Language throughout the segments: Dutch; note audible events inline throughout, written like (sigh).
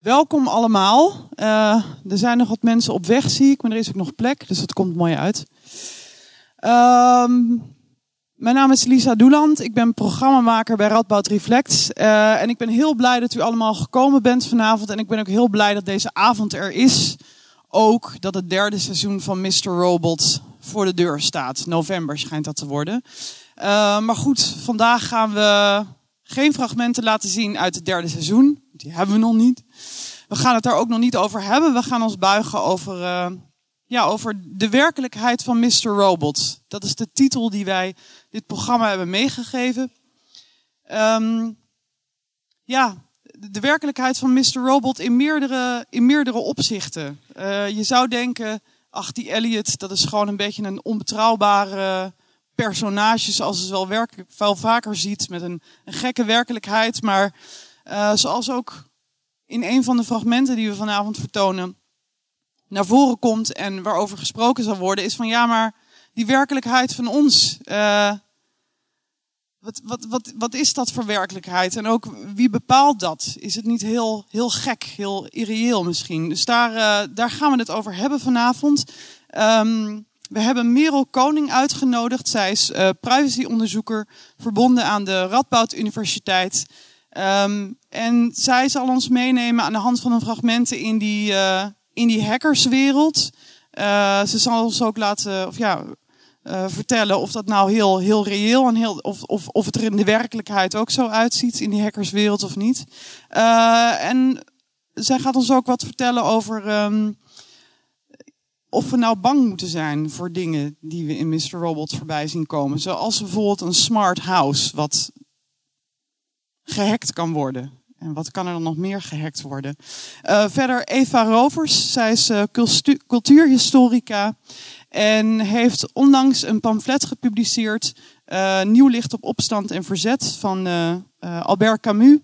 Welkom allemaal. Uh, er zijn nog wat mensen op weg, zie ik, maar er is ook nog plek, dus dat komt mooi uit. Um, mijn naam is Lisa Doeland. Ik ben programmamaker bij Radboud Reflect. Uh, en ik ben heel blij dat u allemaal gekomen bent vanavond. En ik ben ook heel blij dat deze avond er is. Ook dat het derde seizoen van Mr. Robot voor de deur staat. November schijnt dat te worden. Uh, maar goed, vandaag gaan we geen fragmenten laten zien uit het derde seizoen. Die hebben we nog niet. We gaan het daar ook nog niet over hebben. We gaan ons buigen over, uh, ja, over de werkelijkheid van Mr. Robot. Dat is de titel die wij dit programma hebben meegegeven. Um, ja, de werkelijkheid van Mr. Robot in meerdere, in meerdere opzichten. Uh, je zou denken, ach die Elliot, dat is gewoon een beetje een onbetrouwbare personage zoals je wel, veel vaker ziet, met een, een gekke werkelijkheid. Maar uh, zoals ook in een van de fragmenten die we vanavond vertonen naar voren komt en waarover gesproken zal worden, is van ja, maar die werkelijkheid van ons. Uh, wat, wat, wat, wat is dat voor werkelijkheid? En ook wie bepaalt dat? Is het niet heel, heel gek, heel irreëel misschien? Dus daar, uh, daar gaan we het over hebben vanavond. Um, we hebben Merel Koning uitgenodigd. Zij is privacyonderzoeker verbonden aan de Radboud Universiteit. Um, en zij zal ons meenemen aan de hand van een fragmenten in die, uh, in die hackerswereld. Uh, ze zal ons ook laten, of ja, uh, vertellen of dat nou heel, heel reëel en heel, of, of, of het er in de werkelijkheid ook zo uitziet in die hackerswereld of niet. en zij gaat ons ook wat vertellen over um, of we nou bang moeten zijn voor dingen die we in Mr. Robot voorbij zien komen. Zoals bijvoorbeeld een smart house, wat gehackt kan worden. En wat kan er dan nog meer gehackt worden? Uh, verder Eva Rovers, zij is uh, cultuurhistorica en heeft onlangs een pamflet gepubliceerd, uh, Nieuw licht op opstand en verzet van Albert Camus.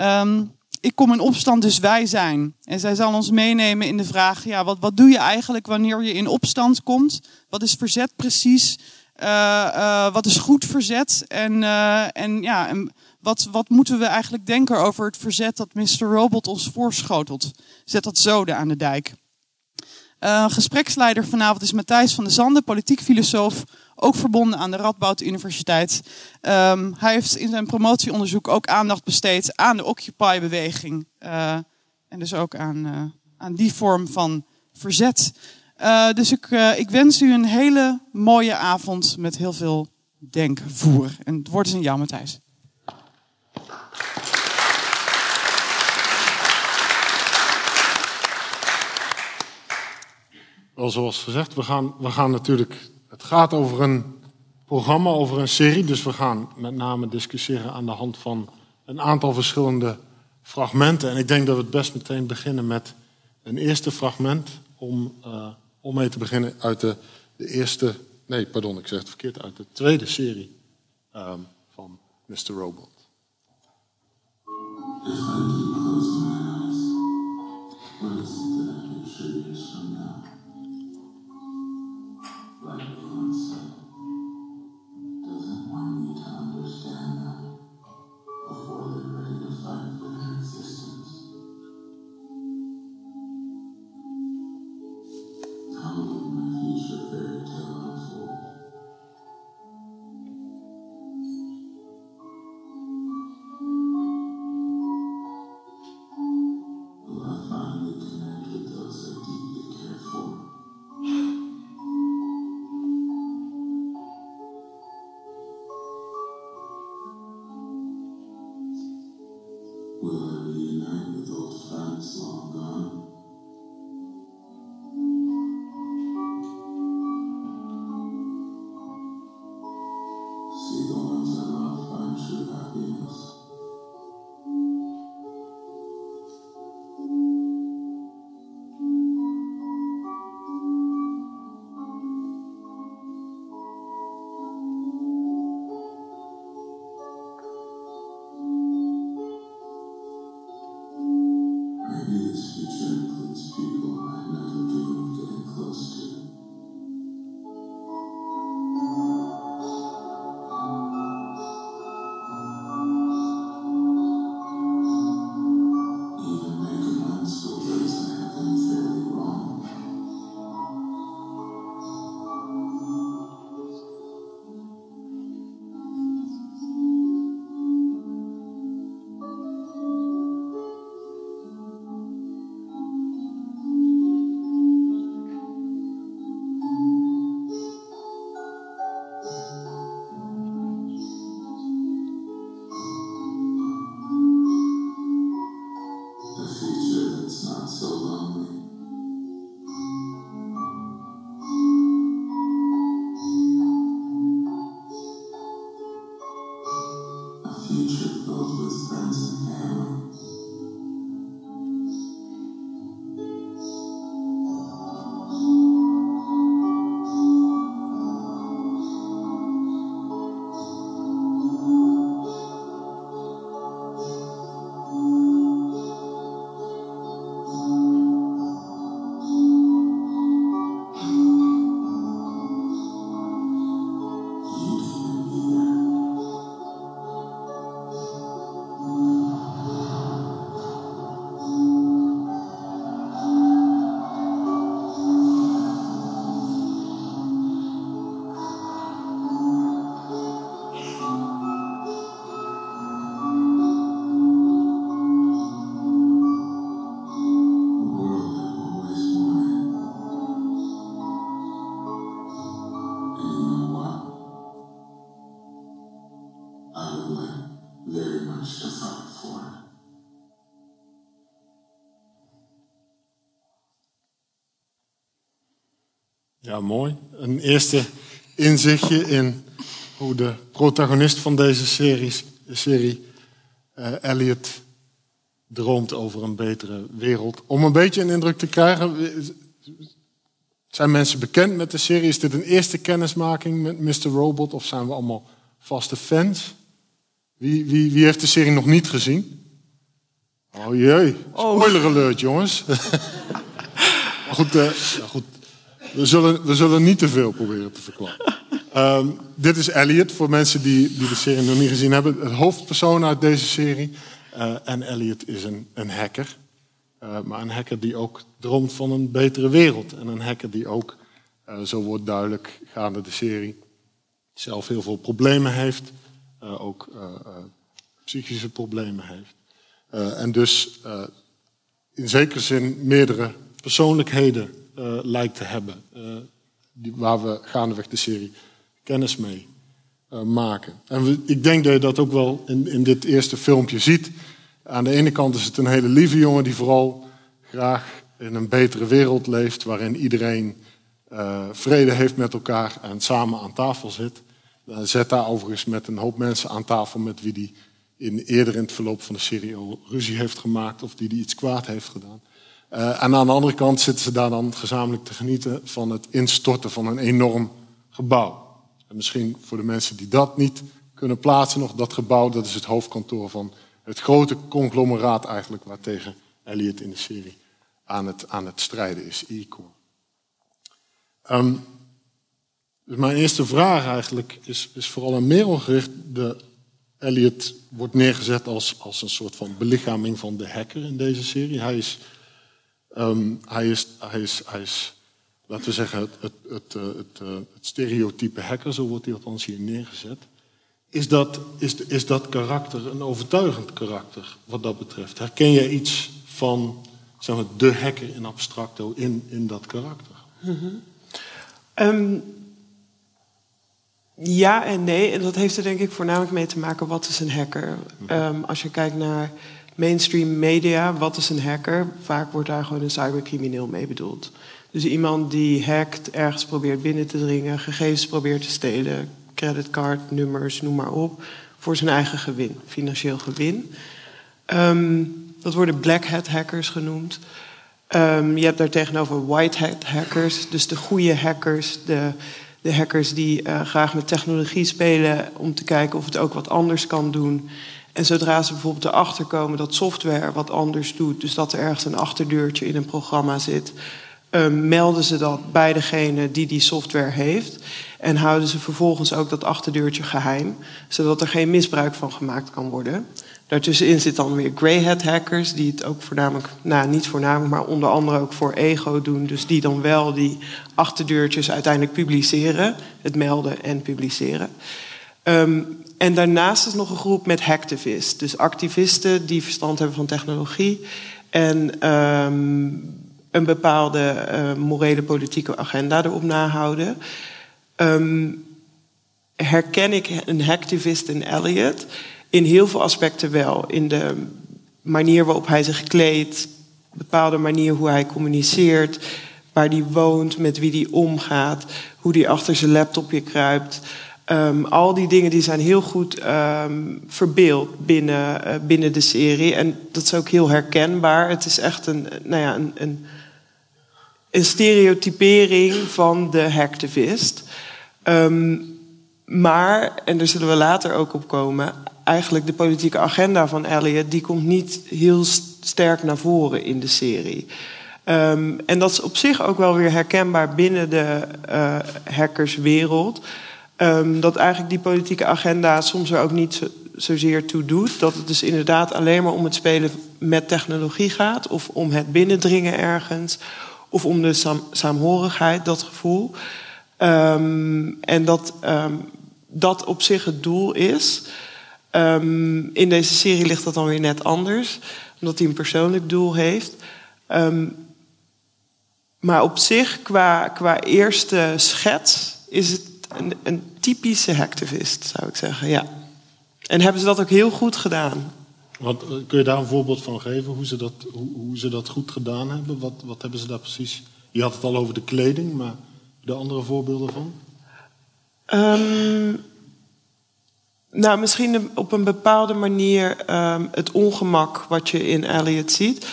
Um, ik kom in opstand, dus wij zijn. En zij zal ons meenemen in de vraag, ja, wat, wat doe je eigenlijk wanneer je in opstand komt? Wat is verzet precies? Wat is goed verzet? En, en ja, wat, wat moeten we eigenlijk denken over het verzet dat Mr. Robot ons voorschotelt? Zet dat zoden aan de dijk. Uh, gespreksleider vanavond is Matthijs van der Zanden, politiek filosoof, ook verbonden aan de Radboud Universiteit. Um, hij heeft in zijn promotieonderzoek ook aandacht besteed aan de Occupy-beweging. Uh, en dus ook aan, uh, aan die vorm van verzet. Dus ik, ik wens u een hele mooie avond met heel veel denkvoer. En het woord is aan jou, Matthijs. Wel zoals gezegd, we gaan, we gaan natuurlijk. Het gaat over een programma, over een serie. Dus we gaan met name discussiëren aan de hand van een aantal verschillende fragmenten. En ik denk dat we het best meteen beginnen met een eerste fragment. Om, eh, om mee te beginnen uit de, de eerste. Nee, pardon, ik zeg het verkeerd. Uit de tweede serie ehm, van Mr. Robot. Ja, mooi. Een eerste inzichtje in hoe de protagonist van deze series, serie, uh, Elliot, droomt over een betere wereld. Om een beetje een indruk te krijgen, zijn mensen bekend met de serie? Is dit een eerste kennismaking met Mr. Robot of zijn we allemaal vaste fans? Wie, wie, wie heeft de serie nog niet gezien? Oh jee, oh. spoiler alert jongens. (laughs) goed, uh, goed, we zullen, we zullen niet te veel proberen te verklappen. Um, (laughs) dit is Elliot, voor mensen die, die de serie nog niet gezien hebben. Het hoofdpersoon uit deze serie. Uh, en Elliot is een, een hacker. Uh, maar een hacker die ook droomt van een betere wereld. En een hacker die ook, uh, zo wordt duidelijk gaande de serie, zelf heel veel problemen heeft. ook psychische problemen heeft. en dus in zekere zin meerdere persoonlijkheden uh, lijkt te hebben. Uh, die, waar we gaandeweg de serie kennis mee uh, maken. En we, ik denk dat je dat ook wel in, in dit eerste filmpje ziet. Aan de ene kant is het een hele lieve jongen die vooral graag in een betere wereld leeft. Waarin iedereen vrede heeft met elkaar en samen aan tafel zit. zet daar overigens met een hoop mensen aan tafel met wie die in, eerder in het verloop van de serie al ruzie heeft gemaakt of die, die iets kwaad heeft gedaan. Uh, en aan de andere kant zitten ze daar dan gezamenlijk te genieten van het instorten van een enorm gebouw. En misschien voor de mensen die dat niet kunnen plaatsen nog, dat gebouw, dat is het hoofdkantoor van het grote conglomeraat eigenlijk waartegen Elliot in de serie aan het, aan het strijden is, E-Core. Um, dus mijn eerste vraag eigenlijk is, is vooral aan Merel gericht. De Elliot wordt neergezet als, als een soort van belichaming van de hacker in deze serie. Hij is Um, hij, is, hij, is, hij is, laten we zeggen, het, het, het, eh, het, eh, het stereotype hacker, zo wordt hij althans hier neergezet. Is dat, is, is dat karakter een overtuigend karakter wat dat betreft? Herken jij iets van zeg maar, de hacker in abstracto in, in dat karakter? Mm um, ja en nee. En dat heeft er denk ik voornamelijk mee te maken wat is een hacker. Um, als je kijkt naar mainstream media, wat is een hacker? Vaak wordt daar gewoon een cybercrimineel mee bedoeld. Dus iemand die hackt, ergens probeert binnen te dringen, gegevens probeert te stelen, creditcardnummers, noem maar op, voor zijn eigen gewin, financieel gewin. Um, dat worden black hat hackers genoemd. Um, je hebt daar tegenover white hat hackers, dus de goede hackers, de, de hackers die uh, graag met technologie spelen om te kijken of het ook wat anders kan doen. En zodra ze bijvoorbeeld erachter komen dat software wat anders doet, dus dat er ergens een achterdeurtje in een programma zit, um, melden ze dat bij degene die die software heeft. En houden ze vervolgens ook dat achterdeurtje geheim, zodat er geen misbruik van gemaakt kan worden. Daartussenin zit dan weer grey hat hackers, die het ook voornamelijk, nou niet voornamelijk, maar onder andere ook voor ego doen. Dus die dan wel die achterdeurtjes uiteindelijk publiceren, het melden en publiceren. Um, en daarnaast is nog een groep met hacktivists. Dus activisten die verstand hebben van technologie. En um, een bepaalde uh, morele politieke agenda erop nahouden. Herken ik een hacktivist in Elliot? In heel veel aspecten wel. In de manier waarop hij zich kleedt, bepaalde manier hoe hij communiceert, waar hij woont, met wie hij omgaat, hoe hij achter zijn laptopje kruipt. Um, al die dingen die zijn heel goed um, verbeeld binnen, uh, binnen de serie. En dat is ook heel herkenbaar. Het is echt een, nou ja, een, een, stereotypering van de hacktivist. Um, maar, en daar zullen we later ook op komen, eigenlijk de politieke agenda van Elliot, die komt niet heel sterk naar voren in de serie. En dat is op zich ook wel weer herkenbaar binnen de uh, hackerswereld. Um, dat eigenlijk die politieke agenda soms er ook niet zo, zozeer toe doet. Dat het dus inderdaad alleen maar om het spelen met technologie gaat, of om het binnendringen ergens, of om de saam, saamhorigheid, dat gevoel. Um, en dat um, dat op zich het doel is. In deze serie ligt dat dan weer net anders, omdat hij een persoonlijk doel heeft. Maar op zich, qua, qua eerste schets, is het een, een typische hacktivist, zou ik zeggen. Ja. En hebben ze dat ook heel goed gedaan. Wat, eh, kun je daar een voorbeeld van geven, hoe ze dat, hoe, hoe ze dat goed gedaan hebben? Wat, wat hebben ze daar precies? Je had het al over de kleding, maar de andere voorbeelden van? Um, nou, misschien op een bepaalde manier um, het ongemak wat je in Elliot ziet.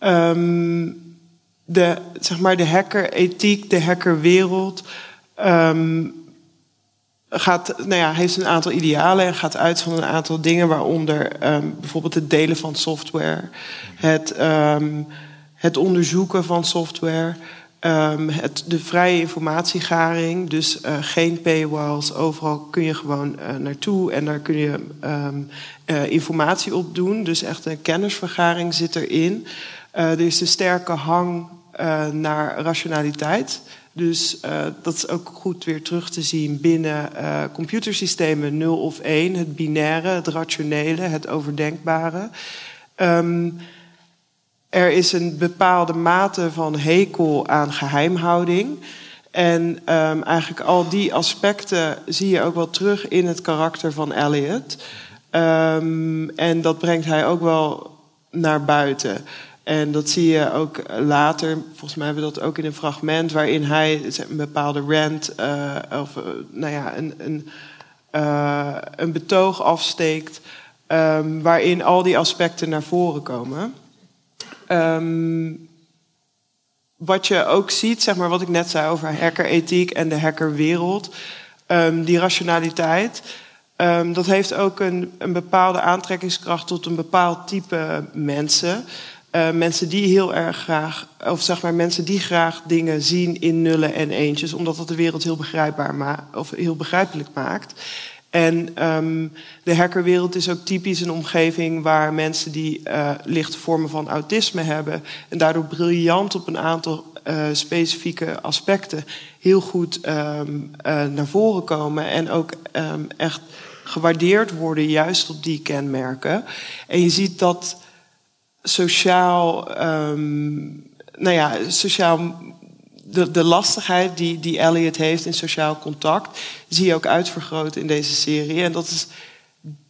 Um, de, zeg maar de hackerethiek, de hackerwereld. Um, gaat, nou ja, heeft een aantal idealen en gaat uit van een aantal dingen, waaronder um, bijvoorbeeld het delen van software, het, um, het onderzoeken van software, Um, het, de vrije informatiegaring, dus uh, geen paywalls. Overal kun je gewoon uh, naartoe en daar kun je uh, informatie op doen. Dus echt een kennisvergaring zit erin. er is een sterke hang naar rationaliteit. Dus dat is ook goed weer terug te zien binnen computersystemen 0 of 1. Het binaire, het rationele, het overdenkbare. Um, er is een bepaalde mate van hekel aan geheimhouding. En um, eigenlijk al die aspecten zie je ook wel terug in het karakter van Elliot. Um, en dat brengt hij ook wel naar buiten. En dat zie je ook later, volgens mij hebben we dat ook in een fragment, waarin hij een bepaalde rant uh, of uh, nou ja, een, een, uh, een betoog afsteekt, um, waarin al die aspecten naar voren komen. Um, wat je ook ziet, zeg maar wat ik net zei over hackerethiek en de hackerwereld, um, die rationaliteit, dat heeft ook een, een, bepaalde aantrekkingskracht tot een bepaald type mensen. Uh, mensen die heel erg graag, of zeg maar mensen die graag dingen zien in nullen en eentjes, omdat dat de wereld heel begrijpbaar maakt of heel begrijpelijk maakt. En um, de hackerwereld is ook typisch een omgeving waar mensen die uh, lichte vormen van autisme hebben en daardoor briljant op een aantal uh, specifieke aspecten heel goed um, naar voren komen en ook um, echt gewaardeerd worden juist op die kenmerken. En je ziet dat sociaal, nou ja, sociaal de, de lastigheid die, die Elliot heeft in sociaal contact, zie je ook uitvergroot in deze serie. En dat is,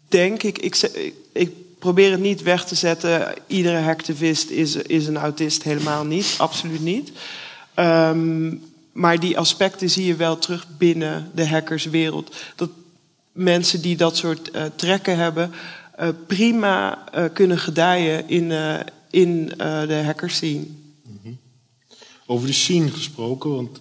denk ik, ik, ik probeer het niet weg te zetten. Iedere hacktivist is, is een autist, helemaal niet, absoluut niet. Um, maar die aspecten zie je wel terug binnen de hackerswereld. Dat mensen die dat soort uh, trekken hebben, uh, prima uh, kunnen gedijen in, in de hackerscene. Over de scene gesproken, want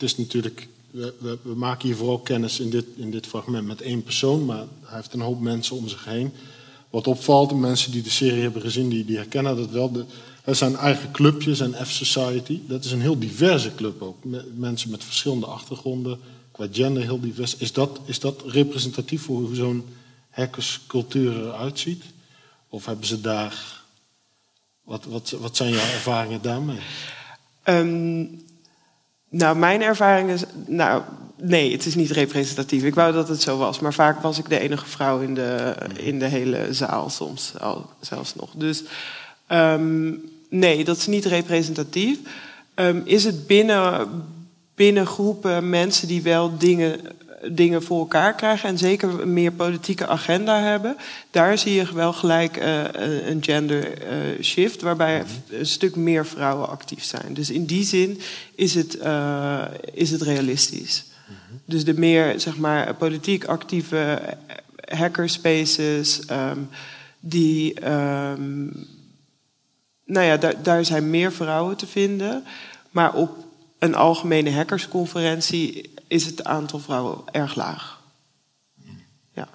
het is natuurlijk, we, we, maken hier vooral kennis in dit, in dit fragment met één persoon, maar hij heeft een hoop mensen om zich heen. Wat opvalt, de mensen die de serie hebben gezien, die, die herkennen dat wel. Er zijn eigen clubjes en F-Society. Dat is een heel diverse club ook. Mensen met verschillende achtergronden, qua gender heel divers. Is dat, is dat representatief voor zo'n hackerscultuur eruit ziet? Of hebben ze daar. Wat, wat, wat zijn jouw ervaringen daarmee? Um, nou, mijn ervaring is. Nou, nee, het is niet representatief. Ik wou dat het zo was. Maar vaak was ik de enige vrouw in de, in de hele zaal, soms al, zelfs nog. Dus um, nee, dat is niet representatief. Um, is het binnen, binnen groepen mensen die wel dingen dingen voor elkaar krijgen en zeker een meer politieke agenda hebben, daar zie je wel gelijk uh, een gender uh, shift, waarbij een stuk meer vrouwen actief zijn. Dus in die zin is het, uh, is het realistisch. Dus de meer zeg maar, politiek actieve hackerspaces, um, die. Um, nou ja, daar, daar zijn meer vrouwen te vinden. Maar op een algemene hackersconferentie is het aantal vrouwen erg laag. Ja.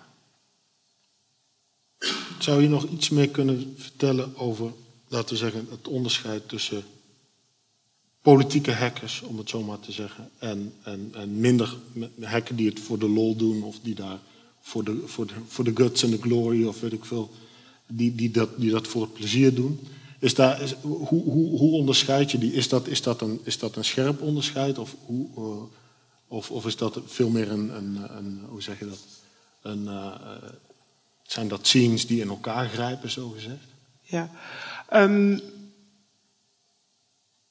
Zou je nog iets meer kunnen vertellen over, laten we zeggen, het onderscheid tussen politieke hackers, om het zo maar te zeggen, en, en, en minder hackers die het voor de lol doen of die daar voor de, voor de, voor de guts en de glory of weet ik veel, die, die, dat, die dat voor het plezier doen? Is daar, is, hoe, hoe, hoe onderscheid je die? Is dat, is dat, een, is dat een scherp onderscheid? Of, hoe, uh, of, of is dat veel meer een, een, een hoe zeg je dat? Een, uh, zijn dat scenes die in elkaar grijpen, zo gezegd? Ja. Um,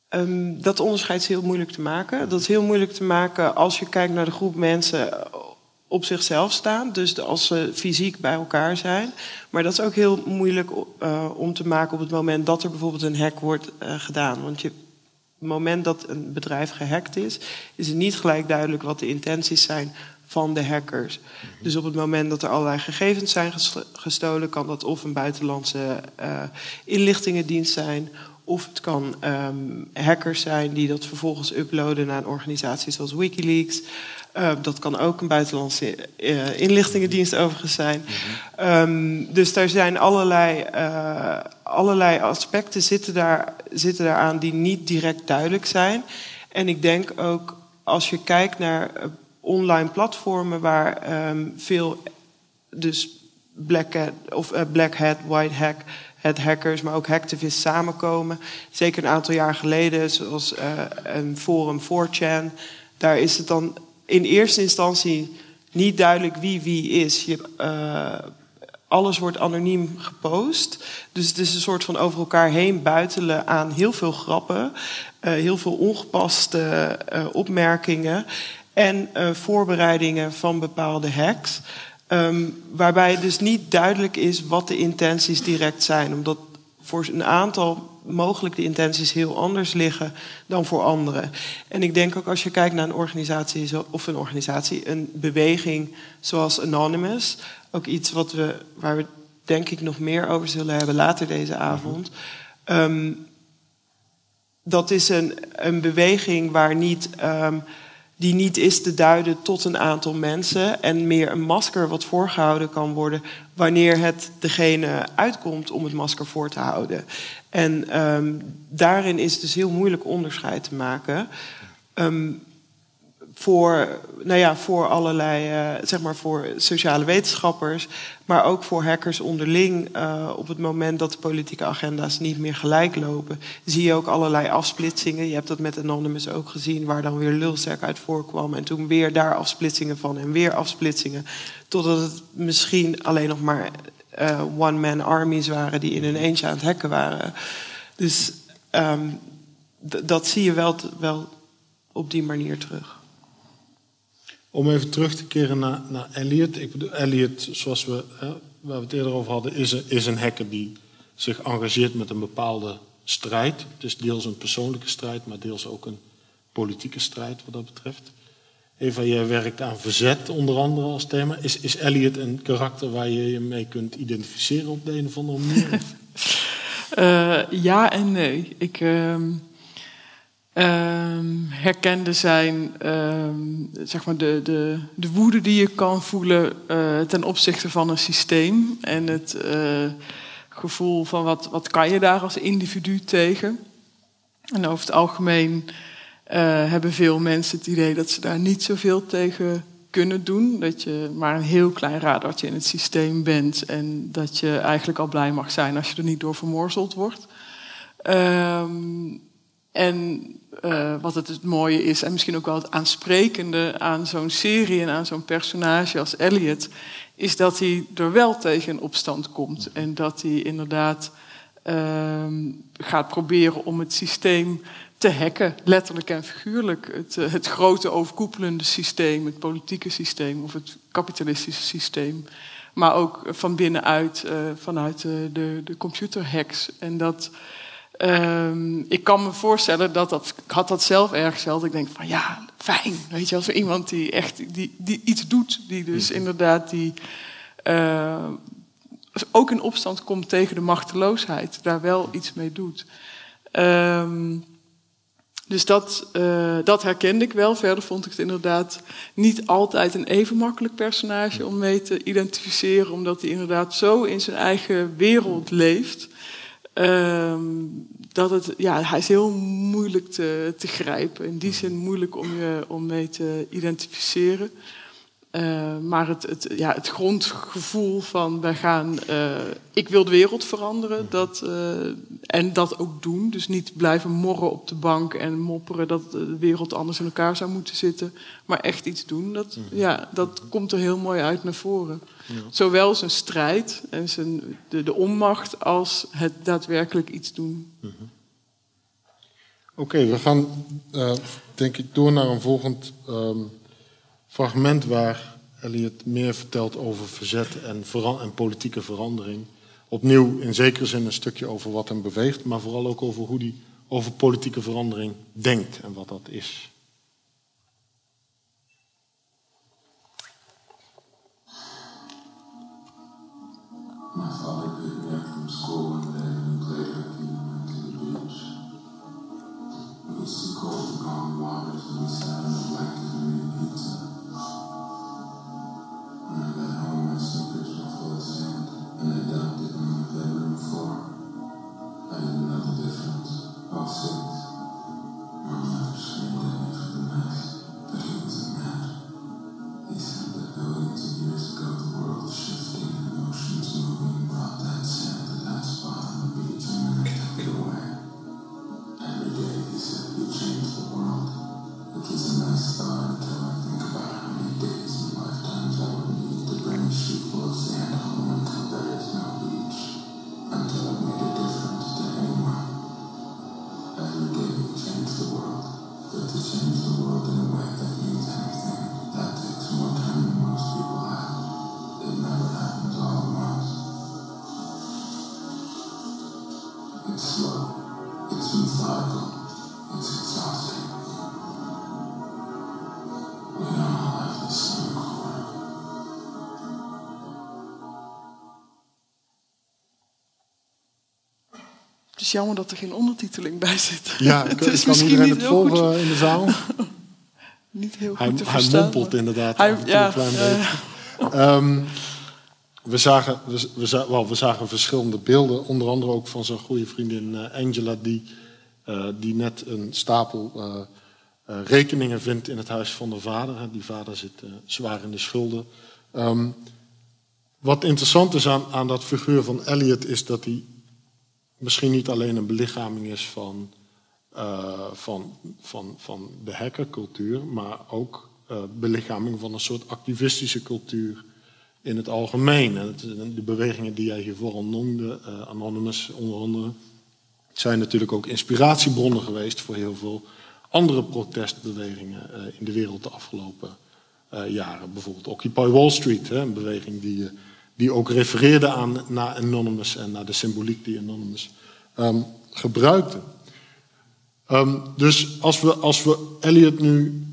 um, dat onderscheid is heel moeilijk te maken. Dat is heel moeilijk te maken als je kijkt naar de groep mensen op zichzelf staan. Dus als ze fysiek bij elkaar zijn. Maar dat is ook heel moeilijk om te maken op het moment dat er bijvoorbeeld een hack wordt gedaan. Want je, het moment dat een bedrijf gehackt is, is het niet gelijk duidelijk wat de intenties zijn van de hackers. Dus op het moment dat er allerlei gegevens zijn gestolen, kan dat of een buitenlandse uh, inlichtingendienst zijn. Of het kan um, hackers zijn die dat vervolgens uploaden naar een organisatie zoals Wikileaks. Uh, dat kan ook een buitenlandse uh, inlichtingendienst overigens zijn. Mm-hmm. um, dus er zijn allerlei, uh, allerlei aspecten zitten daar, zitten daar aan die niet direct duidelijk zijn. En ik denk ook als je kijkt naar online platformen waar um, veel dus black hat, of black hat, white hack het hackers, maar ook hacktivists samenkomen. Zeker een aantal jaar geleden, zoals een forum 4chan. Daar is het dan in eerste instantie niet duidelijk wie wie is. Je, uh, alles wordt anoniem gepost. Dus het is een soort van over elkaar heen buitelen aan heel veel grappen, uh, heel veel ongepaste uh, opmerkingen en voorbereidingen van bepaalde hacks. Um, waarbij dus niet duidelijk is wat de intenties direct zijn. Omdat voor een aantal mogelijk de intenties heel anders liggen dan voor anderen. En ik denk ook als je kijkt naar een organisatie, of een organisatie, een beweging zoals Anonymous, ook iets wat we, waar we denk ik nog meer over zullen hebben later deze avond. Um, dat is een, een beweging waar niet. Um, die niet is te duiden tot een aantal mensen en meer een masker wat voorgehouden kan worden wanneer het degene uitkomt om het masker voor te houden. En um, daarin is het dus heel moeilijk onderscheid te maken. Um, voor, nou ja, voor allerlei, uh, zeg maar voor sociale wetenschappers, maar ook voor hackers onderling. Uh, op het moment dat de politieke agenda's niet meer gelijk lopen, zie je ook allerlei afsplitsingen. Je hebt dat met Anonymous ook gezien, waar dan weer lulzak uit voorkwam. En toen weer daar afsplitsingen van en weer afsplitsingen. Totdat het misschien alleen nog maar uh, one-man armies waren die in hun eentje aan het hacken waren. Dus um, dat zie je wel, wel op die manier terug. Om even terug te keren naar, naar Elliot. Ik bedoel, Elliot, zoals we, hè, waar we het eerder over hadden, is een, is een hacker die zich engageert met een bepaalde strijd. Het is deels een persoonlijke strijd, maar deels ook een politieke strijd wat dat betreft. Eva, jij werkt aan verzet onder andere als thema. Is, is Elliot een karakter waar je je mee kunt identificeren op de een of andere manier? (laughs) uh, ja en nee. Ik... Uh um, herkende zijn um, zeg maar de, de, de woede die je kan voelen uh, ten opzichte van een systeem. En het uh, gevoel van wat, wat kan je daar als individu tegen. En over het algemeen uh, hebben veel mensen het idee dat ze daar niet zoveel tegen kunnen doen. Dat je maar een heel klein radartje in het systeem bent. En dat je eigenlijk al blij mag zijn als je er niet door vermorzeld wordt. Um, en uh, wat het, mooie is, en misschien ook wel het aansprekende aan zo'n serie en aan zo'n personage als Elliot, is dat hij er wel tegen opstand komt. En dat hij inderdaad uh, gaat proberen om het systeem te hacken, letterlijk en figuurlijk. Het, eh, het grote overkoepelende systeem, het politieke systeem of het kapitalistische systeem. Maar ook van binnenuit, uh, vanuit de, de, de computerhacks. En dat, uh, ik kan me voorstellen dat dat, ik had dat zelf ergens wel, dat ik denk van ja, fijn. Weet je, als er iemand die echt die, die iets doet, die dus mhm. inderdaad die, uh, ook in opstand komt tegen de machteloosheid, daar wel iets mee doet. Um, dus dat, uh, dat herkende ik wel. Verder vond ik het inderdaad niet altijd een even makkelijk personage om mee te identificeren, omdat hij inderdaad zo in zijn eigen wereld leeft. Uh, dat het, ja, hij is heel moeilijk te, te grijpen. In die zin moeilijk om je om mee te identificeren. Uh, maar het, het, ja, het grondgevoel van wij gaan, uh, ik wil de wereld veranderen, dat, uh, en dat ook doen. Dus niet blijven morren op de bank en mopperen dat de wereld anders in elkaar zou moeten zitten, maar echt iets doen. Dat, mhm. ja, dat komt er heel mooi uit naar voren. Zowel zijn strijd en zijn, de, de onmacht als het daadwerkelijk iets doen. -hmm. Oké, we gaan denk ik door naar een volgend. Um fragment waar Elliot meer vertelt over verzet en, en, politieke verandering. Opnieuw in zekere zin een stukje over wat hem beweegt, maar vooral ook over hoe hij over politieke verandering denkt en wat dat is. mas ao jammer dat er geen ondertiteling bij zit. Ja, (laughs) het kan iedereen het volgen in de zaal. (laughs) niet heel goed hij, te hij verstaan. mompelt inderdaad Hij- ja, een klein ja, beetje. Ehm, we, zagen, we, we, we zagen verschillende beelden, onder andere ook van zijn goede vriendin eh, Angela, die, eh, die net een stapel eh, eh, rekeningen vindt in het huis van de vader. Die vader zit eh, zwaar in de schulden. Ehm, wat interessant is aan, aan dat figuur van Elliot is dat hij misschien niet alleen een belichaming is van, eh, van, van, van de hackercultuur, maar ook eh, belichaming van een soort activistische cultuur in het algemeen. En de bewegingen die jij hiervoor al noemde, eh, Anonymous onder andere, zijn natuurlijk ook inspiratiebronnen geweest voor heel veel andere protestbewegingen in de wereld de afgelopen jaren. Bijvoorbeeld Occupy Wall Street, hè, een beweging die, die ook refereerde aan, naar Anonymous en naar de symboliek die Anonymous ehm, gebruikte. Ehm, dus als we, als we Elliot nu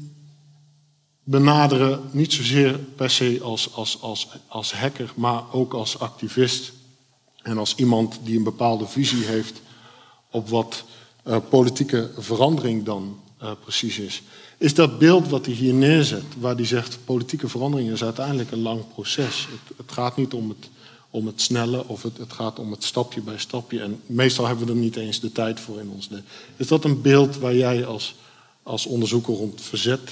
benaderen, niet zozeer per se als, als, als, als hacker, maar ook als activist en als iemand die een bepaalde visie heeft op wat eh, politieke verandering dan eh, precies is. Is dat beeld wat hij hier neerzet, waar hij zegt politieke verandering is uiteindelijk een lang proces. Het, het gaat niet om het, om het snelle of het, het gaat om het stapje bij stapje. En meestal hebben we er niet eens de tijd voor in ons leven. Is dat een beeld waar jij als, als onderzoeker rond verzet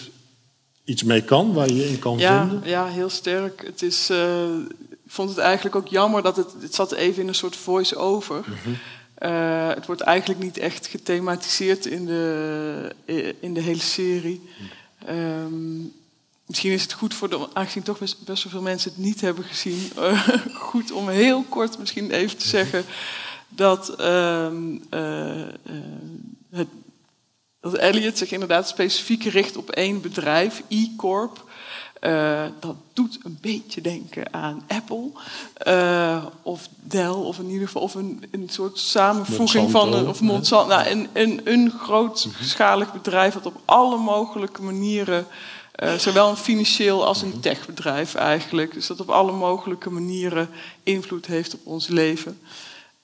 iets mee kan, waar je in kan Ja, vinden? ja, heel sterk. Het is, eh, ik vond het eigenlijk ook jammer dat het, het zat even in een soort voice-over. Eh, het wordt eigenlijk niet echt gethematiseerd in de, in de hele serie. Ehm, misschien is het goed voor de, aangezien toch best, best wel veel mensen het niet hebben gezien, (laughs) eh, goed om heel kort misschien even te zeggen dat ehm, eh, eh, het dat Elliot zich inderdaad specifiek richt op één bedrijf, E-Corp. Uh, dat doet een beetje denken aan Apple uh, of Dell, of in ieder geval of een, een soort samenvoeging Monsanto, van een, of Monsanto, nou, een, een, een grootschalig bedrijf dat op alle mogelijke manieren, uh, zowel een financieel als een techbedrijf eigenlijk, dus dat op alle mogelijke manieren invloed heeft op ons leven.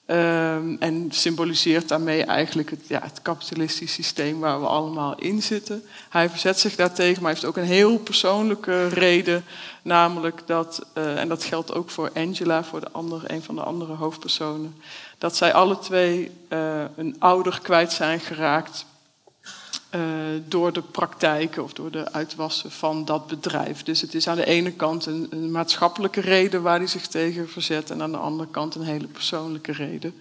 Um, en symboliseert daarmee eigenlijk het, ja, het kapitalistisch systeem waar we allemaal in zitten. Hij verzet zich daartegen, maar heeft ook een heel persoonlijke reden. Namelijk dat, uh, en dat geldt ook voor Angela, voor de andere, een van de andere hoofdpersonen. Dat zij alle twee uh, een ouder kwijt zijn geraakt uh, door de praktijken of door de uitwassen van dat bedrijf. Dus het is aan de ene kant een, maatschappelijke reden waar hij zich tegen verzet, en aan de andere kant een hele persoonlijke reden.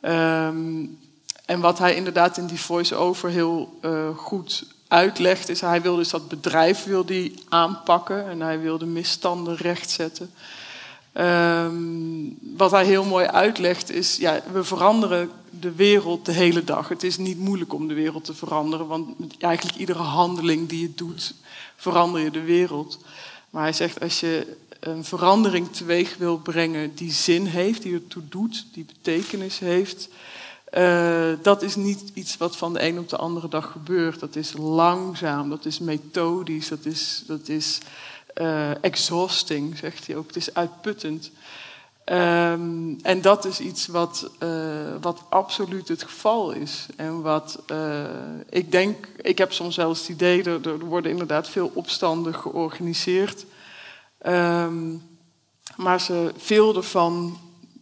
Um, en wat hij inderdaad in die voice-over heel uh, goed uitlegt, is hij wil dus dat bedrijf wil die aanpakken en hij wil de misstanden rechtzetten. Um, wat hij heel mooi uitlegt is, ja, we veranderen de wereld de hele dag. Het is niet moeilijk om de wereld te veranderen, want eigenlijk iedere handeling die je doet, verander je de wereld. Maar hij zegt, als je een verandering teweeg wil brengen die zin heeft, die ertoe doet, die betekenis heeft, uh, dat is niet iets wat van de een op de andere dag gebeurt. Dat is langzaam, dat is methodisch, dat is, dat is uh, exhausting, zegt hij ook. Het is uitputtend. Um, en dat is iets wat, uh, wat absoluut het geval is. En wat uh, ik denk, ik heb soms eens het idee, er, er worden inderdaad veel opstanden georganiseerd. Um, maar ze, veel ervan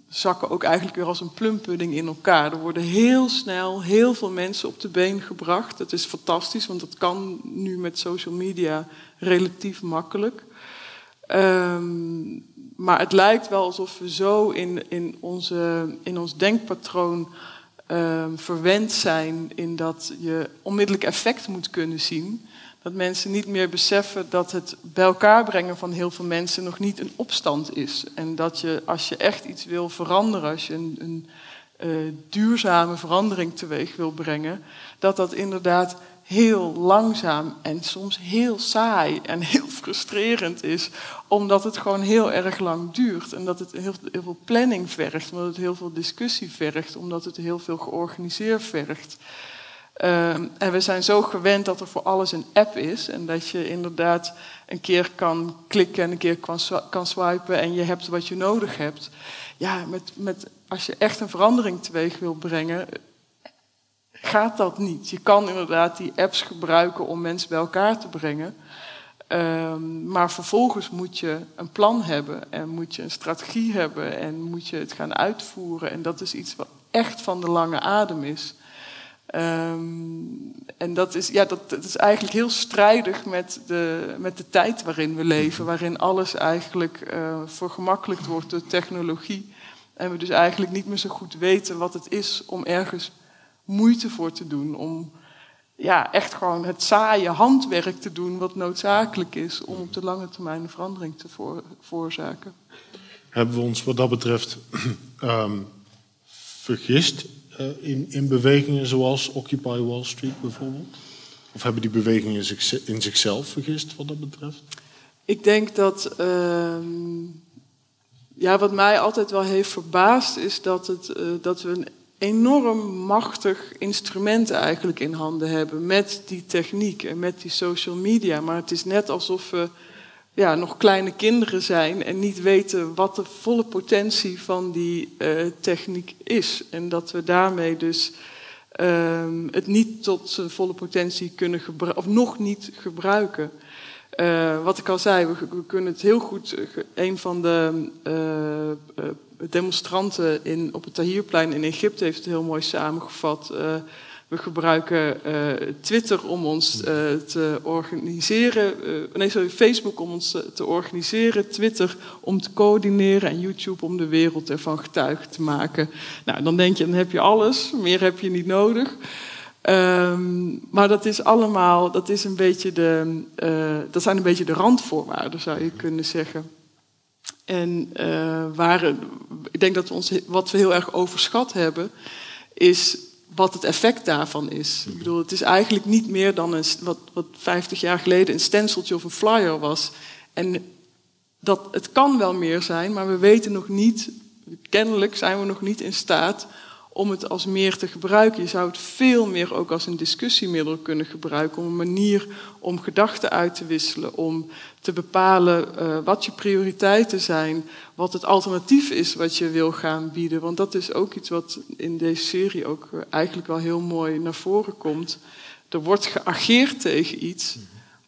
zakken ook eigenlijk weer als een plumpudding in elkaar. Er worden heel snel heel veel mensen op de been gebracht. Dat is fantastisch, want dat kan nu met social media relatief makkelijk. Um, maar het lijkt wel alsof we zo in, in, onze, in ons denkpatroon um, verwend zijn in dat je onmiddellijk effect moet kunnen zien. Dat mensen niet meer beseffen dat het bij elkaar brengen van heel veel mensen nog niet een opstand is. En dat je, als je echt iets wil veranderen, als je een, een uh, duurzame verandering teweeg wil brengen, dat dat inderdaad heel langzaam en soms heel saai en heel frustrerend is, omdat het gewoon heel erg lang duurt en dat het heel, veel planning vergt, omdat het heel veel discussie vergt, omdat het heel veel georganiseerd vergt. Uh, en we zijn zo gewend dat er voor alles een app is en dat je inderdaad een keer kan klikken en een keer kan, kan swipen en je hebt wat je nodig hebt. Ja, met, met, als je echt een verandering teweeg wil brengen, gaat dat niet. Je kan inderdaad die apps gebruiken om mensen bij elkaar te brengen. Um, maar vervolgens moet je een plan hebben en moet je een strategie hebben en moet je het gaan uitvoeren. En dat is iets wat echt van de lange adem is. Um, en dat is, ja, dat, dat, is eigenlijk heel strijdig met de, met de tijd waarin we leven, waarin alles eigenlijk uh, vergemakkelijkt wordt door technologie. En we dus eigenlijk niet meer zo goed weten wat het is om ergens moeite voor te doen. Om ja, echt gewoon het saaie handwerk te doen wat noodzakelijk is om op de lange termijn een verandering te veroorzaken. Hebben we ons wat dat betreft um, (clears throat) vergist uh, in, in bewegingen zoals Occupy Wall Street bijvoorbeeld? Of hebben die bewegingen in zichzelf vergist wat dat betreft? Ik denk dat. Uh, ja, wat mij altijd wel heeft verbaasd is dat, het, uh, dat we een enorm machtig instrument eigenlijk in handen hebben met die techniek en met die social media. Maar het is net alsof we ja, nog kleine kinderen zijn en niet weten wat de volle potentie van die uh, techniek is. En dat we daarmee dus uh, het niet tot zijn volle potentie kunnen gebruiken, of nog niet gebruiken. Uh, wat ik al zei, we, we, kunnen het heel goed. Een van de demonstranten in, op het Tahrirplein in Egypte heeft het heel mooi samengevat. Uh, we gebruiken uh, Twitter om ons uh, te organiseren. nee, sorry, Facebook om ons te organiseren. Twitter om te coördineren. En YouTube om de wereld ervan getuige te maken. Nou, dan denk je, dan heb je alles. Meer heb je niet nodig. Um, maar dat is allemaal, dat, is een beetje de, dat zijn een beetje de randvoorwaarden, zou je kunnen zeggen. En uh, waar, ik denk dat we ons, wat we heel erg overschat hebben, is wat het effect daarvan is. Ik bedoel, het is eigenlijk niet meer dan een, wat, wat 50 jaar geleden een stenciltje of een flyer was. En dat, het kan wel meer zijn, maar we weten nog niet, kennelijk zijn we nog niet in staat om het als meer te gebruiken. Je zou het veel meer ook als een discussiemiddel kunnen gebruiken, om een manier om gedachten uit te wisselen, om te bepalen uh, wat je prioriteiten zijn, wat het alternatief is wat je wil gaan bieden. Want dat is ook iets wat in deze serie ook eh, eigenlijk wel heel mooi naar voren komt. Er wordt geageerd tegen iets,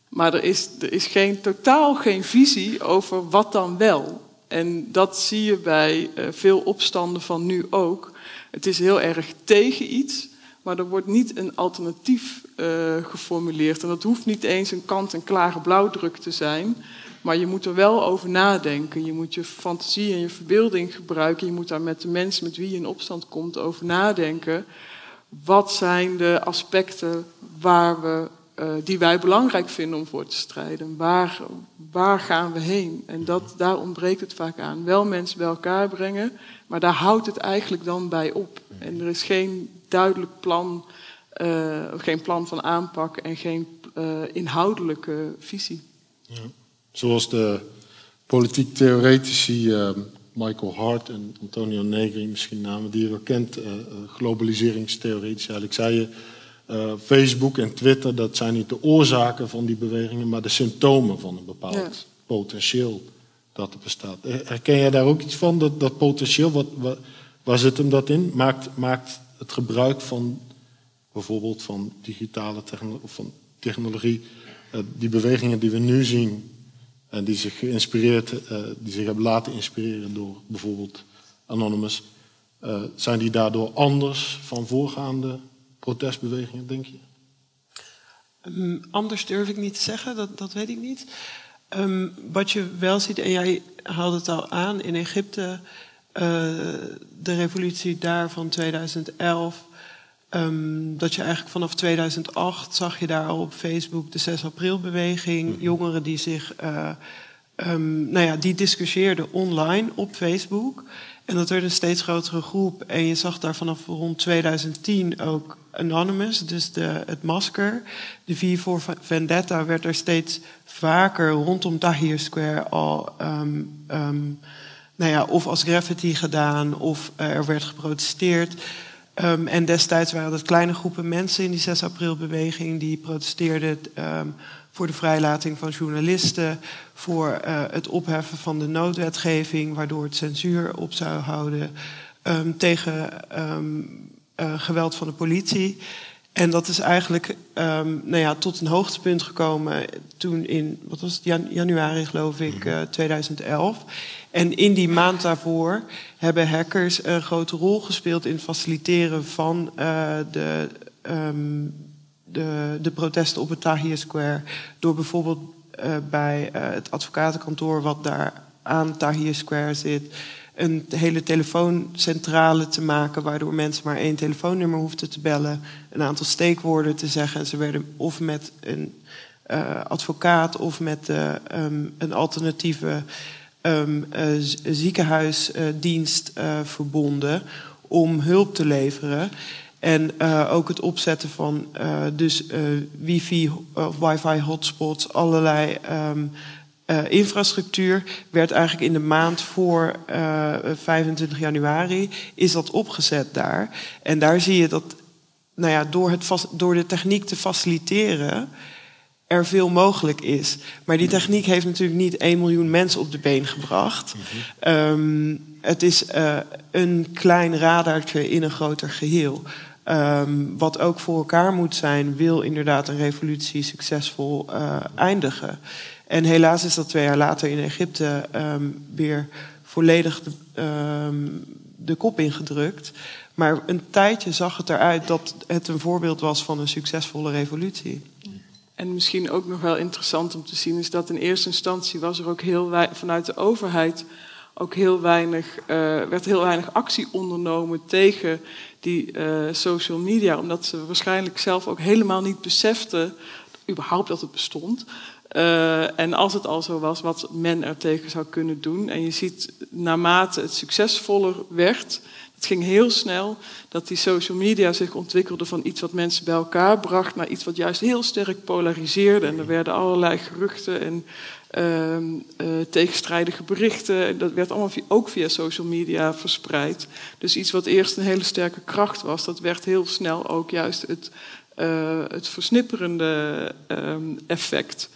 maar er is, er is geen, totaal geen visie over wat dan wel. En dat zie je bij uh, veel opstanden van nu ook. Het is heel erg tegen iets, maar er wordt niet een alternatief uh, geformuleerd. En dat hoeft niet eens een kant-en-klare blauwdruk te zijn. Maar je moet er wel over nadenken. Je moet je fantasie en je verbeelding gebruiken. Je moet daar met de mensen met wie je in opstand komt over nadenken. Wat zijn de aspecten waar we, uh, die wij belangrijk vinden om voor te strijden? Waar, waar gaan we heen? En dat, daar ontbreekt het vaak aan. Wel mensen bij elkaar brengen, maar daar houdt het eigenlijk dan bij op. En er is geen duidelijk plan, uh, geen plan van aanpak en geen uh, inhoudelijke visie. Ja. Zoals de politiek theoretici Michael Hart en Antonio Negri, misschien namen die je wel kent, globaliseringstheoretici, eigenlijk zei je. Facebook en Twitter, dat zijn niet de oorzaken van die bewegingen, maar de symptomen van een bepaald ja. potentieel dat er bestaat. Herken jij daar ook iets van, dat, dat potentieel? Wat, wat, waar zit hem dat in? Maakt, maakt het gebruik van bijvoorbeeld van digitale technologie, of van technologie, uh, die bewegingen die we nu zien en die zich geïnspireerd, uh, die zich hebben laten inspireren door bijvoorbeeld Anonymous, zijn die daardoor anders van voorgaande protestbewegingen, denk je? Um, anders durf ik niet te zeggen, dat, dat weet ik niet. Um, wat je wel ziet, en jij haalde het al aan, in Egypte, uh, de revolutie daar van 2011, um, dat je eigenlijk vanaf 2008 zag je daar al op Facebook de 6 april beweging, mm -hmm. jongeren die zich, uh, um, nou ja, die discussieerden online op Facebook. En dat werd een steeds grotere groep. En je zag daar vanaf rond 2010 ook Anonymous, dus de, het masker. De V voor Vendetta werd er steeds vaker rondom Tahrir Square al, um, um, nou ja, of als graffiti gedaan, of uh, er werd geprotesteerd. Um, en destijds waren dat kleine groepen mensen in die 6 april beweging die protesteerden voor de vrijlating van journalisten, voor uh, het opheffen van de noodwetgeving, waardoor het censuur op zou houden, um, tegen um, uh, geweld van de politie. En dat is eigenlijk um, nou ja, tot een hoogtepunt gekomen toen in, wat was het, jan januari geloof ik, uh, 2011. En in die maand daarvoor hebben hackers een grote rol gespeeld in het faciliteren van de um, de, de protesten op het Tahrir Square. Door bijvoorbeeld uh, bij uh, het advocatenkantoor wat daar aan Tahrir Square zit. Een hele telefooncentrale te maken, waardoor mensen maar één telefoonnummer hoefden te bellen. Een aantal steekwoorden te zeggen. En ze werden of met een uh, advocaat of met um, een alternatieve um, ziekenhuisdienst verbonden om hulp te leveren. En uh, ook het opzetten van uh, dus uh, wifi of wifi hotspots, allerlei um, infrastructuur werd eigenlijk in de maand voor 25 januari is dat opgezet daar. En daar zie je dat nou ja, door, het door de techniek te faciliteren er veel mogelijk is. Maar die techniek heeft natuurlijk niet 1 miljoen mensen op de been gebracht. Mm -hmm. um, het is een klein radartje in een groter geheel. Um, wat ook voor elkaar moet zijn, wil inderdaad een revolutie succesvol uh, eindigen. En helaas is dat twee jaar later in Egypte um, weer volledig de, um, de kop ingedrukt. Maar een tijdje zag het eruit dat het een voorbeeld was van een succesvolle revolutie. En misschien ook nog wel interessant om te zien is dat in eerste instantie was er ook heel vanuit de overheid ook heel weinig, uh, werd heel weinig actie ondernomen tegen die uh, social media, omdat ze waarschijnlijk zelf ook helemaal niet beseften, überhaupt dat het bestond. Uh, en als het al zo was, wat men er tegen zou kunnen doen. En je ziet naarmate het succesvoller werd, Het ging heel snel dat die social media zich ontwikkelde van iets wat mensen bij elkaar bracht naar iets wat juist heel sterk polariseerde. En er werden allerlei geruchten en ehm, eh, tegenstrijdige berichten. En dat werd allemaal ook via social media verspreid. Dus iets wat eerst een hele sterke kracht was, dat werd heel snel ook juist het, uh, het versnipperende ehm, effect.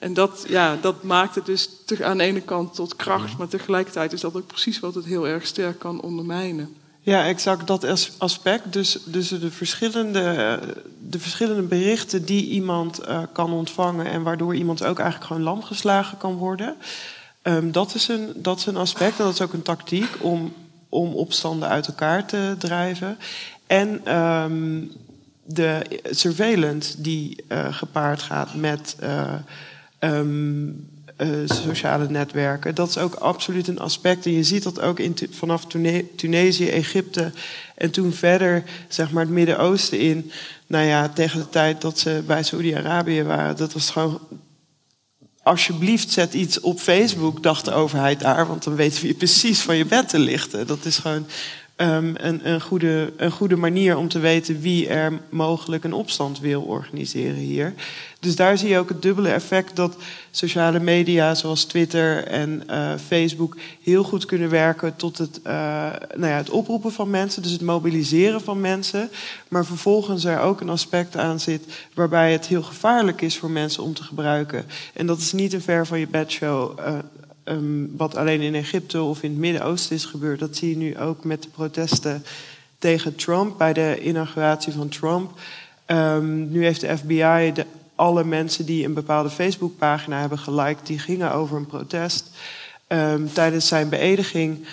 En dat, ja, dat maakt het dus aan de ene kant tot kracht, maar tegelijkertijd is dat ook precies wat het heel erg sterk kan ondermijnen. Ja, exact dat aspect. Dus, dus de, verschillende, de verschillende berichten die iemand uh, kan ontvangen en waardoor iemand ook eigenlijk gewoon lam geslagen kan worden. Um, dat, is een, dat is een aspect en dat is ook een tactiek om, om opstanden uit elkaar te drijven. En um, de surveillance die uh, gepaard gaat met. Uh, um, uh, sociale netwerken. Dat is ook absoluut een aspect. En je ziet dat ook in, vanaf Tunesië, Egypte en toen verder, zeg maar, het Midden-Oosten in. Nou ja, tegen de tijd dat ze bij Saudi-Arabië waren, dat was gewoon. Alsjeblieft, zet iets op Facebook, dacht de overheid daar, want dan weten we je precies van je bed te lichten. Dat is gewoon um, een, een, goede, een goede manier om te weten wie er mogelijk een opstand wil organiseren hier. Dus daar zie je ook het dubbele effect dat sociale media zoals Twitter en uh, Facebook heel goed kunnen werken tot het, uh, nou ja, het oproepen van mensen, dus het mobiliseren van mensen. Maar vervolgens er ook een aspect aan zit waarbij het heel gevaarlijk is voor mensen om te gebruiken. En dat is niet een ver van je bedshow. Uh, um, wat alleen in Egypte of in het Midden-Oosten is gebeurd. Dat zie je nu ook met de protesten tegen Trump, bij de inauguratie van Trump. Um, nu heeft de FBI de, alle mensen die een bepaalde Facebookpagina hebben geliked, die gingen over een protest. Um, tijdens zijn beëdiging,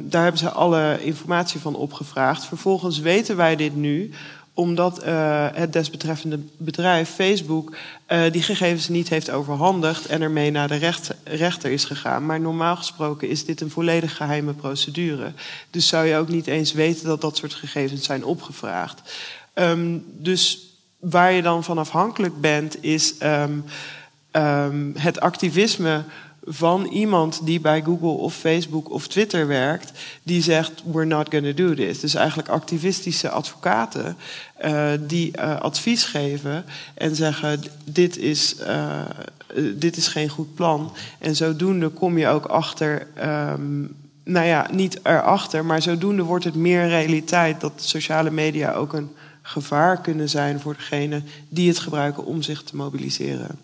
daar hebben ze alle informatie van opgevraagd. Vervolgens weten wij dit nu, omdat uh, het desbetreffende bedrijf, Facebook, uh, die gegevens niet heeft overhandigd en ermee naar de recht, rechter is gegaan. Maar normaal gesproken is dit een volledig geheime procedure. Dus zou je ook niet eens weten dat dat soort gegevens zijn opgevraagd. Um, dus waar je dan van afhankelijk bent, is um, um, het activisme van iemand die bij Google of Facebook of Twitter werkt, die zegt: We're not going to do this. Dus eigenlijk activistische advocaten uh, die uh, advies geven en zeggen: dit is, uh, dit is geen goed plan. En zodoende kom je ook achter. Um, nou ja, niet erachter, maar zodoende wordt het meer realiteit dat sociale media ook een gevaar kunnen zijn voor degene die het gebruiken om zich te mobiliseren.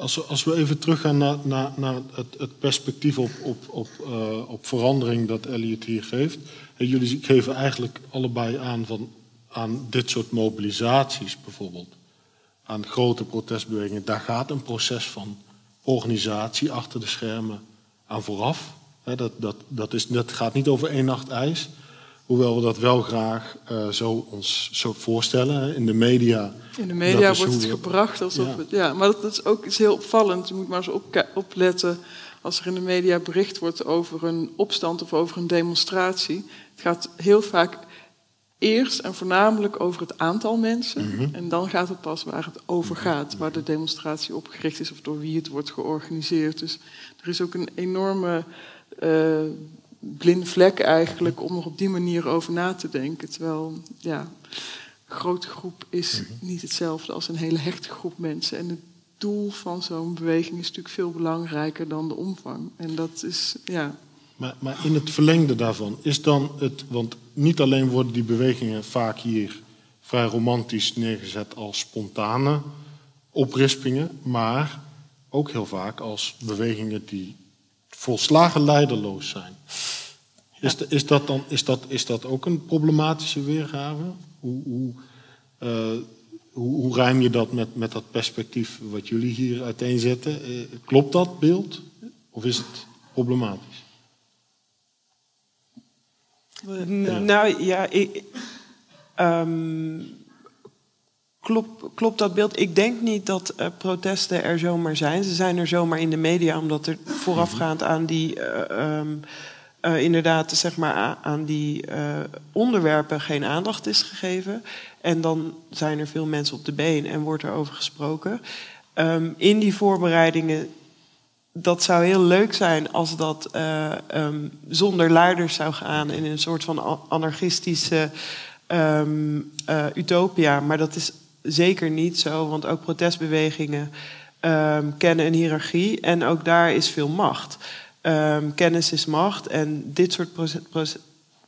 Als we, als we even teruggaan naar, naar, naar het, het, perspectief op, op, op, uh, op verandering dat Elliot hier geeft. Jullie geven eigenlijk allebei aan van aan dit soort mobilisaties bijvoorbeeld. Aan grote protestbewegingen, daar gaat een proces van organisatie achter de schermen aan vooraf. dat, dat, dat, is, dat gaat niet over één nacht ijs. Hoewel we dat wel graag uh, zo ons zo voorstellen in de media. In de media wordt het gebracht alsof ja. het. Ja, maar dat, is ook is heel opvallend. Je moet maar eens op, opletten als er in de media bericht wordt over een opstand of over een demonstratie. Het gaat heel vaak eerst en voornamelijk over het aantal mensen. Mm -hmm. En dan gaat het pas waar het over gaat, waar de demonstratie opgericht is of door wie het wordt georganiseerd. Dus er is ook een enorme. Uh, blinde vlek eigenlijk om er op die manier over na te denken. Terwijl, ja, een grote groep is niet hetzelfde als een hele hechte groep mensen. En het doel van zo'n beweging is natuurlijk veel belangrijker dan de omvang. En dat is, ja. Maar, maar in het verlengde daarvan is dan het, want niet alleen worden die bewegingen vaak hier vrij romantisch neergezet als spontane oprispingen, maar ook heel vaak als bewegingen die volslagen leiderloos zijn. Is, de, is, dat dan, is, dat, is dat ook een problematische weergave? Hoe, hoe, uh, hoe, hoe rijm je dat met, met dat perspectief wat jullie hier uiteenzetten? Uh, klopt dat beeld? Of is het problematisch? Ja. Nou ja, ik, um, Klopt, klopt dat beeld? Ik denk niet dat uh, protesten er zomaar zijn. Ze zijn er zomaar in de media, omdat er voorafgaand aan die. Uh, um, uh, inderdaad, zeg maar, aan die onderwerpen geen aandacht is gegeven. En dan zijn er veel mensen op de been en wordt er over gesproken. Um, in die voorbereidingen dat zou heel leuk zijn als dat eh, ehm, zonder leiders zou gaan in een soort van anarchistische um, utopia. Maar dat is zeker niet zo, want ook protestbewegingen kennen een hiërarchie en ook daar is veel macht. Kennis is macht en dit soort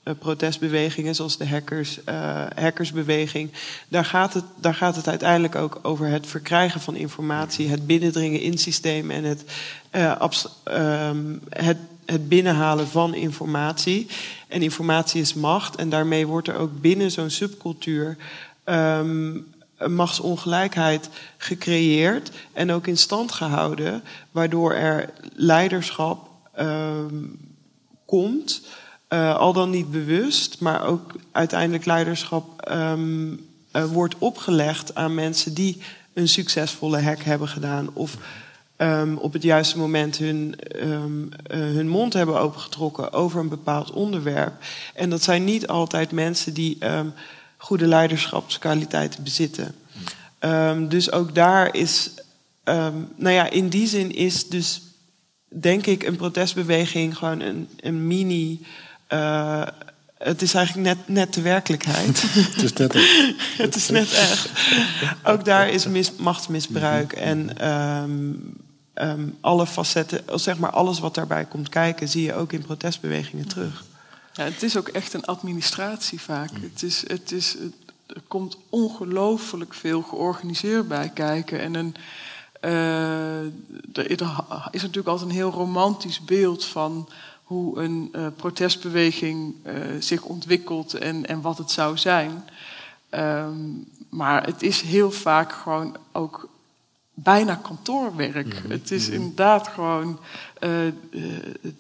eh, protestbewegingen, zoals de hackers, uh, hackersbeweging, daar gaat, het, daar gaat het uiteindelijk ook over het verkrijgen van informatie, het binnendringen in systemen en het, uh, het, het binnenhalen van informatie. En informatie is macht, en daarmee wordt er ook binnen zo'n subcultuur um, machtsongelijkheid gecreëerd en ook in stand gehouden, waardoor er leiderschap um, komt. Uh, al dan niet bewust, maar ook uiteindelijk leiderschap um, uh, wordt opgelegd aan mensen die een succesvolle hack hebben gedaan. Of um, op het juiste moment hun, um, uh, hun mond hebben opengetrokken over een bepaald onderwerp. En dat zijn niet altijd mensen die goede leiderschapskwaliteiten bezitten. dus ook daar is, nou ja, in die zin is dus denk ik een protestbeweging gewoon een, een mini uh, het is eigenlijk net, net de werkelijkheid. (laughs) het is net echt. (laughs) het is net echt. Ook daar is mis, machtsmisbruik en um, um, alle facetten, zeg maar alles wat daarbij komt kijken, zie je ook in protestbewegingen terug. Ja, het is ook echt een administratie vaak. Het, is, het, is, er komt ongelooflijk veel georganiseerd bij kijken. En een, uh, er is natuurlijk altijd een heel romantisch beeld van hoe een uh, protestbeweging uh, zich ontwikkelt en, en wat het zou zijn. Um, maar het is heel vaak gewoon ook bijna kantoorwerk. Mm -hmm. Het is mhm. inderdaad gewoon uh,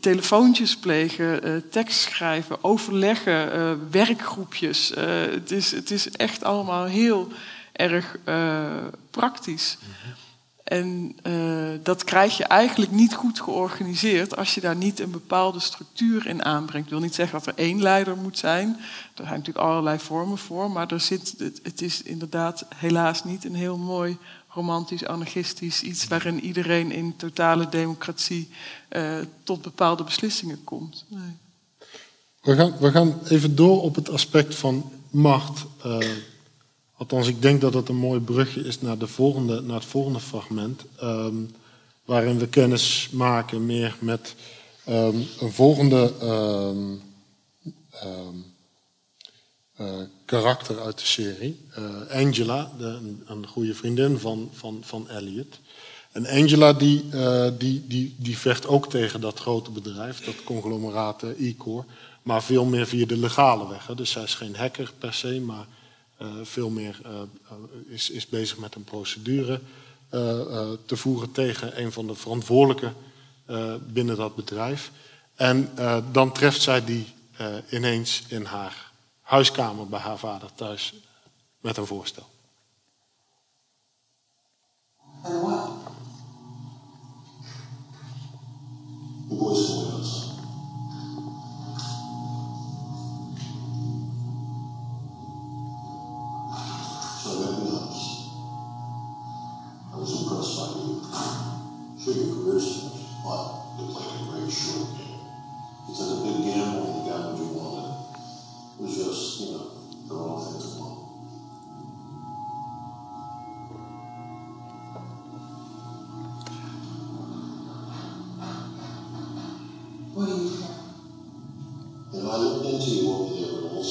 telefoontjes plegen, tekst schrijven, overleggen, werkgroepjes. het, is, het is echt allemaal heel erg praktisch. Mm -hmm. En uh, dat krijg je eigenlijk niet goed georganiseerd als je daar niet een bepaalde structuur in aanbrengt. Ik wil niet zeggen dat er één leider moet zijn. Er zijn natuurlijk allerlei vormen voor, maar er zit, het, is inderdaad helaas niet een heel mooi romantisch, anarchistisch iets waarin iedereen in totale democratie uh, tot bepaalde beslissingen komt. Nee. We, gaan, we gaan even door op het aspect van macht. Uh, Althans, ik denk dat het een mooi brugje is naar, de volgende, naar het volgende fragment. Um, waarin we kennis maken meer met um, een volgende um, uh, karakter uit de serie. Uh, Angela, de, een, goede vriendin van, van, van Elliot. En Angela die, uh, die, die, die vecht ook tegen dat grote bedrijf, dat conglomeraat E-Core. Maar veel meer via de legale weg. Hè. Dus zij is geen hacker per se, maar veel meer uh, is, is bezig met een procedure te voeren tegen een van de verantwoordelijken binnen dat bedrijf. En dan treft zij die ineens in haar huiskamer bij haar vader thuis met een voorstel. And what? The Convinced me, but you played a great short game. You took a big gamble and you got what you wanted. It was just, you know, the wrong thing to want. What do you think? And I looked into you over there and all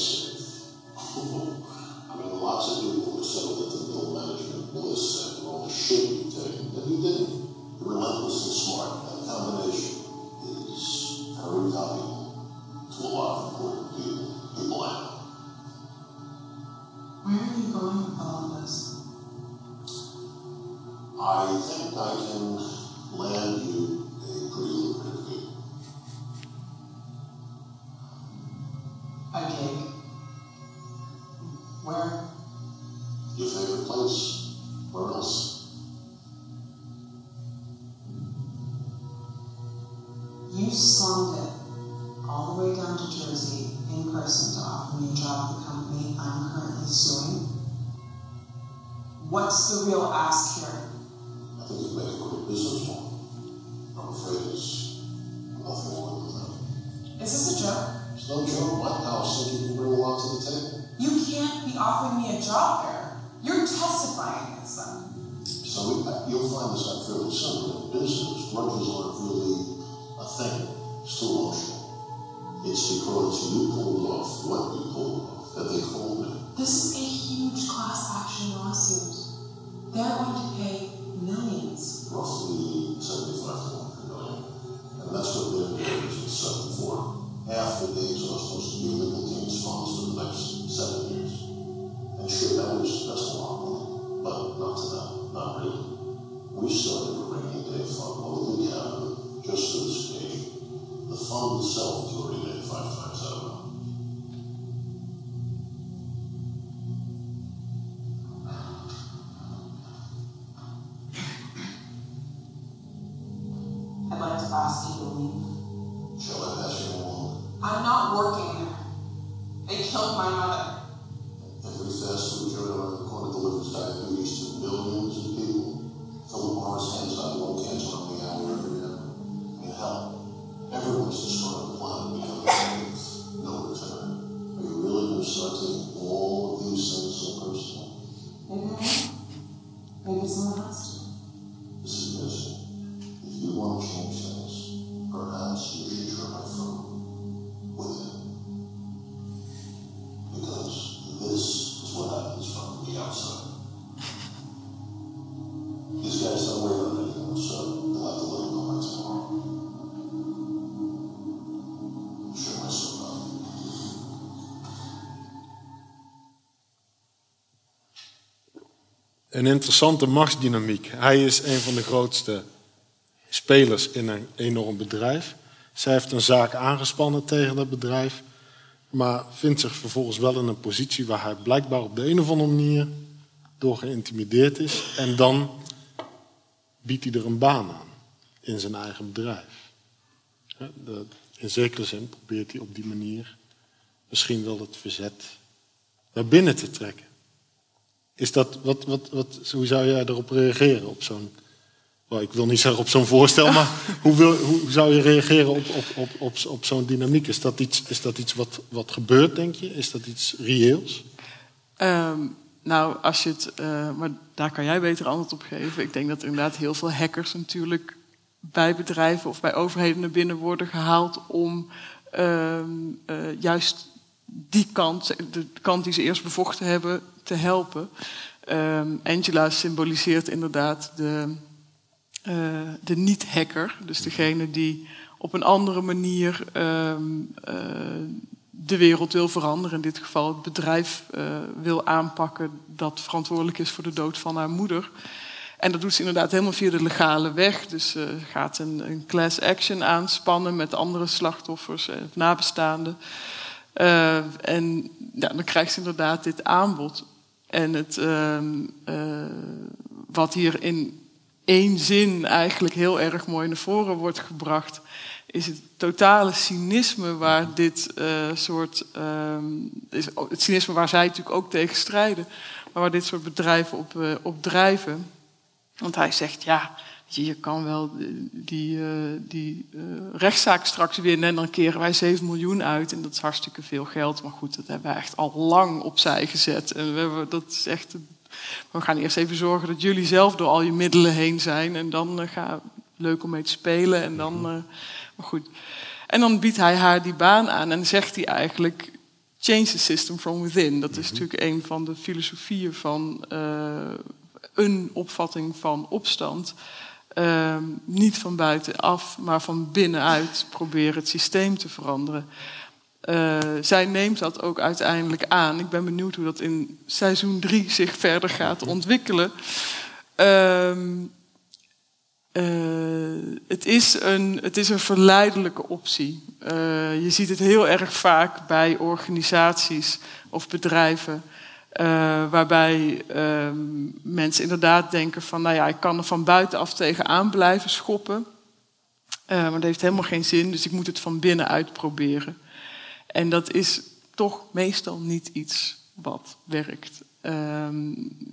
Een interessante machtsdynamiek. Hij is een van de grootste spelers in een enorm bedrijf. Zij heeft een zaak aangespannen tegen dat bedrijf, maar vindt zich vervolgens wel in een positie waar hij blijkbaar op de een of andere manier door geïntimideerd is. En dan biedt hij er een baan aan in zijn eigen bedrijf. In zekere zin probeert hij op die manier misschien wel het verzet naar binnen te trekken. Is dat, wat, wat, wat, hoe zou jij erop reageren? Op zo'n, ik wil niet zeggen op zo'n voorstel, maar (laughs) hoe, wil, hoe zou je reageren op, op, op, op, op zo'n dynamiek? Is dat iets, is dat iets wat, wat gebeurt, denk je? Is dat iets reëels? Ehm, nou, als je het, eh, maar daar kan jij beter antwoord op geven. Ik denk dat er inderdaad heel veel hackers natuurlijk bij bedrijven of bij overheden naar binnen worden gehaald om ehm, eh, juist die kant, de kant die ze eerst bevochten hebben, te helpen. Ehm, Angela symboliseert inderdaad de, eh, de niet-hacker, dus degene die op een andere manier ehm, eh, de wereld wil veranderen. In dit geval het bedrijf eh, wil aanpakken dat verantwoordelijk is voor de dood van haar moeder. En dat doet ze inderdaad helemaal via de legale weg. Dus ze gaat een, een class action aanspannen met andere slachtoffers en nabestaanden. Eh, en ja, dan krijgt ze inderdaad dit aanbod. En het, ehm, eh, wat hier in één zin eigenlijk heel erg mooi naar voren wordt gebracht, is het totale cynisme waar dit eh, soort. ehm, is het cynisme waar zij natuurlijk ook tegen strijden, maar waar dit soort bedrijven op, op drijven. Want hij zegt, ja, je, je kan wel die, eh, die eh, rechtszaak straks winnen en dan keren wij 7 miljoen uit. En dat is hartstikke veel geld. Maar goed, dat hebben wij echt al lang opzij gezet. En we, hebben, dat is echt, we gaan eerst even zorgen dat jullie zelf door al je middelen heen zijn. En dan uh, ga leuk om mee te spelen. En dan, uh, maar goed. En dan biedt hij haar die baan aan en zegt hij eigenlijk... Change the system from within. Dat is natuurlijk een van de filosofieën van uh, een opvatting van opstand. Uh, niet van buitenaf, maar van binnenuit proberen het systeem te veranderen. Uh, zij neemt dat ook uiteindelijk aan. Ik ben benieuwd hoe dat in seizoen 3 zich verder gaat ontwikkelen. Uh, uh, het, is een, het is een verleidelijke optie. Uh, je ziet het heel erg vaak bij organisaties of bedrijven. Uh, waarbij uh, mensen inderdaad denken van, nou ja, ik kan er van buitenaf tegenaan blijven schoppen. Uh, maar dat heeft helemaal geen zin, dus ik moet het van binnenuit proberen. En dat is toch meestal niet iets wat werkt.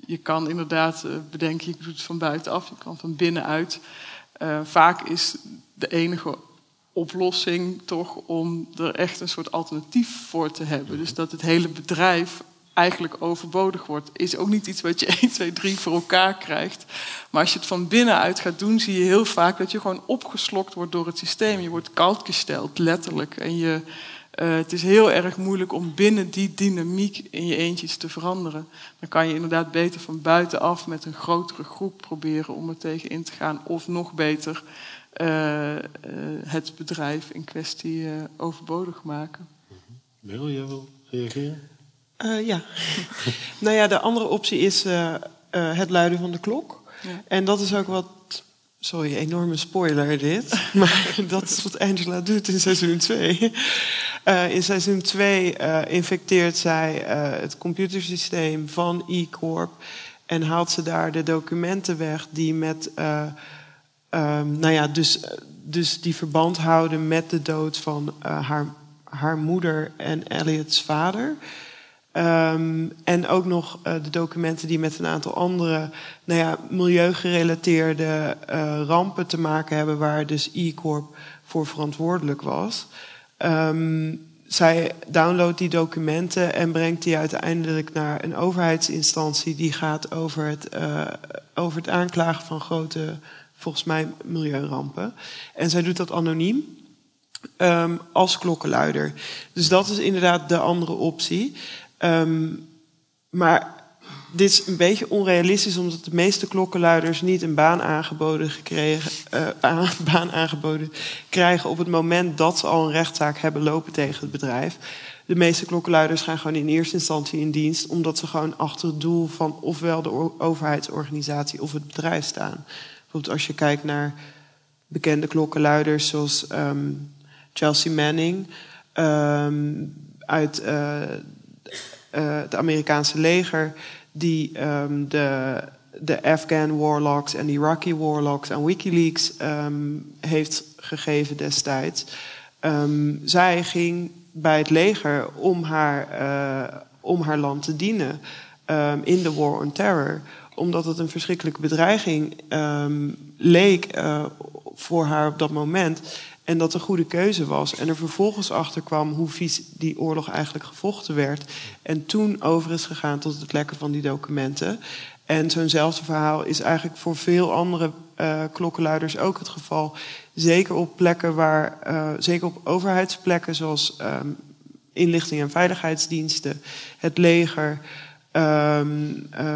je kan inderdaad bedenken, ik doe het van buitenaf, je kan van binnenuit. Eh, vaak is de enige oplossing toch om er echt een soort alternatief voor te hebben. Dus dat het hele bedrijf eigenlijk overbodig wordt, is ook niet iets wat je 1, 2, 3 voor elkaar krijgt. Maar als je het van binnenuit gaat doen, zie je heel vaak dat je gewoon opgeslokt wordt door het systeem. Je wordt koud gesteld, letterlijk. En je, uh, het is heel erg moeilijk om binnen die dynamiek in je eentjes te veranderen. Dan kan je inderdaad beter van buitenaf met een grotere groep proberen om er tegen in te gaan. Of nog beter uh, uh, het bedrijf in kwestie overbodig maken. Wil jij wil reageren? Uh, ja. (laughs) nou ja, de andere optie is uh, uh, het luiden van de klok. Ja. En dat is ook wat. Sorry, enorme spoiler dit. (laughs) maar dat is wat Angela doet in seizoen 2. (laughs) in seizoen 2 infecteert zij het computersysteem van E-Corp. En haalt ze daar de documenten weg die met. Um, nou ja, dus, dus die verband houden met de dood van haar, haar moeder en Elliot's vader. Um, en ook nog uh, de documenten die met een aantal andere nou ja, milieugerelateerde uh, rampen te maken hebben, waar dus E-Corp voor verantwoordelijk was. Um, zij downloadt die documenten en brengt die uiteindelijk naar een overheidsinstantie die gaat over het, uh, over het aanklagen van grote, volgens mij, milieurampen. En zij doet dat anoniem. Um, als klokkenluider. Dus dat is inderdaad de andere optie. Um, maar dit is een beetje onrealistisch, omdat de meeste klokkenluiders niet een baan aangeboden, gekregen, uh, (laughs) baan aangeboden krijgen op het moment dat ze al een rechtszaak hebben lopen tegen het bedrijf. De meeste klokkenluiders gaan gewoon in eerste instantie in dienst, omdat ze gewoon achter het doel van ofwel de overheidsorganisatie of het bedrijf staan. Bijvoorbeeld als je kijkt naar bekende klokkenluiders zoals um, Chelsea Manning um, uit. Uh, het Amerikaanse leger, die um, de, de Afghan warlocks en de Iraqi warlocks aan Wikileaks um, heeft gegeven destijds. Um, zij ging bij het leger om haar, uh, om haar land te dienen in de War on Terror omdat het een verschrikkelijke bedreiging leek uh, voor haar op dat moment. En dat een goede keuze was. En er vervolgens achter kwam hoe vies die oorlog eigenlijk gevochten werd. En toen over is gegaan tot het lekken van die documenten. En zo'nzelfde verhaal is eigenlijk voor veel andere uh, klokkenluiders ook het geval. Zeker op plekken waar, uh, zeker op overheidsplekken zoals um, inlichting en veiligheidsdiensten, het leger, um, uh,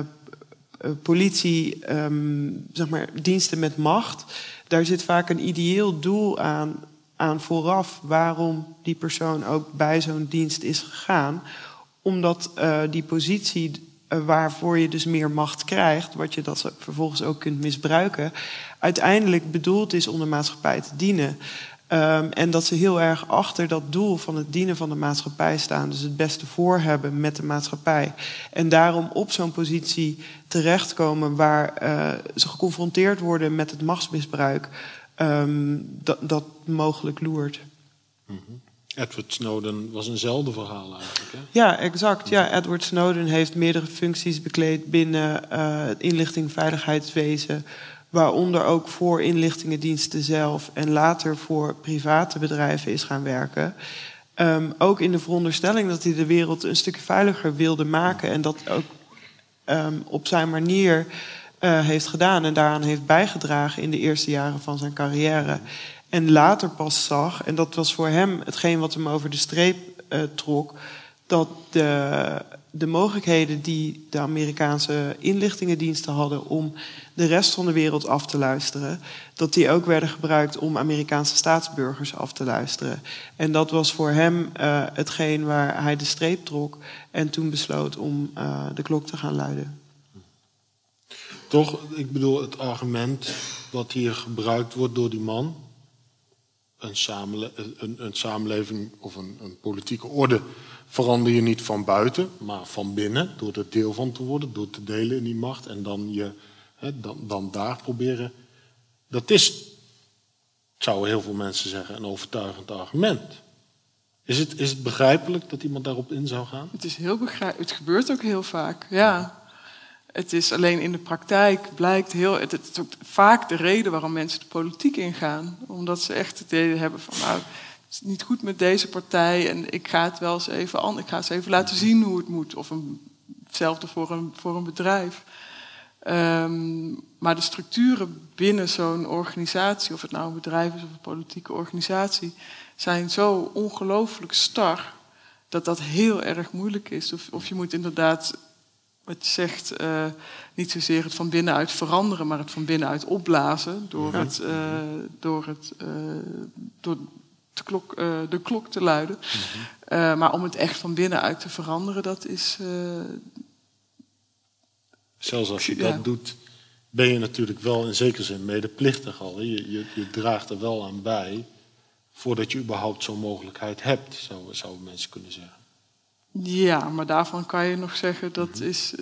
politie, um, zeg maar, diensten met macht daar zit vaak een ideeel doel aan, aan vooraf waarom die persoon ook bij zo'n dienst is gegaan. Omdat uh, die positie uh, waarvoor je dus meer macht krijgt, wat je dat vervolgens ook kunt misbruiken, uiteindelijk bedoeld is om de maatschappij te dienen. Um, en dat ze heel erg achter dat doel van het dienen van de maatschappij staan. Dus het beste voor hebben met de maatschappij. En daarom op zo'n positie terechtkomen waar uh, ze geconfronteerd worden met het machtsmisbruik. Um, dat, dat mogelijk loert. Mm -hmm. Edward Snowden was eenzelfde verhaal eigenlijk. Hè? Ja, exact. Ja, Edward Snowden heeft meerdere functies bekleed binnen uh, het inlichting veiligheidswezen waaronder ook voor inlichtingendiensten zelf en later voor private bedrijven is gaan werken. Um, ook in de veronderstelling dat hij de wereld een stuk veiliger wilde maken en dat ook um, op zijn manier uh, heeft gedaan en daaraan heeft bijgedragen in de eerste jaren van zijn carrière. En later pas zag, en dat was voor hem hetgeen wat hem over de streep uh, trok, dat de, de mogelijkheden die de Amerikaanse inlichtingendiensten hadden om de rest van de wereld af te luisteren, dat die ook werden gebruikt om Amerikaanse staatsburgers af te luisteren. En dat was voor hem uh, hetgeen waar hij de streep trok en toen besloot om uh, de klok te gaan luiden. Toch, ik bedoel, het argument wat hier gebruikt wordt door die man, een, een samenleving of een, een politieke orde verander je niet van buiten, maar van binnen, door er deel van te worden, door te delen in die macht en dan je dan, dan daar proberen. Dat is, zouden heel veel mensen zeggen, een overtuigend argument. Is het, is het begrijpelijk dat iemand daarop in zou gaan? Het is heel begrijpelijk. Het gebeurt ook heel vaak, ja. Het is alleen in de praktijk blijkt heel. Het, is ook vaak de reden waarom mensen de politiek ingaan. Omdat ze echt het idee hebben van nou, is niet goed met deze partij en ik ga het wel eens even an, ik ga eens even laten zien hoe het moet. Of een, hetzelfde voor een, voor een bedrijf. Ehm, maar de structuren binnen zo'n organisatie, of het nou een bedrijf is of een politieke organisatie, zijn zo ongelooflijk star dat dat heel erg moeilijk is. Of, of je moet inderdaad, wat je zegt, eh, niet zozeer het van binnenuit veranderen, maar het van binnenuit opblazen door, het, uh, door, het, uh, door de, klok, de klok te luiden. maar om het echt van binnenuit te veranderen, dat is. Zelfs als je dat doet, ben je natuurlijk wel in zekere zin medeplichtig al. Je, je, je draagt er wel aan bij voordat je überhaupt zo'n mogelijkheid hebt, zouden zou mensen kunnen zeggen. Ja, maar daarvan kan je nog zeggen dat mhm. is,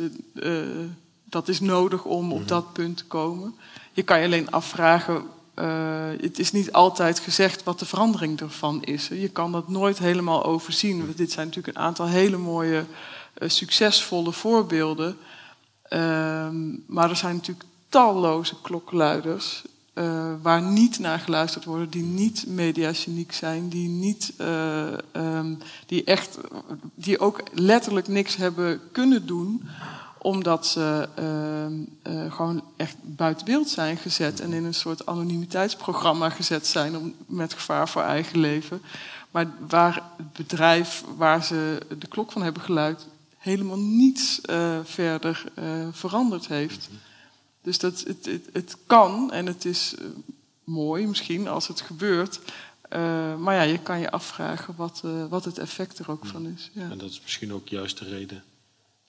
dat is nodig om op mhm. dat punt te komen. Je kan je alleen afvragen, uh, het is niet altijd gezegd wat de verandering ervan is. Je kan dat nooit helemaal overzien. Dit zijn natuurlijk een aantal hele mooie, succesvolle voorbeelden. Ehm, maar er zijn natuurlijk talloze klokluiders uh, waar niet naar geluisterd wordt, die niet mediageniek zijn, die, niet, um, die, echt, die ook letterlijk niks hebben kunnen doen, omdat ze uh, gewoon echt buiten beeld zijn gezet en in een soort anonimiteitsprogramma gezet zijn om, met gevaar voor eigen leven. Maar waar het bedrijf waar ze de klok van hebben geluid helemaal niets verder veranderd heeft. Dus dat, het, het, het kan en het is uh, mooi misschien als het gebeurt. Maar ja, je kan je afvragen wat, wat het effect er ook van is. Ja. En dat is misschien ook juist de reden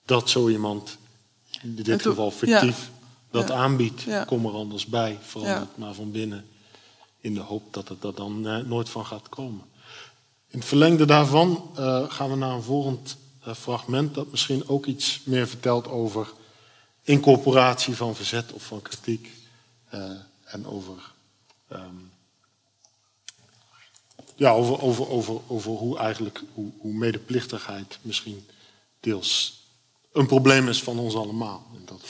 dat zo iemand, in dit geval fictief, ja. dat ja. aanbiedt. Kom er anders bij, verander het maar van binnen. In de hoop dat het er dan nooit van gaat komen. In het verlengde daarvan gaan we naar een volgend fragment dat misschien ook iets meer vertelt over incorporatie van verzet of van kritiek en over, um, ja, over, over, over, over hoe eigenlijk hoe, hoe medeplichtigheid misschien deels een probleem is van ons allemaal. In dat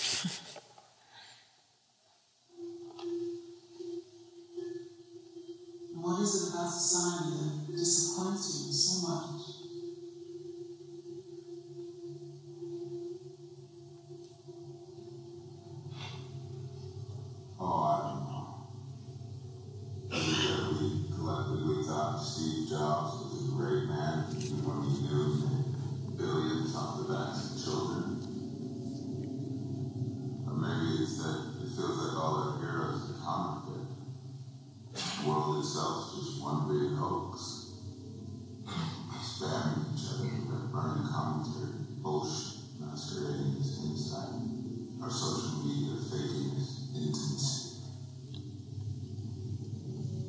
What is it about society that disappoints you so much? Oh, I don't know. Every year we collectively thought Steve Jobs was a great man, even when he knew billions on the backs of children. Maybe it's that it feels like all our heroes are counterfeit. The world itself is just one big hoax. Spamming each other with burning commentary, bullshit, masquerading as insight. Our social media faking as intimacy.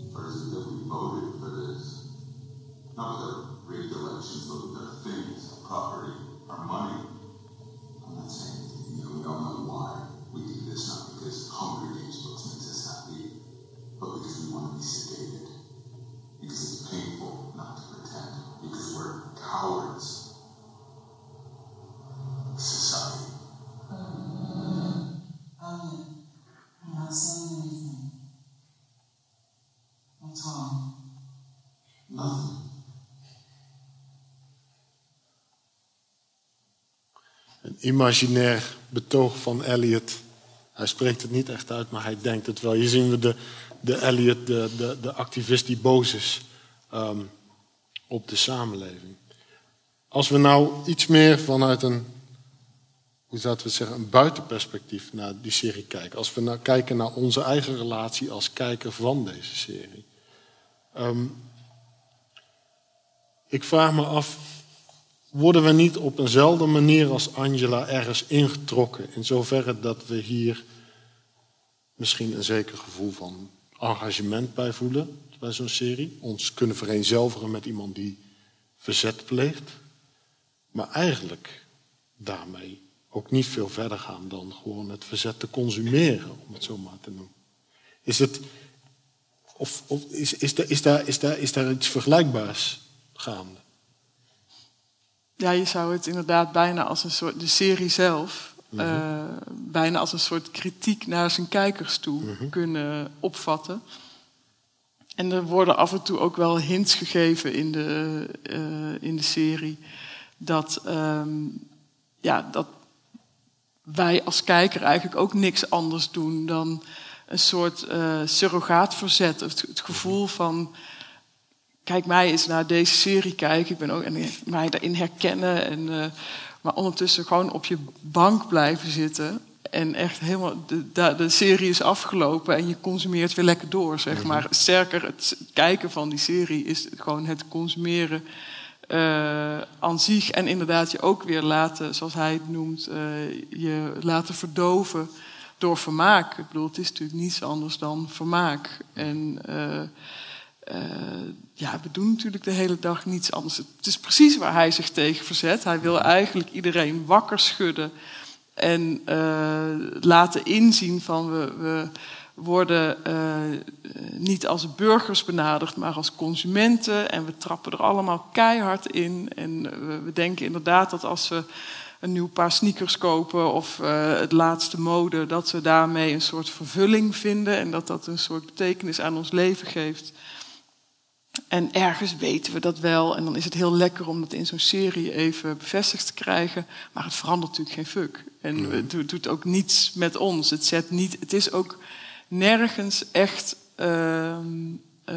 It that we voted for this? Not with our rigged elections, but with our things, our property, our money. Not you know, we all know why we do this, not because Hunger Games books makes us happy, but because we want to be sedated. Because it's painful not to pretend. Because we're cowards. Society. Imaginair betoog van Eliot. Hij spreekt het niet echt uit, maar hij denkt het wel. Hier zien we de, de Eliot, de, de, de activist die boos is um, op de samenleving. Als we nou iets meer vanuit een, hoe zouden we zeggen, een buitenperspectief naar die serie kijken. Als we nou kijken naar onze eigen relatie als kijker van deze serie. Um, ik vraag me af, worden we niet op eenzelfde manier als Angela ergens ingetrokken? In zoverre dat we hier misschien een zeker gevoel van engagement bij voelen bij zo'n serie. Ons kunnen vereenzelvigen met iemand die verzet pleegt. Maar eigenlijk daarmee ook niet veel verder gaan dan gewoon het verzet te consumeren, om het zo maar te noemen. Is het, of, is, is, is, daar, is, daar, is daar iets vergelijkbaars gaande? Ja, je zou het inderdaad bijna als een soort de serie zelf eh, bijna als een soort kritiek naar zijn kijkers toe kunnen opvatten. En er worden af en toe ook wel hints gegeven in de, eh, in de serie dat, ehm, ja, dat wij als kijker eigenlijk ook niks anders doen dan een soort uh, surrogaatverzet. Het, het gevoel van kijk mij eens naar deze serie kijken. Ik ben ook en mij daarin herkennen. En, uh, maar ondertussen gewoon op je bank blijven zitten. En echt helemaal, de, de, de, serie is afgelopen en je consumeert weer lekker door, zeg maar. Sterker, het kijken van die serie is gewoon het consumeren uh, aan zich. En inderdaad je ook weer laten, zoals hij het noemt, uh, je laten verdoven door vermaak. Ik bedoel, het is natuurlijk niets anders dan vermaak. En uh, uh, ja, we doen natuurlijk de hele dag niets anders. Het is precies waar hij zich tegen verzet. Hij wil eigenlijk iedereen wakker schudden en uh, laten inzien van we, we worden uh, niet als burgers benaderd, maar als consumenten. En we trappen er allemaal keihard in. En we, we denken inderdaad dat als we een nieuw paar sneakers kopen of uh, het laatste mode, dat we daarmee een soort vervulling vinden en dat dat een soort betekenis aan ons leven geeft. En ergens weten we dat wel. En dan is het heel lekker om dat in zo'n serie even bevestigd te krijgen. Maar het verandert natuurlijk geen fuck. En nee. het doet ook niets met ons. Het, zet niet, het is ook nergens echt uh, uh,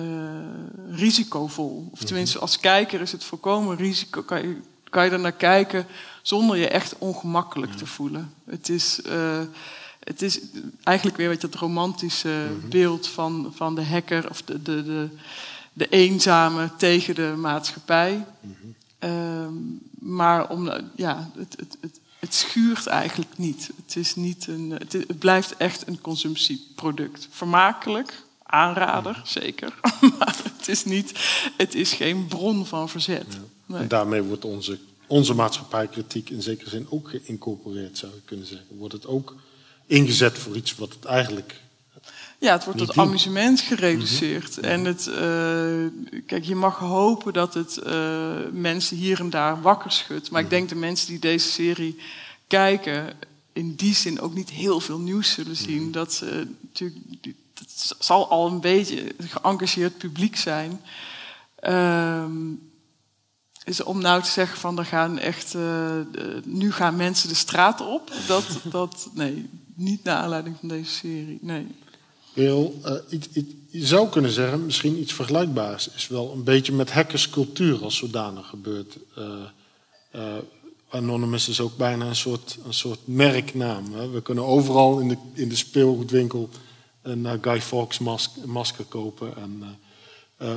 risicovol. Of tenminste, als kijker is het volkomen risico. Kan je, kan je er naar kijken zonder je echt ongemakkelijk te voelen. Het is, uh, het is eigenlijk weer je, het romantische mm -hmm. beeld van, van de hacker of de, de, de, de eenzame tegen de maatschappij. Mm -hmm. uh, maar om, ja, het, het, het, het, schuurt eigenlijk niet. Het, is niet een, het, het blijft echt een consumptieproduct. Vermakelijk, aanrader, -hmm. zeker. (laughs) maar het is, niet, het is geen bron van verzet. Ja. Nee. En daarmee wordt onze, onze maatschappijkritiek in zekere zin ook geïncorporeerd, zou je kunnen zeggen. Wordt het ook ingezet voor iets wat het eigenlijk ja, het wordt tot amusement gereduceerd. Mm -hmm. En het, uh, kijk, je mag hopen dat het uh, mensen hier en daar wakker schudt. Maar ik denk de mensen die deze serie kijken, in die zin ook niet heel veel nieuws zullen zien. Mm -hmm. Dat ze natuurlijk, dat zal al een beetje een geëngageerd publiek zijn. Uh, is om nou te zeggen van er gaan echt, uh, nu gaan mensen de straat op. Dat, (laughs) dat, nee, niet naar aanleiding van deze serie. Nee. Iets, je zou kunnen zeggen, misschien iets vergelijkbaars is wel een beetje met hackerscultuur als zodanig gebeurt. Uh, uh, Anonymous is ook bijna een soort, een soort merknaam. Hè? We kunnen overal in de, in de speelgoedwinkel een Guy Fawkes mask, masker kopen. En,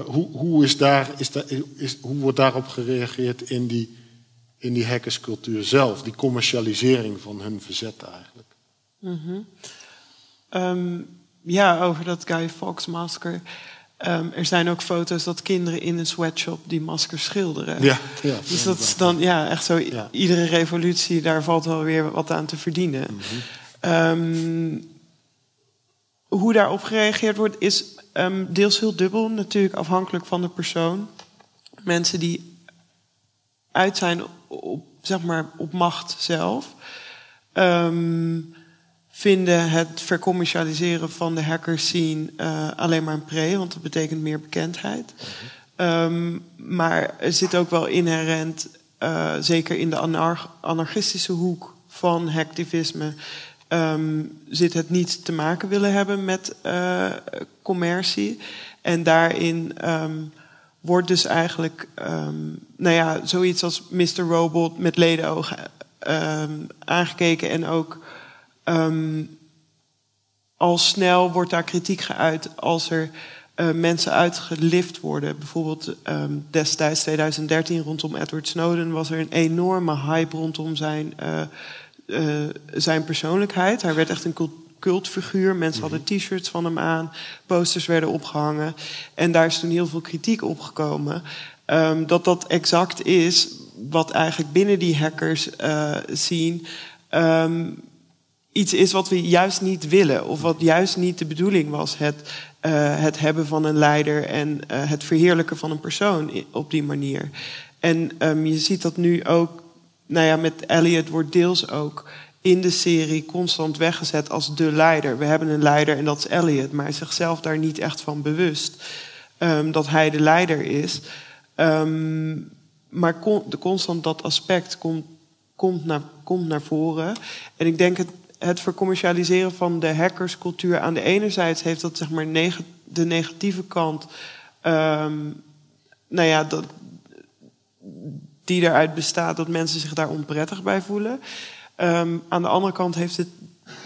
hoe, hoe, is daar, is is, hoe wordt daarop gereageerd in die, in die hackerscultuur zelf? Die commercialisering van hun verzet eigenlijk. Mm ja, over dat Guy Fawkes masker. Um, er zijn ook foto's dat kinderen in een sweatshop die maskers schilderen. Ja, ja, dus dat is dan ja, echt zo. Ja. Iedere revolutie, daar valt wel weer wat aan te verdienen. Mm -hmm. um, hoe daarop gereageerd wordt, is um, deels heel dubbel. Natuurlijk afhankelijk van de persoon. Mensen die uit zijn op, zeg maar, op macht zelf vinden het vercommercialiseren van de hackers-scene uh, alleen maar een pre, want dat betekent meer bekendheid. Um, maar er zit ook wel inherent, uh, zeker in de anar anarchistische hoek van hacktivisme, um, zit het niet te maken willen hebben met uh, commercie. En daarin um, wordt dus eigenlijk, nou ja, zoiets als Mr. Robot met ledenogen aangekeken en ook Um, al snel wordt daar kritiek geuit als er uh, mensen uitgelift worden. Bijvoorbeeld um, destijds 2013 rondom Edward Snowden was er een enorme hype rondom zijn, uh, uh, zijn persoonlijkheid. Hij werd echt een cult cultfiguur. Mensen hadden t-shirts van hem aan, posters werden opgehangen. En daar is toen heel veel kritiek op gekomen. Um, dat dat exact is wat eigenlijk binnen die hackers zien. Um, iets is wat we juist niet willen. Of wat juist niet de bedoeling was. Het, uh, het hebben van een leider en uh, het verheerlijken van een persoon op die manier. En um, je ziet dat nu ook, nou ja, met Elliot wordt deels ook in de serie constant weggezet als de leider. We hebben een leider en dat is Elliot, maar hij is zichzelf daar niet echt van bewust ehm, dat hij de leider is. Ehm, maar de constant dat aspect komt, komt, naar, komt naar voren. En ik denk het, het vercommercialiseren van de hackerscultuur aan de ene zijde heeft dat zeg maar de negatieve kant. ehm, nou ja, dat, die eruit bestaat dat mensen zich daar onprettig bij voelen. Ehm, aan de andere kant heeft het,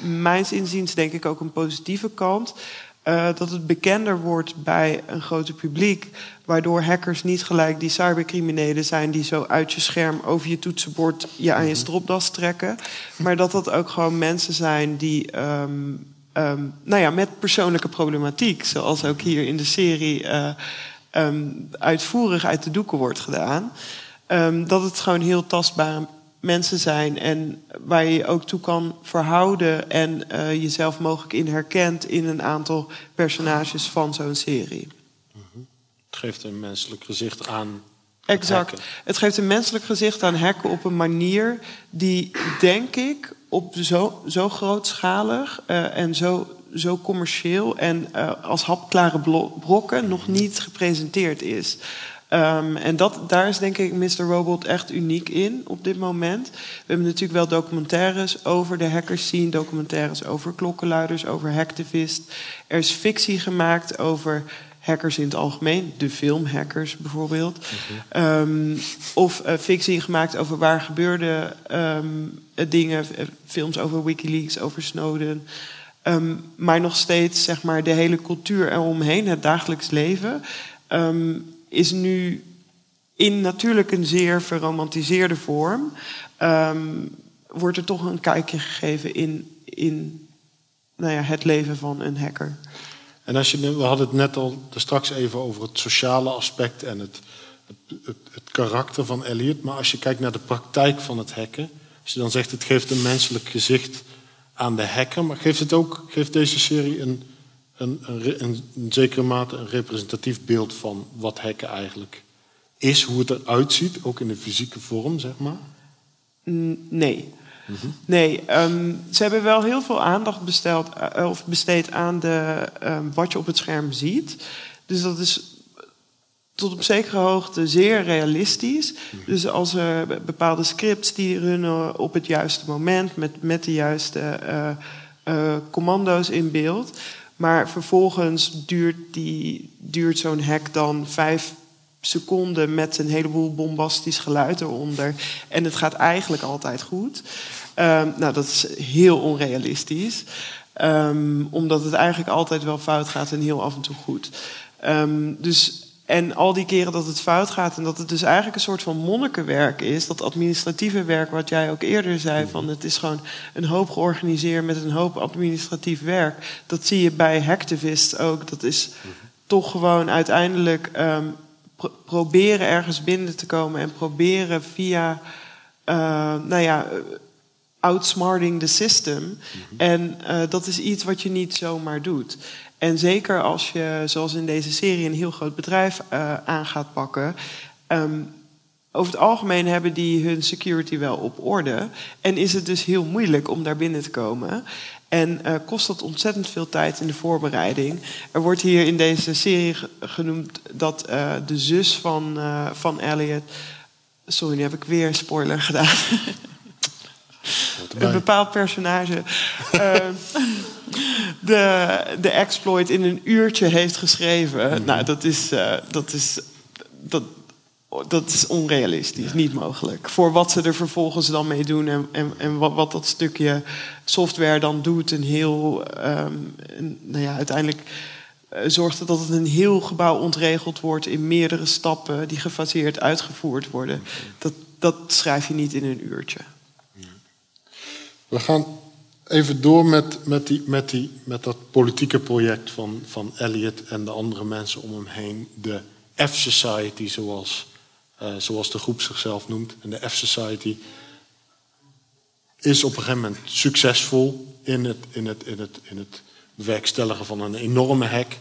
mijns inziens, denk ik ook een positieve kant. Eh, dat het bekender wordt bij een groter publiek. Waardoor hackers niet gelijk die cybercriminelen zijn die zo uit je scherm over je toetsenbord je aan je stropdas trekken. Maar dat dat ook gewoon mensen zijn die. ehm, ehm, nou ja, met persoonlijke problematiek, zoals ook hier in de serie eh, ehm, uitvoerig uit de doeken wordt gedaan. Dat het gewoon heel tastbare mensen zijn en waar je je ook toe kan verhouden en eh, jezelf mogelijk in herkent in een aantal personages van zo'n serie. Het geeft een menselijk gezicht aan. Exact. hacken. Het geeft een menselijk gezicht aan hacken op een manier die, denk ik, op zo, zo grootschalig eh, en zo, zo commercieel en eh, als hapklare brokken nog niet gepresenteerd is. Ehm, en dat, daar is denk ik Mr. Robot echt uniek in op dit moment. We hebben natuurlijk wel documentaires over de hackers zien, documentaires over klokkenluiders, over hacktivist. Er is fictie gemaakt over hackers in het algemeen, de film Hackers bijvoorbeeld. Ehm, of eh, fictie gemaakt over waar gebeurde ehm, eh, dingen, eh, films over Wikileaks, over Snowden. Maar nog steeds, zeg maar, de hele cultuur eromheen, het dagelijks leven, is nu in natuurlijk een zeer verromantiseerde vorm. ehm, wordt er toch een kijkje gegeven in, in nou ja, het leven van een hacker. En als je, we hadden het net al straks even over het sociale aspect en het, het, het, het karakter van Elliot. Maar als je kijkt naar de praktijk van het hacken. Als je dan zegt het geeft een menselijk gezicht aan de hacker. Maar geeft, het ook, geeft deze serie een, een, een, zekere mate een representatief beeld van wat hacken eigenlijk is. Hoe het eruit ziet, ook in de fysieke vorm, zeg maar. Nee. Nee, ehm, ze hebben wel heel veel aandacht besteld, eh, of besteed aan de, ehm, wat je op het scherm ziet. Dus dat is tot op zekere hoogte zeer realistisch. Dus als er be- bepaalde scripts die runnen op het juiste moment, met, met de juiste eh, eh, commando's in beeld. Maar vervolgens duurt, die- duurt zo'n hack dan vijf seconden met een heleboel bombastisch geluid eronder. En het gaat eigenlijk altijd goed. Ehm, nou, dat is heel onrealistisch. Ehm, omdat het eigenlijk altijd wel fout gaat en heel af en toe goed. Ehm, dus, en al die keren dat het fout gaat en dat het dus eigenlijk een soort van monnikenwerk is, dat administratieve werk wat jij ook eerder zei, van het is gewoon een hoop georganiseerd met een hoop administratief werk. Dat zie je bij hacktivists ook. Dat is toch gewoon uiteindelijk ehm, pro- proberen ergens binnen te komen en proberen via, eh, nou ja, outsmarting the system. En eh, dat is iets wat je niet zomaar doet. En zeker als je, zoals in deze serie, een heel groot bedrijf eh, aan gaat pakken. ehm, over het algemeen hebben die hun security wel op orde. En is het dus heel moeilijk om daar binnen te komen. En eh, kost dat ontzettend veel tijd in de voorbereiding. Er wordt hier in deze serie ge- genoemd dat eh, de zus van, van Elliot. Sorry, nu heb ik weer spoiler gedaan. (laughs) een bepaald personage. eh, (laughs) de, de exploit in een uurtje heeft geschreven. Nou, dat is, eh, dat is, dat, dat is onrealistisch, niet mogelijk. Voor wat ze er vervolgens dan mee doen en, en, en wat, wat dat stukje software dan doet. En heel, ehm, nou ja, uiteindelijk eh, zorgt het dat het een heel gebouw ontregeld wordt in meerdere stappen die gefaseerd uitgevoerd worden. Dat, dat schrijf je niet in een uurtje. We gaan even door met, met, die, met, die, met dat politieke project van, van Elliot en de andere mensen om hem heen. De F-Society, zoals, eh, zoals de groep zichzelf noemt. En de F-Society is op een gegeven moment succesvol in het, in het, in het, in het bewerkstelligen van een enorme hack.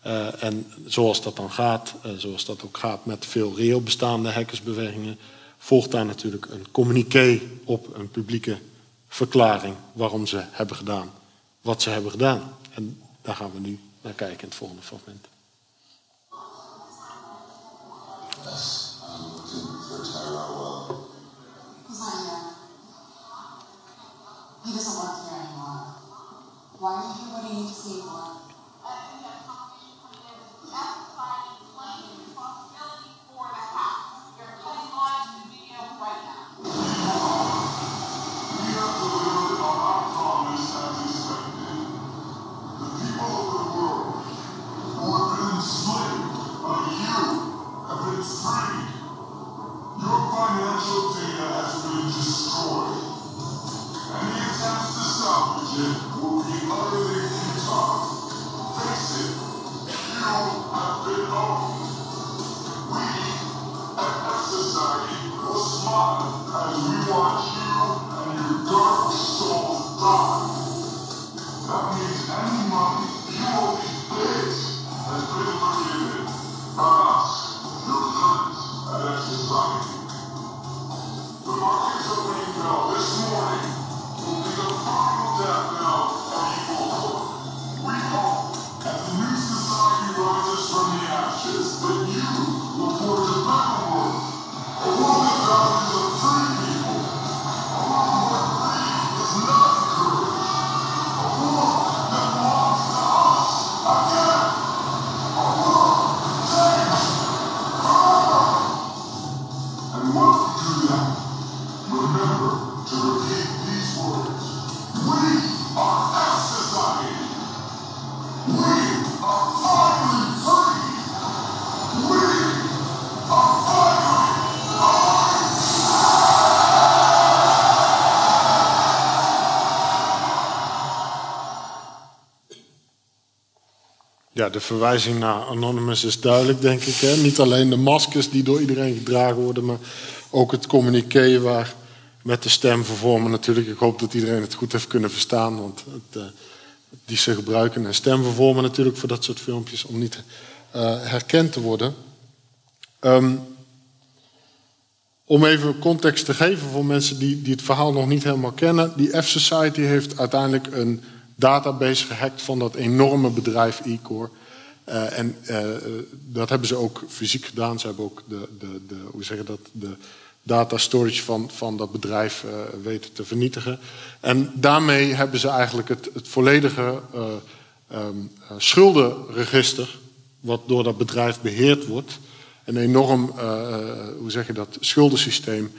Eh, en zoals dat dan gaat, eh, zoals dat ook gaat met veel reëel bestaande hackersbewegingen, volgt daar natuurlijk een communiqué op een publieke verklaring waarom ze hebben gedaan wat ze hebben gedaan. En daar gaan we nu naar kijken in het volgende fragment. Do you to De verwijzing naar Anonymous is duidelijk, denk ik. Hè? Niet alleen de maskers die door iedereen gedragen worden, maar ook het communiqué waar met de stem vervormen natuurlijk. Ik hoop dat iedereen het goed heeft kunnen verstaan, want het, eh, die ze gebruiken een stem vervormen natuurlijk voor dat soort filmpjes om niet eh, herkend te worden. Ehm, om even context te geven voor mensen die, die het verhaal nog niet helemaal kennen. Die F-Society heeft uiteindelijk een database gehackt van dat enorme bedrijf eCore. Eh, en eh, dat hebben ze ook fysiek gedaan. Ze hebben ook de, de, de, hoe zeg je dat, de data storage van, van dat bedrijf eh, weten te vernietigen. En daarmee hebben ze eigenlijk het, het volledige eh, ehm, eh, schuldenregister, wat door dat bedrijf beheerd wordt, een enorm, hoe zeg je dat, schuldensysteem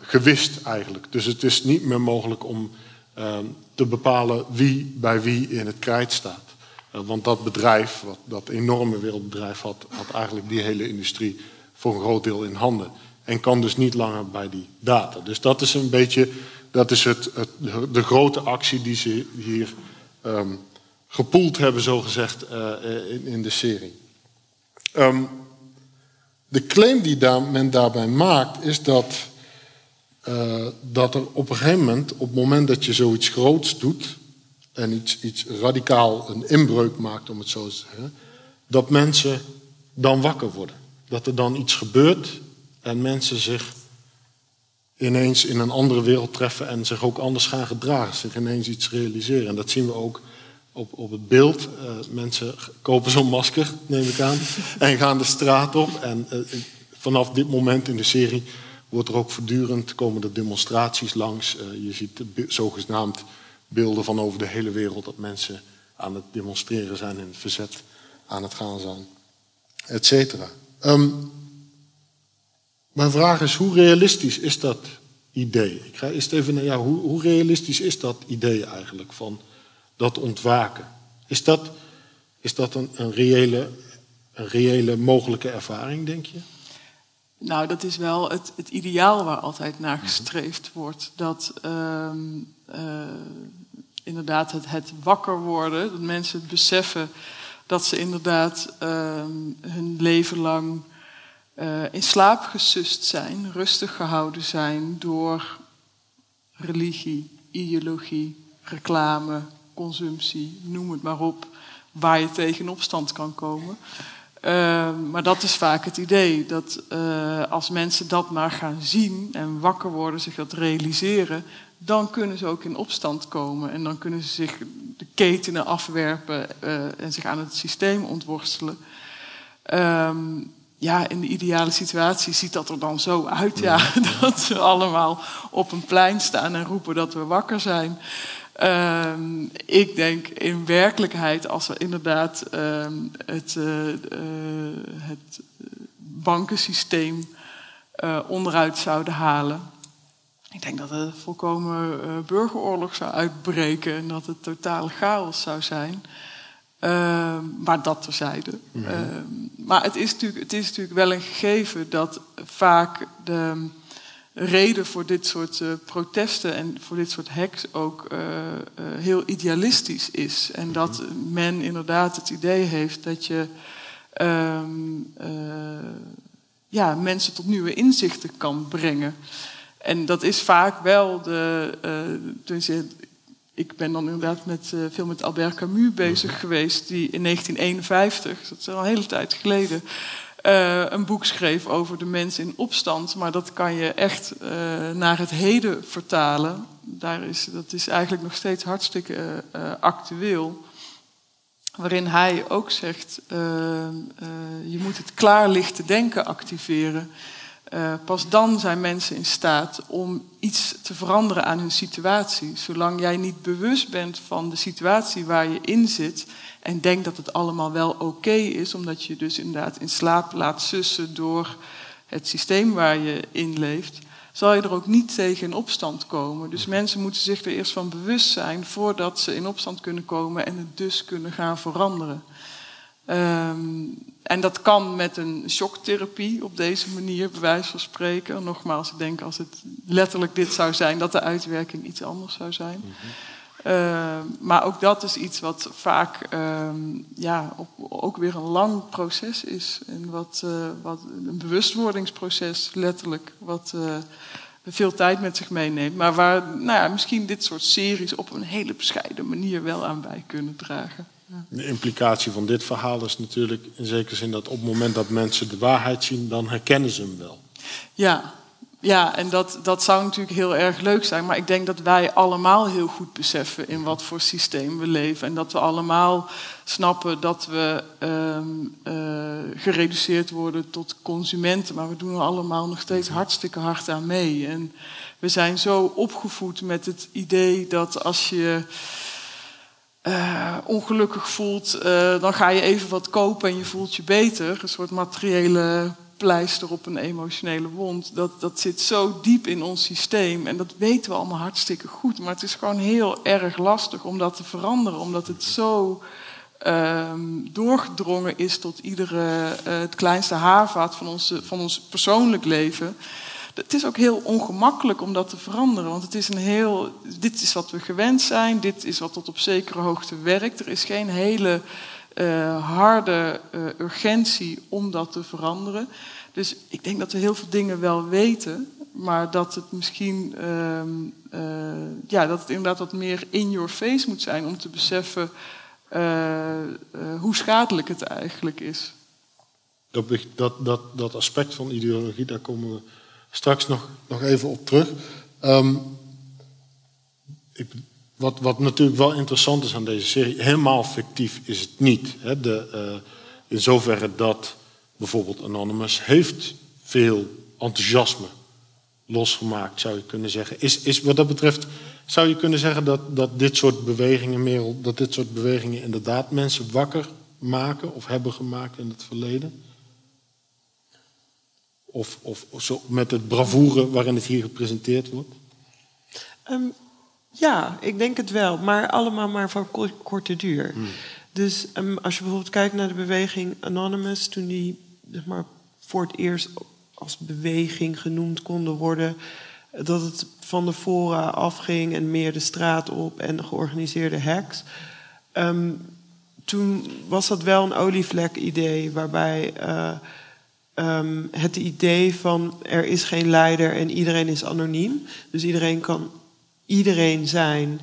gewist eigenlijk. Dus het is niet meer mogelijk om eh, te bepalen wie bij wie in het krijt staat. Eh, want dat bedrijf, wat, dat enorme wereldbedrijf, had, had eigenlijk die hele industrie voor een groot deel in handen. En kan dus niet langer bij die data. Dus dat is een beetje, dat is het, het, de grote actie die ze hier ehm, gepoeld hebben, zogezegd, uh, in, in de serie. Ehm, de claim die daar, men daarbij maakt, is dat, uh, dat er op een gegeven moment, op het moment dat je zoiets groots doet, en iets, iets radicaal een inbreuk maakt, om het zo te zeggen, dat mensen dan wakker worden. Dat er dan iets gebeurt en mensen zich ineens in een andere wereld treffen en zich ook anders gaan gedragen, zich ineens iets realiseren. En dat zien we ook op, op het beeld. Uh, mensen kopen zo'n masker, neem ik aan, (laughs) en gaan de straat op. En uh, vanaf dit moment in de serie wordt er ook voortdurend komen er demonstraties langs. Uh, je ziet zogenaamd beelden van over de hele wereld dat mensen aan het demonstreren zijn en het verzet aan het gaan zijn, et cetera. Um, mijn vraag is, hoe realistisch is dat idee? Ik ga eerst even naar jou. Hoe, hoe realistisch is dat idee eigenlijk van dat ontwaken? Is dat, is dat een, een, reële, een reële mogelijke ervaring, denk je? Nou, dat is wel het, het ideaal waar altijd naar gestreefd wordt. Dat uh, uh, inderdaad het, het, wakker worden, dat mensen het beseffen dat ze inderdaad uh, hun leven lang uh, in slaap gesust zijn, rustig gehouden zijn door religie, ideologie, reclame, consumptie, noem het maar op, waar je tegen opstand kan komen. Uh, maar dat is vaak het idee, dat uh, als mensen dat maar gaan zien en wakker worden, zich dat realiseren, dan kunnen ze ook in opstand komen. En dan kunnen ze zich de ketenen afwerpen eh, en zich aan het systeem ontworstelen. Ehm, ja, in de ideale situatie ziet dat er dan zo uit, ja, (laughs) dat ze allemaal op een plein staan en roepen dat we wakker zijn. Ehm, ik denk in werkelijkheid, als we inderdaad ehm, het, uh, het bankensysteem uh, onderuit zouden halen. Ik denk dat er volkomen burgeroorlog zou uitbreken en dat het totale chaos zou zijn. Uh, maar dat terzijde. Mm maar het is, natuurlijk, het is natuurlijk wel een gegeven dat vaak de reden voor dit soort uh, protesten en voor dit soort hacks ook uh, heel idealistisch is. En dat mhm. men inderdaad het idee heeft dat je ehm, ja, mensen tot nieuwe inzichten kan brengen. En dat is vaak wel de. Ik ben dan inderdaad met, uh, veel met Albert Camus bezig mhm. geweest, die in 1951, dat is al een hele tijd geleden, uh, een boek schreef over de mens in opstand. Maar dat kan je echt uh, naar het heden vertalen. Daar is, dat is eigenlijk nog steeds hartstikke actueel. Waarin hij ook zegt, je moet het klaarlichte denken activeren. Uh, pas dan zijn mensen in staat om iets te veranderen aan hun situatie. Zolang jij niet bewust bent van de situatie waar je in zit en denkt dat het allemaal wel oké is, omdat je dus inderdaad in slaap laat sussen door het systeem waar je in leeft, zal je er ook niet tegen in opstand komen. Dus mensen moeten zich er eerst van bewust zijn voordat ze in opstand kunnen komen en het dus kunnen gaan veranderen. Um, en dat kan met een shocktherapie op deze manier, bij wijze van spreken. Nogmaals, ik denk als het letterlijk dit zou zijn, dat de uitwerking iets anders zou zijn. Mm -hmm. uh, maar ook dat is iets wat vaak um, ja, ook, ook, weer een lang proces is. En wat, uh, wat een bewustwordingsproces, letterlijk, wat uh, veel tijd met zich meeneemt. Maar waar nou ja, misschien dit soort series op een hele bescheiden manier wel aan bij kunnen dragen. De implicatie van dit verhaal is natuurlijk in zekere zin dat op het moment dat mensen de waarheid zien, dan herkennen ze hem wel. Ja, ja en dat, dat zou natuurlijk heel erg leuk zijn. Maar ik denk dat wij allemaal heel goed beseffen in wat voor systeem we leven. En dat we allemaal snappen dat we um, uh, gereduceerd worden tot consumenten. Maar we doen er allemaal nog steeds hartstikke hard aan mee. En we zijn zo opgevoed met het idee dat als je uh, ongelukkig voelt, uh, dan ga je even wat kopen en je voelt je beter. Een soort materiële pleister op een emotionele wond. Dat, dat zit zo diep in ons systeem en dat weten we allemaal hartstikke goed. Maar het is gewoon heel erg lastig om dat te veranderen, omdat het zo uh, doorgedrongen is tot iedere, uh, het kleinste haarvaat van, onze, van ons persoonlijk leven het is ook heel ongemakkelijk om dat te veranderen. Want het is een heel. Dit is wat we gewend zijn. Dit is wat tot op zekere hoogte werkt. Er is geen hele uh, harde uh, urgentie om dat te veranderen. Dus ik denk dat we heel veel dingen wel weten. Maar dat het misschien. Uh, ja, dat het inderdaad wat meer in your face moet zijn om te beseffen. hoe schadelijk het eigenlijk is. Dat, dat, dat, dat aspect van ideologie, daar komen we straks nog, nog even op terug. Um, ik, wat, wat natuurlijk wel interessant is aan deze serie, helemaal fictief is het niet. Hè? De, uh, in zoverre dat bijvoorbeeld Anonymous heeft veel enthousiasme losgemaakt, zou je kunnen zeggen. Is, is wat dat betreft, zou je kunnen zeggen dat, dat dit soort bewegingen, Merel, dat dit soort bewegingen inderdaad mensen wakker maken of hebben gemaakt in het verleden? Of, of, zo met het bravoure waarin het hier gepresenteerd wordt? Um, ja, ik denk het wel. Maar allemaal maar van korte duur. Hmm. Dus um, als je bijvoorbeeld kijkt naar de beweging Anonymous... toen die zeg maar, voor het eerst als beweging genoemd konden worden... dat het van de fora afging en meer de straat op... en georganiseerde hacks... Um, toen was dat wel een olievlek-idee waarbij... Uh, um, het idee van er is geen leider en iedereen is anoniem. Dus iedereen kan iedereen zijn,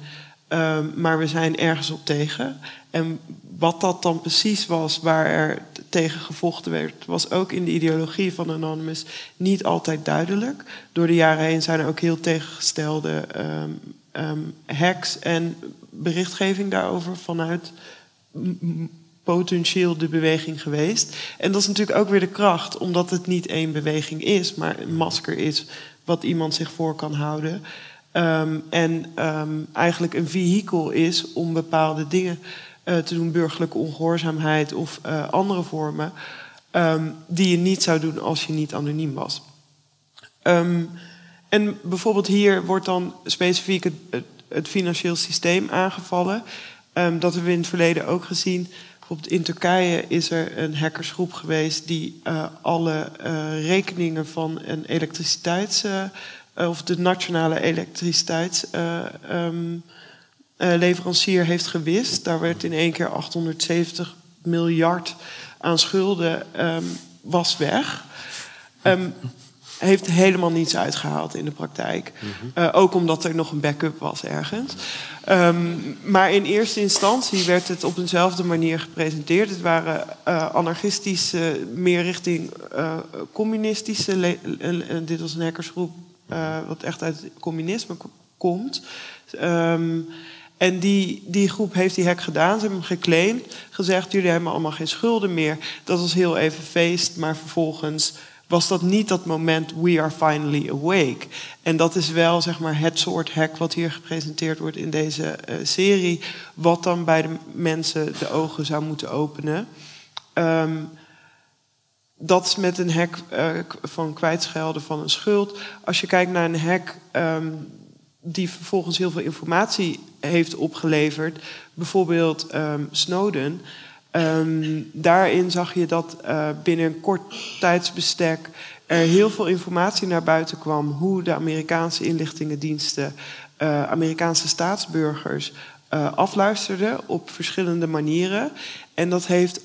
um, maar we zijn ergens op tegen. En wat dat dan precies was waar er tegen gevochten werd, was ook in de ideologie van Anonymous niet altijd duidelijk. Door de jaren heen zijn er ook heel tegengestelde ehm, ehm, hacks en berichtgeving daarover vanuit potentieel de beweging geweest. En dat is natuurlijk ook weer de kracht, omdat het niet één beweging is, maar een masker is wat iemand zich voor kan houden. Ehm, en ehm, eigenlijk een vehikel is om bepaalde dingen eh, te doen, burgerlijke ongehoorzaamheid of eh, andere vormen, ehm, die je niet zou doen als je niet anoniem was. En bijvoorbeeld hier wordt dan specifiek het, het, financieel systeem aangevallen. Dat hebben we in het verleden ook gezien. In Turkije is er een hackersgroep geweest die eh, alle eh, rekeningen van een elektriciteits... eh, of de nationale elektriciteitsleverancier heeft gewist. Daar werd in één keer 870 miljard aan schulden ehm, was weg. Ehm, heeft helemaal niets uitgehaald in de praktijk. Eh, ook omdat er nog een backup was ergens. Ehm, maar in eerste instantie werd het op eenzelfde manier gepresenteerd. Het waren eh, anarchistische, meer richting eh, communistische. dit was een hackersgroep wat echt uit het communisme komt. Ehm, en die, die groep heeft die hack gedaan. Ze hebben hem geclaimd. Gezegd, jullie hebben allemaal geen schulden meer. Dat was heel even feest. Maar vervolgens was dat niet dat moment we are finally awake. En dat is wel zeg maar, het soort hack wat hier gepresenteerd wordt in deze eh, serie. Wat dan bij de mensen de ogen zou moeten openen. Ehm, dat is met een hack eh, van kwijtschelden van een schuld. Als je kijkt naar een hack ehm, die vervolgens heel veel informatie heeft opgeleverd, bijvoorbeeld ehm, Snowden. Ehm, daarin zag je dat eh, binnen een kort tijdsbestek er heel veel informatie naar buiten kwam hoe de Amerikaanse inlichtingendiensten eh, Amerikaanse staatsburgers eh, afluisterden op verschillende manieren. En dat heeft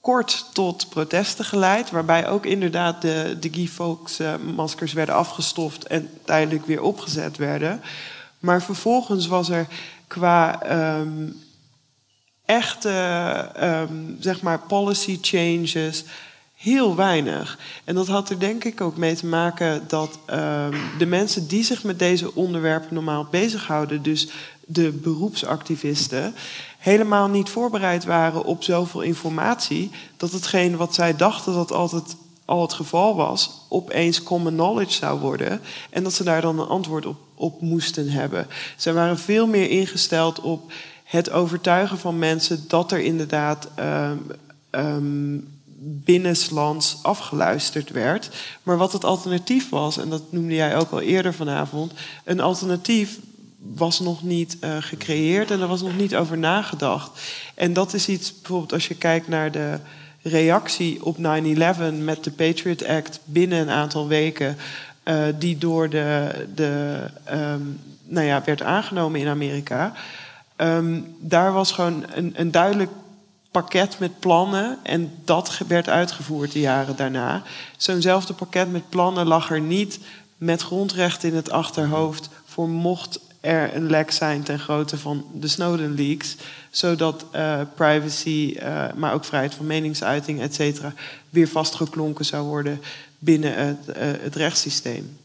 kort tot protesten geleid, waarbij ook inderdaad de, de Guy Fawkes eh, maskers werden afgestoft en tijdelijk weer opgezet werden. Maar vervolgens was er qua ehm, echte ehm, zeg maar policy changes heel weinig. En dat had er denk ik ook mee te maken dat ehm, de mensen die zich met deze onderwerpen normaal bezighouden, dus de beroepsactivisten, helemaal niet voorbereid waren op zoveel informatie, dat hetgeen wat zij dachten dat altijd al het geval was, opeens common knowledge zou worden. En dat ze daar dan een antwoord op, op moesten hebben. Zij waren veel meer ingesteld op het overtuigen van mensen dat er inderdaad ehm, ehm, binnenlands afgeluisterd werd. Maar wat het alternatief was, en dat noemde jij ook al eerder vanavond, een alternatief was nog niet eh, gecreëerd en er was nog niet over nagedacht. En dat is iets, bijvoorbeeld als je kijkt naar de reactie op 9-11 met de Patriot Act binnen een aantal weken, eh, die door de, de ehm, nou ja, werd aangenomen in Amerika. Ehm, daar was gewoon een, een duidelijk pakket met plannen en dat werd uitgevoerd de jaren daarna. Zo'nzelfde pakket met plannen lag er niet met grondrechten in het achterhoofd voor mocht er een lek zijn ten grootte van de Snowden leaks, zodat eh, privacy, eh, maar ook vrijheid van meningsuiting, et cetera, weer vastgeklonken zou worden binnen het, eh, het rechtssysteem.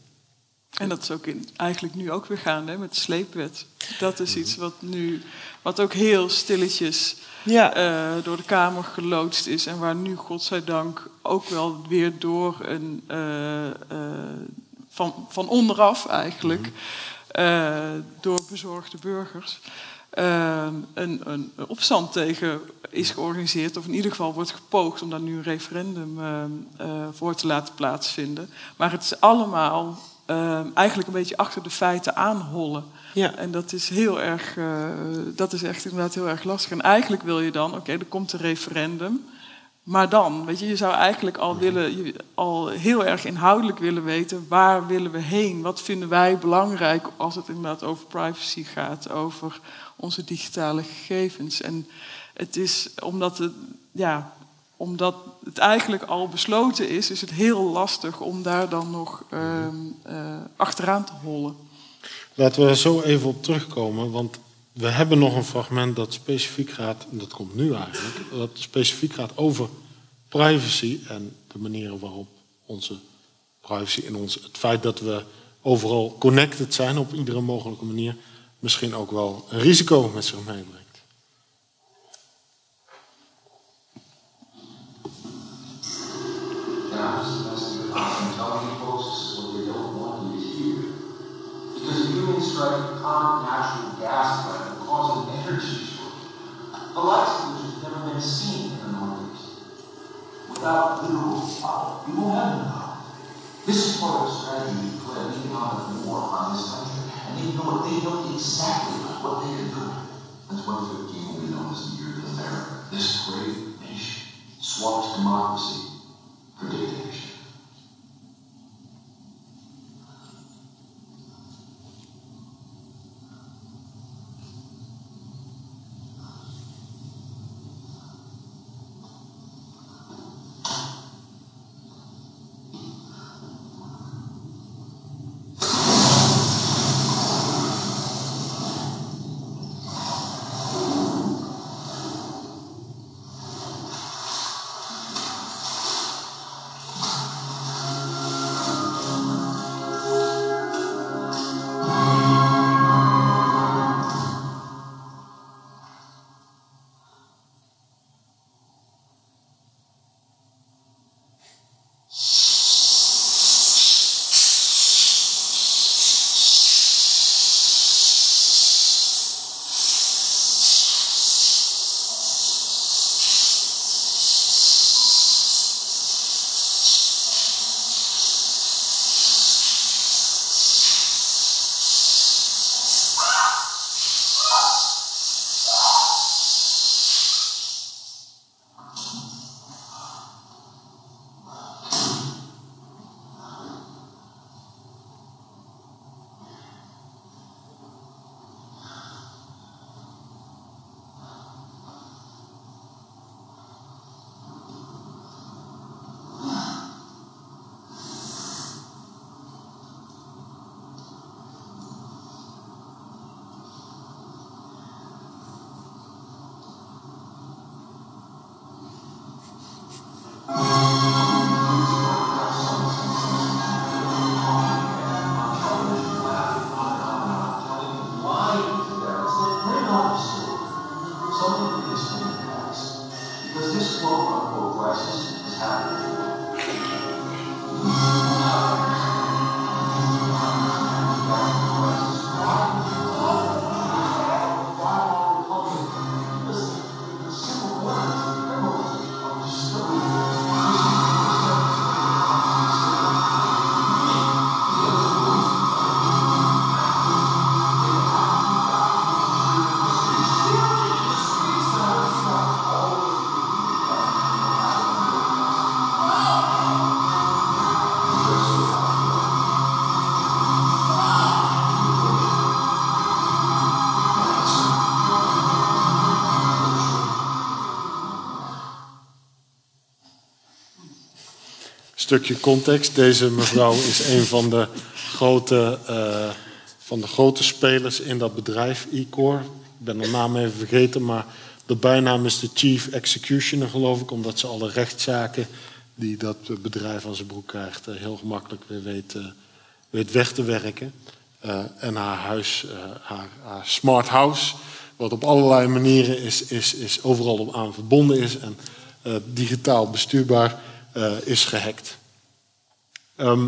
En dat is ook in, eigenlijk nu ook weer gaande met de sleepwet. Dat is iets wat nu, wat ook heel stilletjes Ja, eh, door de Kamer geloodst is. En waar nu, godzijdank, ook wel weer door een. eh, eh, van, van onderaf eigenlijk. eh, door bezorgde burgers. een, een opstand tegen is georganiseerd. Of in ieder geval wordt gepoogd om daar nu een referendum voor te laten plaatsvinden. Maar het is allemaal eh, eigenlijk een beetje achter de feiten aanhollen. ja. En dat is heel erg, eh, dat is echt inderdaad heel erg lastig. En eigenlijk wil je dan, oké, er komt een referendum. Maar dan, weet je, je zou eigenlijk al, willen, je- al heel erg inhoudelijk willen weten... waar willen we heen? Wat vinden wij belangrijk als het inderdaad over privacy gaat... over onze digitale gegevens. En het is, omdat het, ja, omdat het eigenlijk al besloten is... is het heel lastig om daar dan nog ehm, eh, achteraan te hollen. Laten we er zo even op terugkomen, want we hebben nog een fragment dat specifiek gaat, en dat komt nu eigenlijk, dat specifiek gaat over privacy en de manieren waarop onze privacy en ons, het feit dat we overal connected zijn op iedere mogelijke manier, misschien ook wel een risico met zich meebrengt. Is the message of I'm telling you folks, this is what they don't want you to hear. Because humans strike a common natural gas cause an energy shortage, likes of which has never been seen in the Northeast. Without literal power, we will have no power. This is part of a strategy to declare an economic war on this country. And they know it. They know exactly what they can do. That's 115 will be known as the year of America. This great nation swaps democracy for Stukje context. Deze mevrouw is een van de grote, eh, van de grote spelers in dat bedrijf, Ecor. Ik ben de naam even vergeten, maar de bijnaam is de Chief Executioner, geloof ik, omdat ze alle rechtszaken die dat bedrijf aan zijn broek krijgt, eh, heel gemakkelijk weer weet, eh, weet weg te werken. En haar huis, haar, smart house, wat op allerlei manieren is, is, is overal aan verbonden is en digitaal bestuurbaar, eh, is gehackt. Ehm,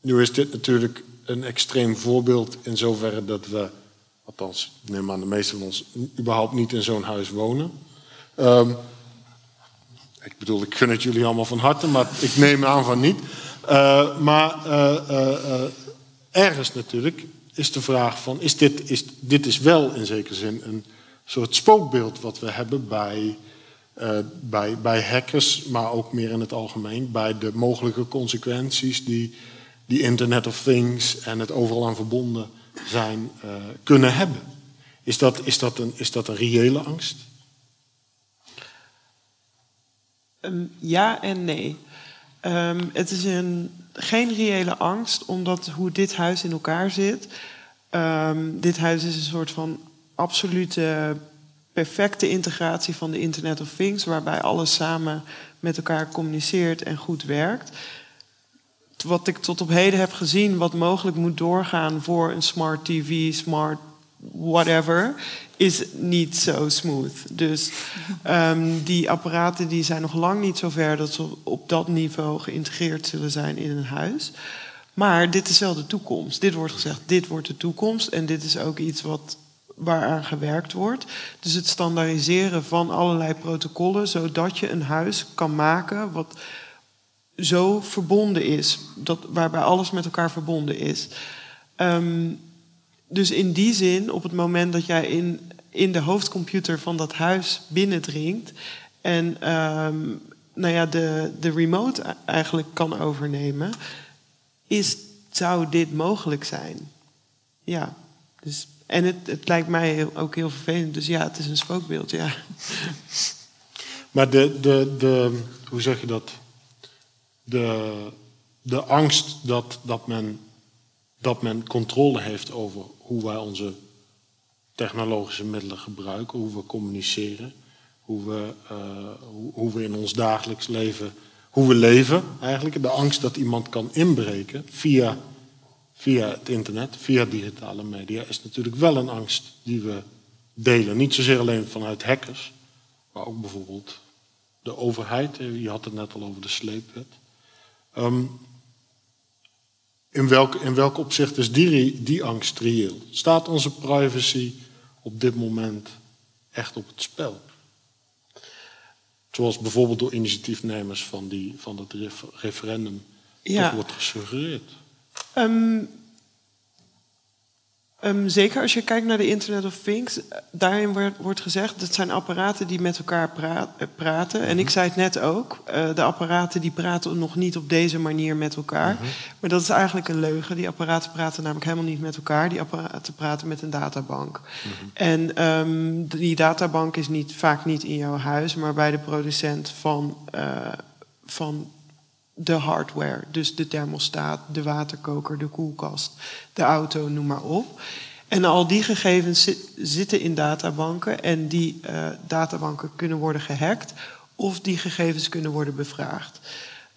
nu is dit natuurlijk een extreem voorbeeld in zoverre dat we, althans, ik neem aan de meeste van ons, überhaupt niet in zo'n huis wonen. Ehm, ik bedoel, ik gun het jullie allemaal van harte, maar ik neem aan van niet. Eh, maar eh, ergens natuurlijk is de vraag van, is dit, is, dit is wel in zekere zin een soort spookbeeld wat we hebben bij, eh, bij, bij hackers, maar ook meer in het algemeen, bij de mogelijke consequenties die, die Internet of Things en het overal aan verbonden zijn eh, kunnen hebben. Is dat, is, dat een, is dat een reële angst? Ehm, ja en nee. Ehm, het is een, geen reële angst, omdat hoe dit huis in elkaar zit. ehm, dit huis is een soort van absolute perfecte integratie van de Internet of Things, waarbij alles samen met elkaar communiceert en goed werkt. Wat ik tot op heden heb gezien, wat mogelijk moet doorgaan voor een smart TV, smart whatever, is niet zo smooth. Dus um, die apparaten die zijn nog lang niet zo ver dat ze op dat niveau geïntegreerd zullen zijn in een huis. Maar dit is wel de toekomst. Dit wordt gezegd, dit wordt de toekomst. En dit is ook iets wat, waaraan gewerkt wordt. Dus het standaardiseren van allerlei protocollen, zodat je een huis kan maken wat zo verbonden is, dat, waarbij alles met elkaar verbonden is. Um, dus in die zin, op het moment dat jij in, in de hoofdcomputer van dat huis binnendringt en um, nou ja, de, de remote eigenlijk kan overnemen, is, zou dit mogelijk zijn. Ja, dus, en het, het lijkt mij ook heel vervelend, dus ja, het is een spookbeeld, ja. Maar de, de, de hoe zeg je dat? De, de angst dat, dat men dat men controle heeft over hoe wij onze technologische middelen gebruiken, hoe we communiceren, hoe we, uh, hoe, hoe, we in ons dagelijks leven, hoe we leven eigenlijk. De angst dat iemand kan inbreken via, via het internet, via digitale media, is natuurlijk wel een angst die we delen. Niet zozeer alleen vanuit hackers, maar ook bijvoorbeeld de overheid. Je had het net al over de sleepwet. Um, in welk, in welk opzicht is die, die angst reëel? Staat onze privacy op dit moment echt op het spel? Zoals bijvoorbeeld door initiatiefnemers van, die, van dat referendum ja. wordt gesuggereerd. Um, Um, zeker als je kijkt naar de Internet of Things, daarin wordt, wordt gezegd dat zijn apparaten die met elkaar eh, praten. En ik mhm. zei het net ook, uh, de apparaten die praten nog niet op deze manier met elkaar. Mhm. Maar dat is eigenlijk een leugen. Die apparaten praten namelijk helemaal niet met elkaar. Die apparaten praten met een databank. Mhm. En um, die databank is niet, vaak niet in jouw huis, maar bij de producent van, uh, van de hardware. Dus de thermostaat, de waterkoker, de koelkast, de auto, noem maar op. En al die gegevens zitten in databanken en die uh, databanken kunnen worden gehackt of die gegevens kunnen worden bevraagd.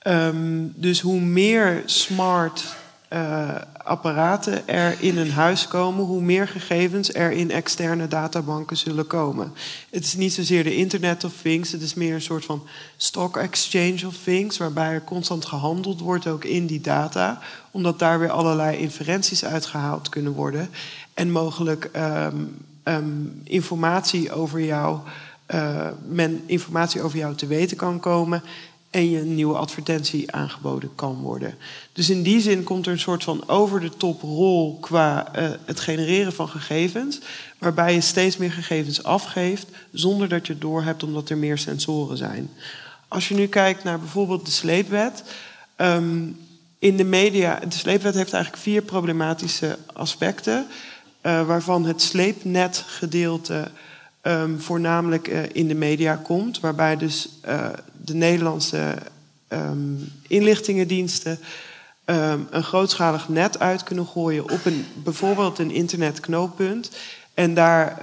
Um, dus hoe meer smart uh, apparaten er in een huis komen, hoe meer gegevens er in externe databanken zullen komen. Het is niet zozeer de Internet of Things, het is meer een soort van stock exchange of things, waarbij er constant gehandeld wordt ook in die data, omdat daar weer allerlei inferenties uitgehaald kunnen worden en mogelijk um, um, informatie over jou. Uh, men informatie over jou te weten kan komen en je een nieuwe advertentie aangeboden kan worden. Dus in die zin komt er een soort van over-de-top rol qua uh, het genereren van gegevens, waarbij je steeds meer gegevens afgeeft zonder dat je het doorhebt omdat er meer sensoren zijn. Als je nu kijkt naar bijvoorbeeld de sleepwet. Um, in de media, de sleepwet heeft eigenlijk vier problematische aspecten, uh, waarvan het sleepnetgedeelte um, voornamelijk uh, in de media komt, waarbij dus de Nederlandse um, inlichtingendiensten um, een grootschalig net uit kunnen gooien op een, bijvoorbeeld een internetknooppunt en daar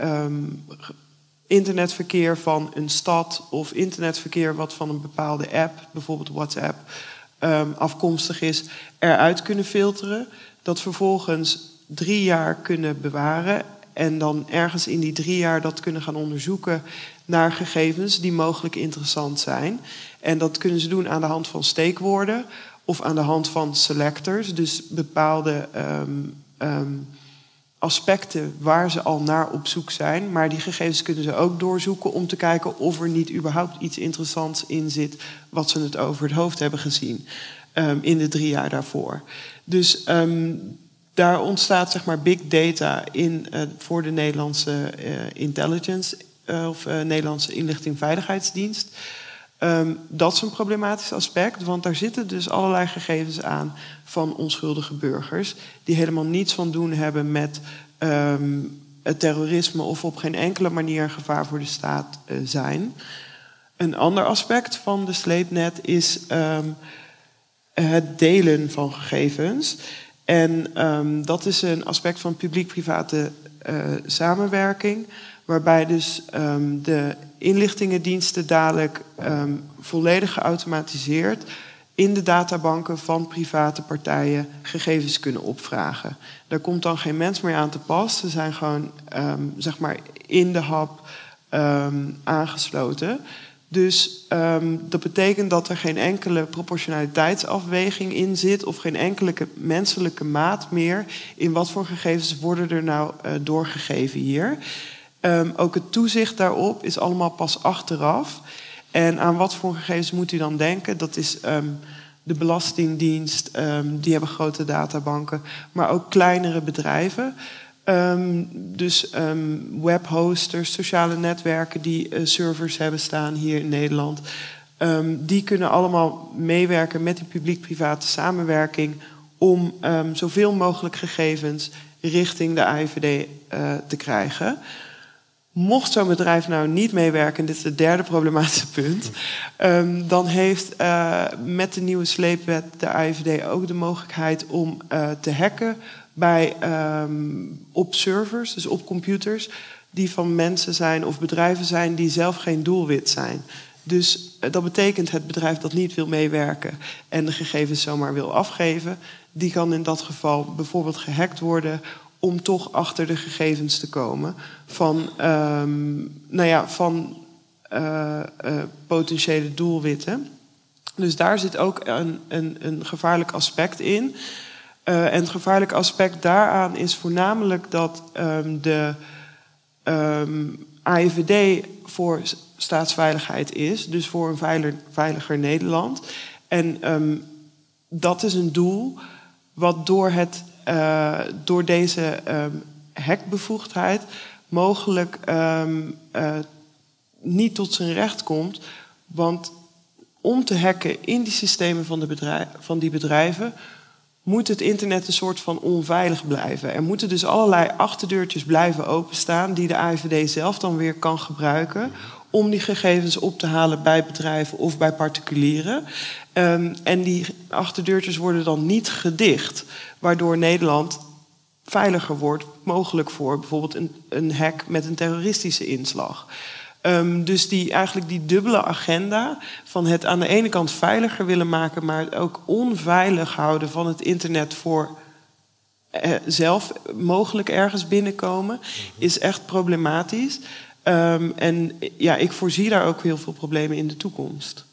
internetverkeer van een stad of internetverkeer wat van een bepaalde app, bijvoorbeeld WhatsApp, afkomstig is, eruit kunnen filteren. Dat vervolgens drie jaar kunnen bewaren en dan ergens in die drie jaar dat kunnen gaan onderzoeken naar gegevens die mogelijk interessant zijn. En dat kunnen ze doen aan de hand van steekwoorden of aan de hand van selectors. Dus bepaalde um, um, aspecten waar ze al naar op zoek zijn. Maar die gegevens kunnen ze ook doorzoeken om te kijken of er niet überhaupt iets interessants in zit wat ze het over het hoofd hebben gezien um, in de drie jaar daarvoor. Dus daar ontstaat zeg maar big data in, uh, voor de Nederlandse uh, intelligence of Nederlandse inlichting-veiligheidsdienst. Um, dat is een problematisch aspect, want daar zitten dus allerlei gegevens aan van onschuldige burgers die helemaal niets van doen hebben met um, het terrorisme of op geen enkele manier een gevaar voor de staat zijn. Een ander aspect van de sleepnet is um, het delen van gegevens. En ehm, dat is een aspect van publiek-private eh, samenwerking, waarbij dus ehm, de inlichtingendiensten dadelijk ehm, volledig geautomatiseerd in de databanken van private partijen gegevens kunnen opvragen. Daar komt dan geen mens meer aan te pas. Ze zijn gewoon ehm, zeg maar in de hap aangesloten. Dus dat betekent dat er geen enkele proportionaliteitsafweging in zit of geen enkele menselijke maat meer in wat voor gegevens worden er nou uh, doorgegeven hier. Um, ook het toezicht daarop is allemaal pas achteraf. En aan wat voor gegevens moet u dan denken? Dat is um, de Belastingdienst, um, die hebben grote databanken, maar ook kleinere bedrijven. Dus webhosters, sociale netwerken die uh, servers hebben staan hier in Nederland. Die kunnen allemaal meewerken met die publiek-private samenwerking om zoveel mogelijk gegevens richting de AIVD uh, te krijgen. Mocht zo'n bedrijf nou niet meewerken, dit is het derde problematische punt, um, dan heeft uh, met de nieuwe sleepwet de AIVD ook de mogelijkheid om uh, te hacken bij, um, op servers, dus op computers, die van mensen zijn of bedrijven zijn die zelf geen doelwit zijn. Dus uh, dat betekent het bedrijf dat niet wil meewerken en de gegevens zomaar wil afgeven, die kan in dat geval bijvoorbeeld gehackt worden om toch achter de gegevens te komen van, um, nou ja, van uh, uh, potentiële doelwitten. Dus daar zit ook een, een, een gevaarlijk aspect in. Uh, en het gevaarlijke aspect daaraan is voornamelijk dat um, de um, ehm, AIVD voor staatsveiligheid is, dus voor een veiliger, Nederland. En dat is een doel wat door het uh, door deze um, hekbevoegdheid mogelijk um, uh, niet tot zijn recht komt. Want om te hacken in die systemen van, de van die bedrijven moet het internet een soort van onveilig blijven. Er moeten dus allerlei achterdeurtjes blijven openstaan die de AIVD zelf dan weer kan gebruiken om die gegevens op te halen bij bedrijven of bij particulieren. Um, en die achterdeurtjes worden dan niet gedicht, waardoor Nederland veiliger wordt, mogelijk voor bijvoorbeeld een, een hack met een terroristische inslag. Um, dus die, eigenlijk die dubbele agenda van het aan de ene kant veiliger willen maken, maar ook onveilig houden van het internet voor eh, zelf mogelijk ergens binnenkomen, is echt problematisch. Um, en ja, ik voorzie daar ook heel veel problemen in de toekomst.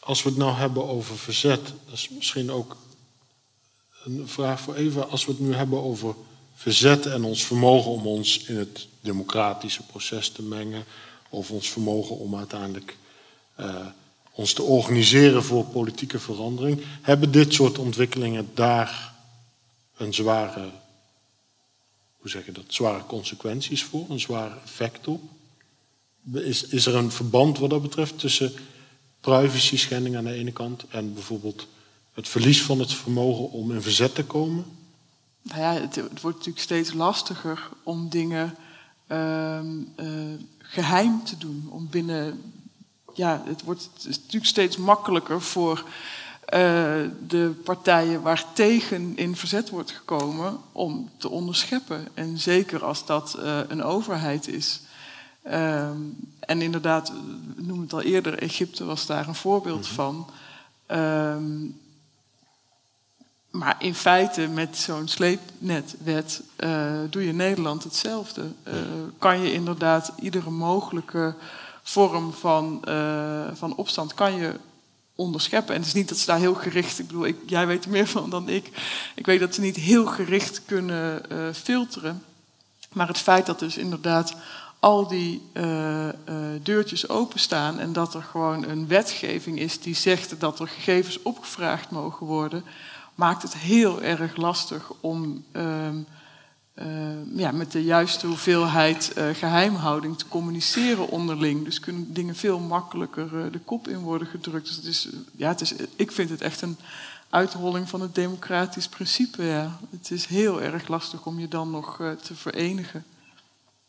Als we het nou hebben over verzet, dat is misschien ook een vraag voor Eva. Als we het nu hebben over verzet en ons vermogen om ons in het democratische proces te mengen, of ons vermogen om uiteindelijk uh, ons te organiseren voor politieke verandering, hebben dit soort ontwikkelingen daar een zware hoe zeg je dat, zware consequenties voor, een zware effect op. Is, is er een verband wat dat betreft tussen privacy schending aan de ene kant en bijvoorbeeld het verlies van het vermogen om in verzet te komen? Nou ja, het, het wordt natuurlijk steeds lastiger om dingen uh, uh, geheim te doen. Om binnen, ja, het wordt natuurlijk steeds makkelijker voor de partijen waar tegen in verzet wordt gekomen om te onderscheppen. En zeker als dat uh, een overheid is. Uh, en inderdaad, we noemen het al eerder, Egypte was daar een voorbeeld mm -hmm. van. Um, maar in feite met zo'n sleepnetwet uh, doe je Nederland hetzelfde. Uh, kan je inderdaad iedere mogelijke vorm van, uh, van opstand kan je onderscheppen. En het is niet dat ze daar heel gericht, ik bedoel, ik, jij weet er meer van dan ik. Ik weet dat ze niet heel gericht kunnen uh, filteren. Maar het feit dat dus inderdaad al die uh, uh, deurtjes openstaan en dat er gewoon een wetgeving is die zegt dat er gegevens opgevraagd mogen worden, maakt het heel erg lastig om ehm, ja, met de juiste hoeveelheid uh, geheimhouding te communiceren onderling. Dus kunnen dingen veel makkelijker uh, de kop in worden gedrukt. Dus het is, ja, het is, ik vind het echt een uitrolling van het democratisch principe. Ja. Het is heel erg lastig om je dan nog te verenigen.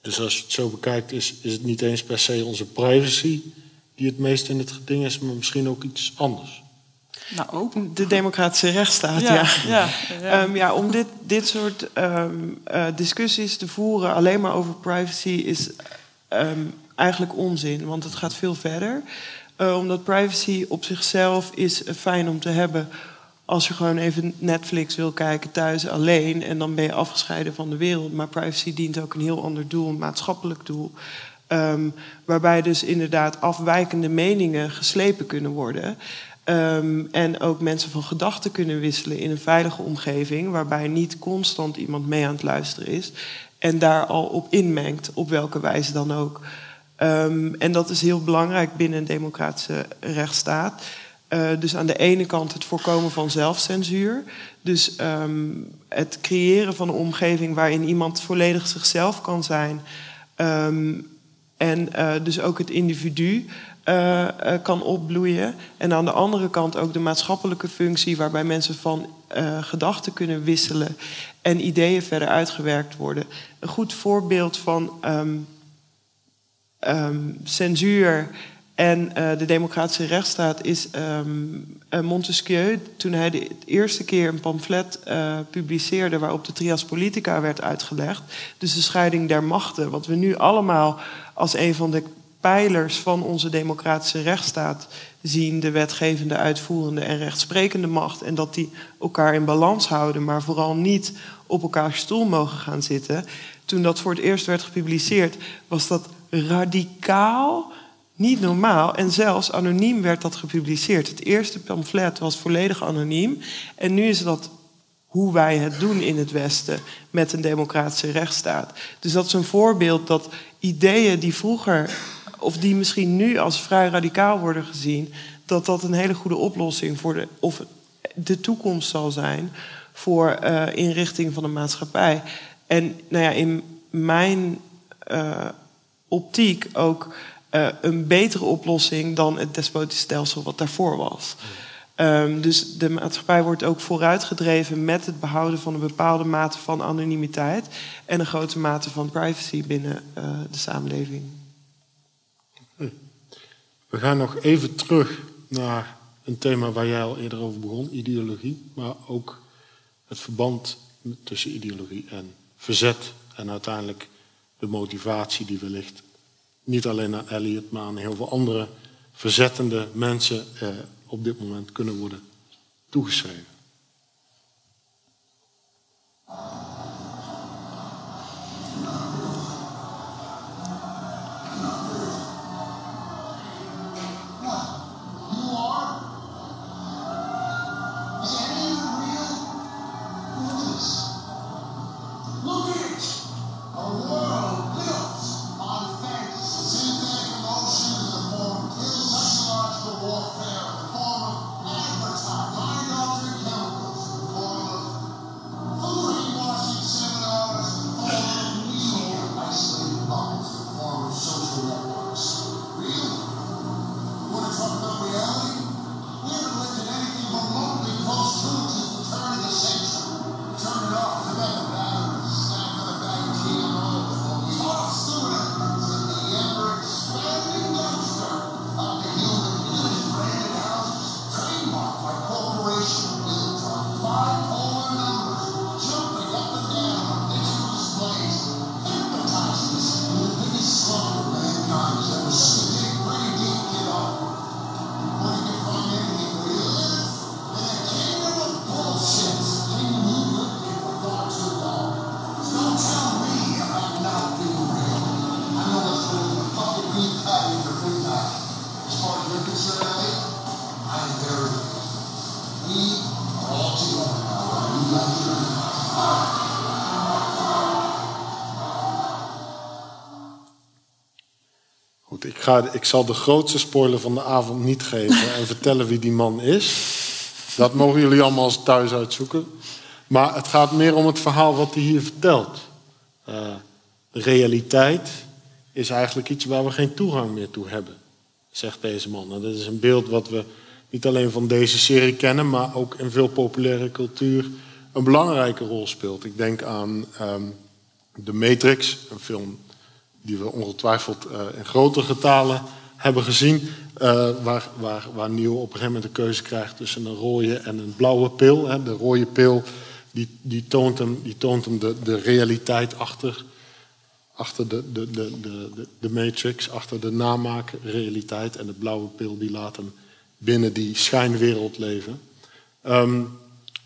Dus als je het zo bekijkt, is, is het niet eens per se onze privacy die het meest in het geding is, maar misschien ook iets anders. Nou, ook. De democratische rechtsstaat, ja. Ja, ja, ja. Ehm, ja, om dit, dit soort ehm, eh, discussies te voeren alleen maar over privacy is ehm, eigenlijk onzin, want het gaat veel verder. Eh, omdat privacy op zichzelf is eh, fijn om te hebben als je gewoon even Netflix wil kijken thuis alleen en dan ben je afgescheiden van de wereld. Maar privacy dient ook een heel ander doel, een maatschappelijk doel. Waarbij dus inderdaad afwijkende meningen geslepen kunnen worden. Ehm, en ook mensen van gedachten kunnen wisselen in een veilige omgeving, waarbij niet constant iemand mee aan het luisteren is en daar al op inmengt, op welke wijze dan ook. Ehm, en dat is heel belangrijk binnen een democratische rechtsstaat. Uh, dus aan de ene kant het voorkomen van zelfcensuur. Dus um, het creëren van een omgeving waarin iemand volledig zichzelf kan zijn. En uh, dus ook het individu uh, kan opbloeien. En aan de andere kant ook de maatschappelijke functie, waarbij mensen van gedachten kunnen wisselen en ideeën verder uitgewerkt worden. Een goed voorbeeld van um, censuur en de democratische rechtsstaat is um, Montesquieu, toen hij de eerste keer een pamflet publiceerde waarop de trias politica werd uitgelegd, dus de scheiding der machten, wat we nu allemaal als een van de pijlers van onze democratische rechtsstaat zien, de wetgevende, uitvoerende en rechtsprekende macht, en dat die elkaar in balans houden, maar vooral niet op elkaars stoel mogen gaan zitten. Toen dat voor het eerst werd gepubliceerd, was dat radicaal niet normaal. En zelfs anoniem werd dat gepubliceerd. Het eerste pamflet was volledig anoniem. En nu is dat hoe wij het doen in het Westen met een democratische rechtsstaat. Dus dat is een voorbeeld dat ideeën die vroeger, of die misschien nu als vrij radicaal worden gezien, dat dat een hele goede oplossing voor de, of de toekomst zal zijn voor uh, inrichting van de maatschappij. En nou ja, in mijn uh, optiek ook uh, een betere oplossing dan het despotisch stelsel wat daarvoor was. Um, dus de maatschappij wordt ook vooruitgedreven met het behouden van een bepaalde mate van anonimiteit en een grote mate van privacy binnen de samenleving. We gaan nog even terug naar een thema waar jij al eerder over begon, ideologie, maar ook het verband tussen ideologie en verzet en uiteindelijk de motivatie die wellicht niet alleen aan Elliot, maar aan heel veel andere verzettende mensen eh, op dit moment kunnen worden toegeschreven. Ik zal de grootste spoiler van de avond niet geven en vertellen wie die man is. Dat mogen jullie allemaal thuis uitzoeken. Maar het gaat meer om het verhaal wat hij hier vertelt. De realiteit is eigenlijk iets waar we geen toegang meer toe hebben, zegt deze man. En dat is een beeld wat we niet alleen van deze serie kennen, maar ook in veel populaire cultuur een belangrijke rol speelt. Ik denk aan um, The Matrix, een film die we ongetwijfeld uh, in grote getalen hebben gezien. eh, waar, waar, waar Neil op een gegeven moment een keuze krijgt tussen een rode en een blauwe pil. Hè. De rode pil die, die toont hem, die toont hem de, de realiteit achter, achter de, de, de, de, de, de matrix, achter de namaakrealiteit. En de blauwe pil die laat hem binnen die schijnwereld leven. Ehm,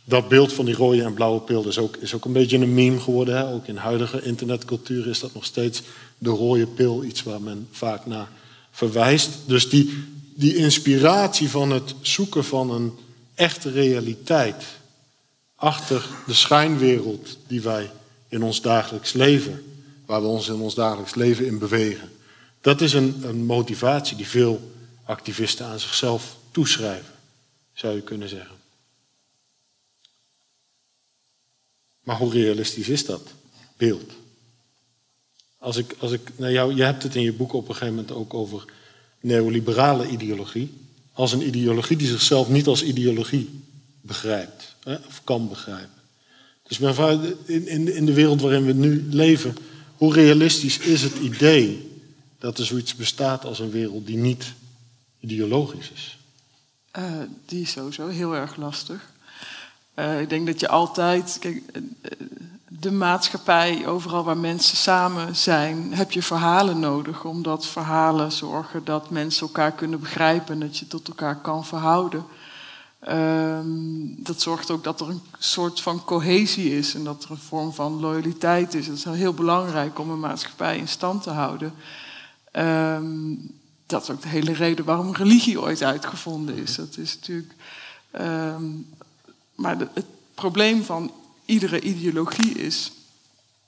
dat beeld van die rode en blauwe pil is ook, is ook een beetje een meme geworden. Hè? Ook in huidige internetcultuur is dat nog steeds de rode pil, iets waar men vaak naar verwijst. Dus die, die inspiratie van het zoeken van een echte realiteit achter de schijnwereld die wij in ons dagelijks leven, waar we ons in ons dagelijks leven in bewegen. Dat is een, een motivatie die veel activisten aan zichzelf toeschrijven, zou je kunnen zeggen. Maar hoe realistisch is dat beeld? Als ik, als ik naar jou, je hebt het in je boek op een gegeven moment ook over neoliberale ideologie. Als een ideologie die zichzelf niet als ideologie begrijpt, hè, of kan begrijpen. Dus mijn vraag, in, in, in de wereld waarin we nu leven, hoe realistisch is het idee dat er zoiets bestaat als een wereld die niet ideologisch is? Eh, die is sowieso heel erg lastig. Uh, ik denk dat je altijd, kijk, uh, de maatschappij, overal waar mensen samen zijn, heb je verhalen nodig. Omdat verhalen zorgen dat mensen elkaar kunnen begrijpen en dat je tot elkaar kan verhouden. Um, dat zorgt ook dat er een soort van cohesie is en dat er een vorm van loyaliteit is. Dat is heel belangrijk om een maatschappij in stand te houden. Um, dat is ook de hele reden waarom religie ooit uitgevonden is. Dat is natuurlijk. Um, maar het probleem van iedere ideologie is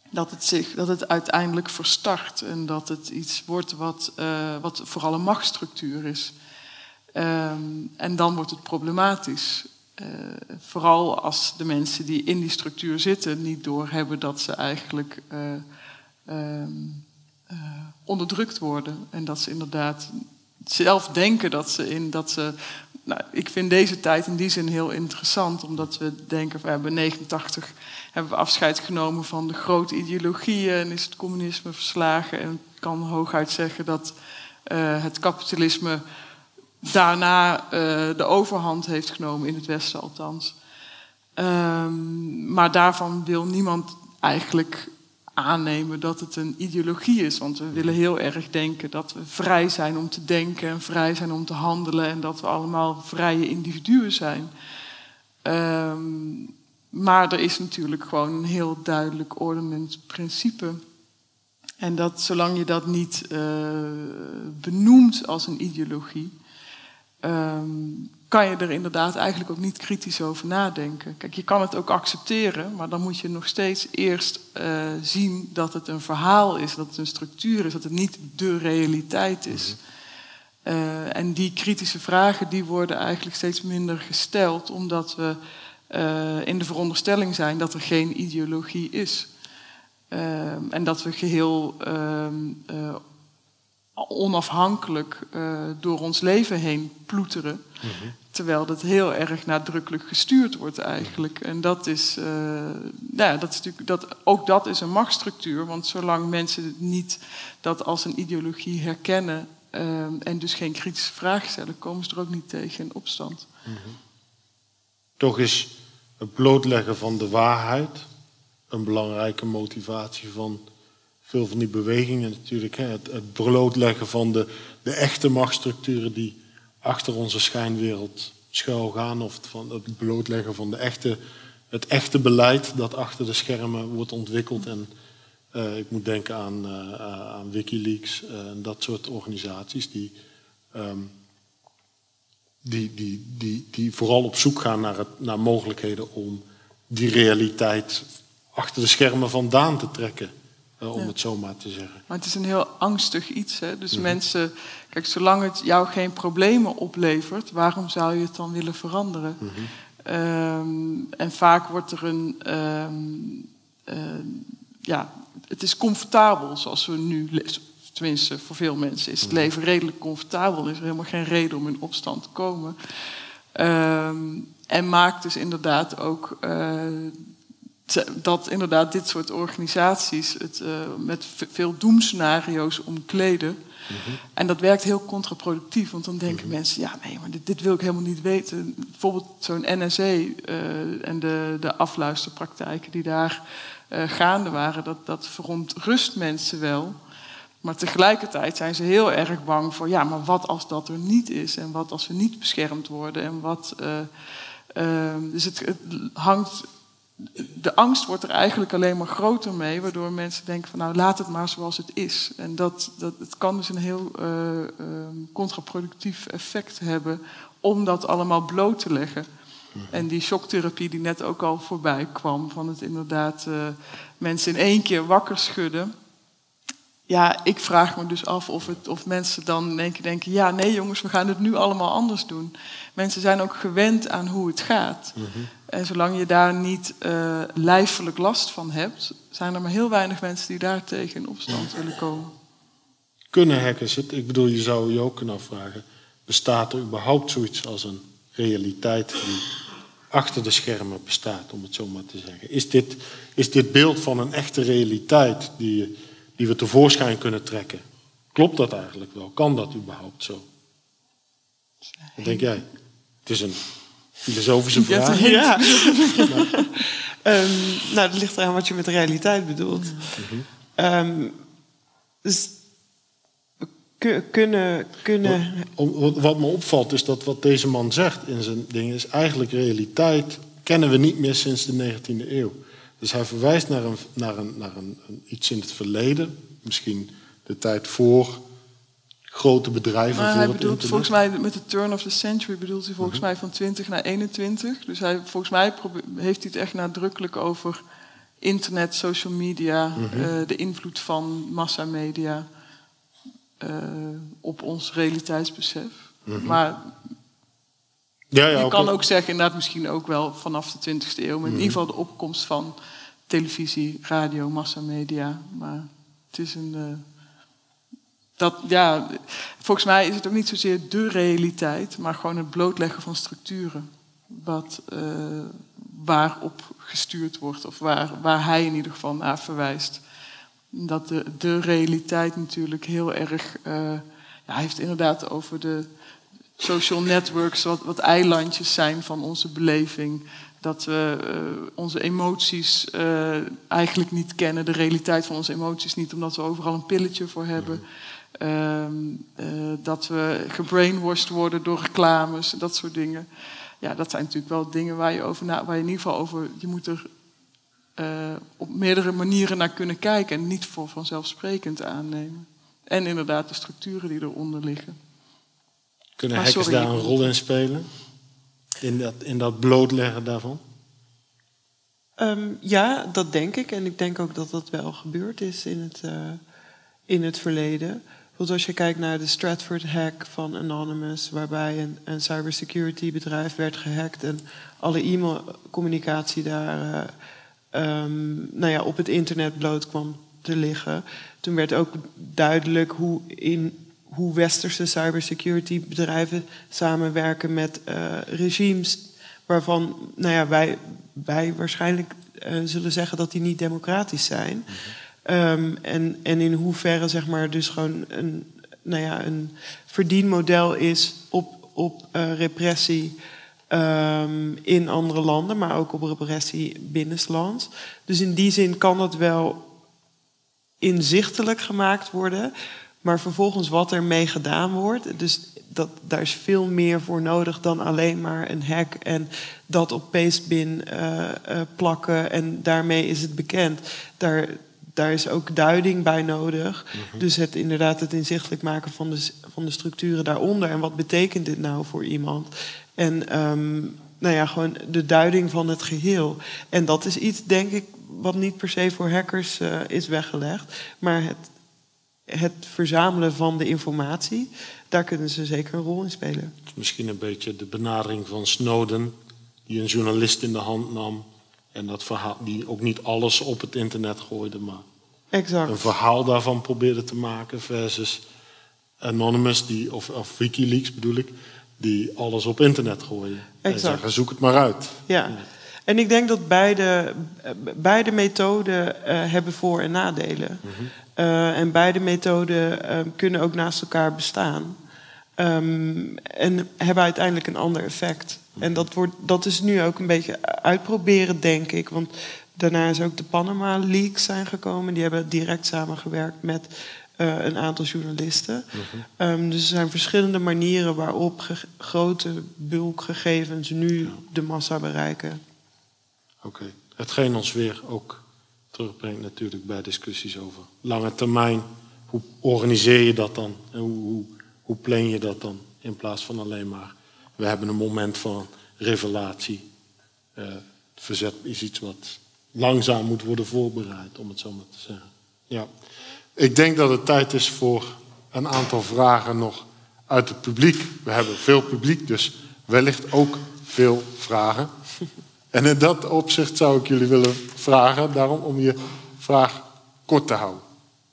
dat het, zich, dat het uiteindelijk verstart en dat het iets wordt wat, uh, wat vooral een machtsstructuur is. Um, en dan wordt het problematisch. Uh, vooral als de mensen die in die structuur zitten niet doorhebben dat ze eigenlijk uh, um, onderdrukt worden. En dat ze inderdaad zelf denken dat ze in dat ze nou, ik vind deze tijd in die zin heel interessant, omdat we denken, we hebben 89 hebben we afscheid genomen van de grote ideologieën en is het communisme verslagen. En kan hooguit zeggen dat uh, het kapitalisme daarna uh, de overhand heeft genomen, in het Westen althans. Um, maar daarvan wil niemand eigenlijk aannemen dat het een ideologie is. Want we willen heel erg denken dat we vrij zijn om te denken en vrij zijn om te handelen en dat we allemaal vrije individuen zijn. Um, maar er is natuurlijk gewoon een heel duidelijk ordenend principe. En dat zolang je dat niet uh, benoemt als een ideologie, um, kan je er inderdaad eigenlijk ook niet kritisch over nadenken. Kijk, je kan het ook accepteren, maar dan moet je nog steeds eerst uh, zien dat het een verhaal is, dat het een structuur is, dat het niet de realiteit is. Uh, en die kritische vragen die worden eigenlijk steeds minder gesteld, omdat we uh, in de veronderstelling zijn dat er geen ideologie is. en dat we geheel onafhankelijk uh, door ons leven heen ploeteren. Mm -hmm. Terwijl dat heel erg nadrukkelijk gestuurd wordt eigenlijk. En dat is, uh, ja, dat is natuurlijk, dat, ook dat is een machtsstructuur. Want zolang mensen niet dat als een ideologie herkennen uh, en dus geen kritische vragen stellen, komen ze er ook niet tegen in opstand. Mm -hmm. Toch is het blootleggen van de waarheid een belangrijke motivatie van veel van die bewegingen natuurlijk. Hè, het, het blootleggen van de, de echte machtsstructuren die achter onze schijnwereld schuilgaan. Of van het blootleggen van de echte, het echte beleid dat achter de schermen wordt ontwikkeld. En uh, ik moet denken aan, uh, aan Wikileaks en dat soort organisaties die, um, die, die, die, die vooral op zoek gaan naar, het, naar mogelijkheden om die realiteit achter de schermen vandaan te trekken. Uh, om ja. het zo maar te zeggen. Maar het is een heel angstig iets. Hè? Dus mm -hmm. mensen, kijk, zolang het jou geen problemen oplevert, waarom zou je het dan willen veranderen? Mm -hmm. um, en vaak wordt er een, um, uh, ja, het is comfortabel zoals we nu, tenminste voor veel mensen is het Mhm. leven redelijk comfortabel. Er is helemaal geen reden om in opstand te komen. En maakt dus inderdaad ook uh, dat inderdaad dit soort organisaties het uh, met veel doemscenario's omkleden. En dat werkt heel contraproductief, want dan denken mensen: ja, nee, maar dit, dit, wil ik helemaal niet weten. Bijvoorbeeld zo'n NSE uh, en de, de afluisterpraktijken die daar uh, gaande waren, dat, dat verontrust mensen wel. Maar tegelijkertijd zijn ze heel erg bang voor: ja, maar wat als dat er niet is? En wat als we niet beschermd worden? En wat. dus het, het hangt de angst wordt er eigenlijk alleen maar groter mee, waardoor mensen denken van nou laat het maar zoals het is. En dat, dat, het kan dus een heel uh, contraproductief effect hebben om dat allemaal bloot te leggen. En die shocktherapie die net ook al voorbij kwam, van het inderdaad uh, mensen in één keer wakker schudden. Ja, ik vraag me dus af of, het, of mensen dan in één keer denken: ja, nee jongens, we gaan het nu allemaal anders doen. Mensen zijn ook gewend aan hoe het gaat. Mm -hmm. En zolang je daar niet uh, lijfelijk last van hebt, zijn er maar heel weinig mensen die daar tegen in opstand willen komen. Kunnen hackers het? Ik bedoel, je zou je ook kunnen afvragen: bestaat er überhaupt zoiets als een realiteit die achter de schermen bestaat, om het zo maar te zeggen? Is dit, is dit beeld van een echte realiteit die, die we tevoorschijn kunnen trekken? Klopt dat eigenlijk wel? Kan dat überhaupt zo? Wat denk jij? Het is een filosofische vraag. Ja. um, (laughs) nou, dat ligt eraan wat je met realiteit bedoelt. Mm um, dus kunnen. kunnen... Wat, wat me opvalt is dat wat deze man zegt in zijn ding is eigenlijk realiteit kennen we niet meer sinds de 19e eeuw. Dus hij verwijst naar, een, naar, een, naar een, iets in het verleden, misschien de tijd voor grote bedrijven maar voor hij bedoelt volgens mij met de turn of the century bedoelt hij volgens mij van 20 naar 21. Dus hij, volgens mij heeft hij het echt nadrukkelijk over internet, social media, eh, de invloed van massamedia eh, op ons realiteitsbesef. Maar Ja, ja, je kan ook zeggen, inderdaad misschien ook wel vanaf de 20e eeuw, maar in Mhm. ieder geval de opkomst van televisie, radio, massamedia. Maar het is een. eh, dat, ja, volgens mij is het ook niet zozeer de realiteit, maar gewoon het blootleggen van structuren. Wat, eh, waarop gestuurd wordt, of waar, waar hij in ieder geval naar verwijst. Dat de, de realiteit natuurlijk heel erg. eh, ja, hij heeft inderdaad over de social networks, wat, eilandjes zijn van onze beleving. Dat we eh, onze emoties eh, eigenlijk niet kennen, de realiteit van onze emoties niet, omdat we overal een pilletje voor hebben. Ehm, eh, dat we gebrainwashed worden door reclames, dat soort dingen. Ja, dat zijn natuurlijk wel dingen waar je, over waar je in ieder geval over. Je moet er op meerdere manieren naar kunnen kijken en niet voor vanzelfsprekend aannemen. En inderdaad de structuren die eronder liggen. Kunnen Maar hackers sorry, daar een rol in spelen? In dat, in dat blootleggen daarvan? Ehm, ja, dat denk ik. En ik denk ook dat dat wel gebeurd is in het, eh, in het verleden. Want als je kijkt naar de Stratford hack van Anonymous, waarbij een, een cybersecurity bedrijf werd gehackt en alle e-mailcommunicatie daar eh, ehm, nou ja, op het internet bloot kwam te liggen. Toen werd ook duidelijk hoe, in, hoe westerse cybersecurity bedrijven samenwerken met eh, regimes waarvan nou ja, wij, wij waarschijnlijk eh, zullen zeggen dat die niet democratisch zijn. Ehm, en, en in hoeverre zeg maar dus gewoon een, nou ja, een verdienmodel is op, op eh, repressie ehm, in andere landen, maar ook op repressie binnenlands. Dus in die zin kan dat wel inzichtelijk gemaakt worden. Maar vervolgens wat ermee gedaan wordt, dus dat, daar is veel meer voor nodig dan alleen maar een hack en dat op pastebin eh, eh, plakken en daarmee is het bekend. Daar, daar is ook duiding bij nodig. Dus het inderdaad het inzichtelijk maken van de, van de structuren daaronder. En wat betekent dit nou voor iemand? En ehm, nou ja, gewoon de duiding van het geheel. En dat is iets, denk ik, wat niet per se voor hackers eh, is weggelegd. Maar het, het verzamelen van de informatie, daar kunnen ze zeker een rol in spelen. Misschien een beetje de benadering van Snowden, die een journalist in de hand nam. En dat verhaal, die ook niet alles op het internet gooide, maar Exact. een verhaal daarvan probeerde te maken. Versus Anonymous, die, of, of Wikileaks bedoel ik, die alles op internet gooien. En Exact. zeggen, zoek het maar uit. Ja. En ik denk dat beide, beide methoden eh, hebben voor- en nadelen. Eh, en beide methoden eh, kunnen ook naast elkaar bestaan. Ehm, en hebben uiteindelijk een ander effect. En dat, wordt, dat is nu ook een beetje uitproberen, denk ik. Want daarna is ook de Panama Leaks zijn gekomen. Die hebben direct samengewerkt met eh, een aantal journalisten. Ehm, dus er zijn verschillende manieren waarop grote bulkgegevens nu de massa bereiken. Oké. Hetgeen ons weer ook terugbrengt natuurlijk bij discussies over lange termijn. Hoe organiseer je dat dan? En hoe, hoe, plan je dat dan? In plaats van alleen maar, we hebben een moment van revelatie. Eh, verzet is iets wat langzaam moet worden voorbereid, om het zo maar te zeggen. Ja. Ik denk dat het tijd is voor een aantal vragen nog uit het publiek. We hebben veel publiek, dus wellicht ook veel vragen. En in dat opzicht zou ik jullie willen vragen, daarom om je vraag kort te houden.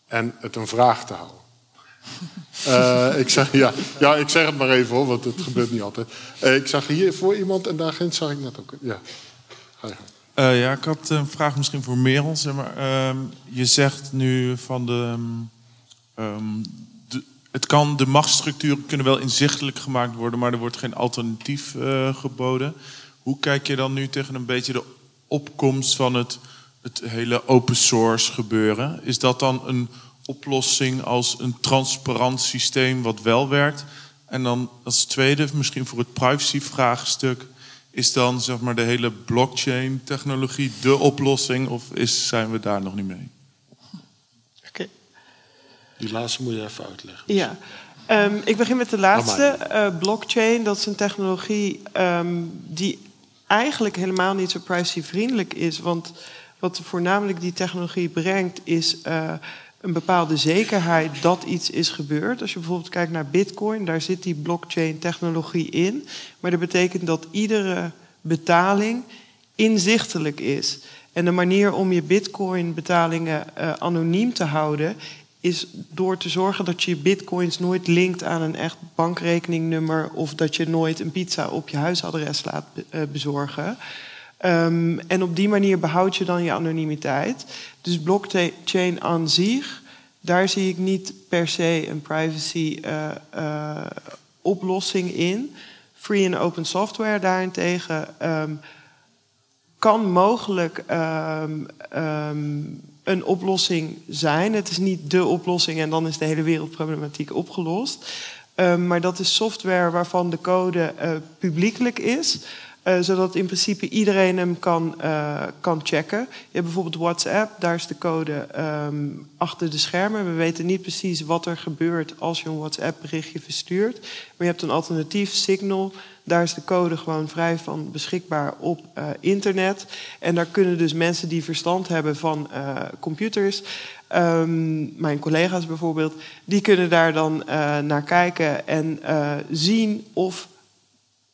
En het een vraag te houden. (laughs) Eh, ik, zeg, ja, ja, ik zeg het maar even hoor, want het gebeurt niet altijd. Eh, ik zag hier voor iemand en daar ginds zag ik net ook. Ja, ga je gang. Eh, ja, ik had een vraag misschien voor Merel. Zeg maar, ehm, je zegt nu van de, ehm, de. Het kan, de machtsstructuren kunnen wel inzichtelijk gemaakt worden, maar er wordt geen alternatief eh, geboden. Hoe kijk je dan nu tegen een beetje de opkomst van het, het hele open source gebeuren? Is dat dan een oplossing als een transparant systeem wat wel werkt? En dan als tweede, misschien voor het privacy-vraagstuk, is dan zeg maar de hele blockchain-technologie de oplossing of is, zijn we daar nog niet mee? Oké. Die laatste moet je even uitleggen. Ja. Ehm, ik begin met de laatste. Eh, blockchain, dat is een technologie ehm, die eigenlijk helemaal niet zo privacyvriendelijk is. Want wat voornamelijk die technologie brengt, is eh, een bepaalde zekerheid dat iets is gebeurd. Als je bijvoorbeeld kijkt naar Bitcoin, daar zit die blockchain-technologie in. Maar dat betekent dat iedere betaling inzichtelijk is. En de manier om je Bitcoin-betalingen eh, anoniem te houden, is door te zorgen dat je je bitcoins nooit linkt aan een echt bankrekeningnummer of dat je nooit een pizza op je huisadres laat eh, bezorgen. Ehm, en op die manier behoud je dan je anonimiteit. Dus blockchain aan zich, daar zie ik niet per se een privacy eh, eh, oplossing in. Free en open software daarentegen ehm, kan mogelijk ehm, een oplossing zijn. Het is niet de oplossing en dan is de hele wereldproblematiek opgelost. Ehm, maar dat is software waarvan de code eh, publiekelijk is. eh, zodat in principe iedereen hem kan, eh, kan checken. Je hebt bijvoorbeeld WhatsApp, daar is de code ehm, achter de schermen. We weten niet precies wat er gebeurt als je een WhatsApp-berichtje verstuurt. Maar je hebt een alternatief, Signal. Daar is de code gewoon vrij van beschikbaar op eh, internet. En daar kunnen dus mensen die verstand hebben van eh, computers, ehm, mijn collega's bijvoorbeeld, die kunnen daar dan eh, naar kijken en zien of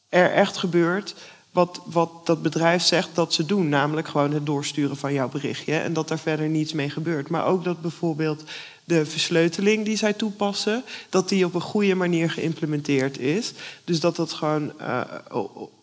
er echt gebeurt wat, wat dat bedrijf zegt dat ze doen. Namelijk gewoon het doorsturen van jouw berichtje. En dat daar verder niets mee gebeurt. Maar ook dat bijvoorbeeld de versleuteling die zij toepassen... dat die op een goede manier geïmplementeerd is. Dus dat dat gewoon eh,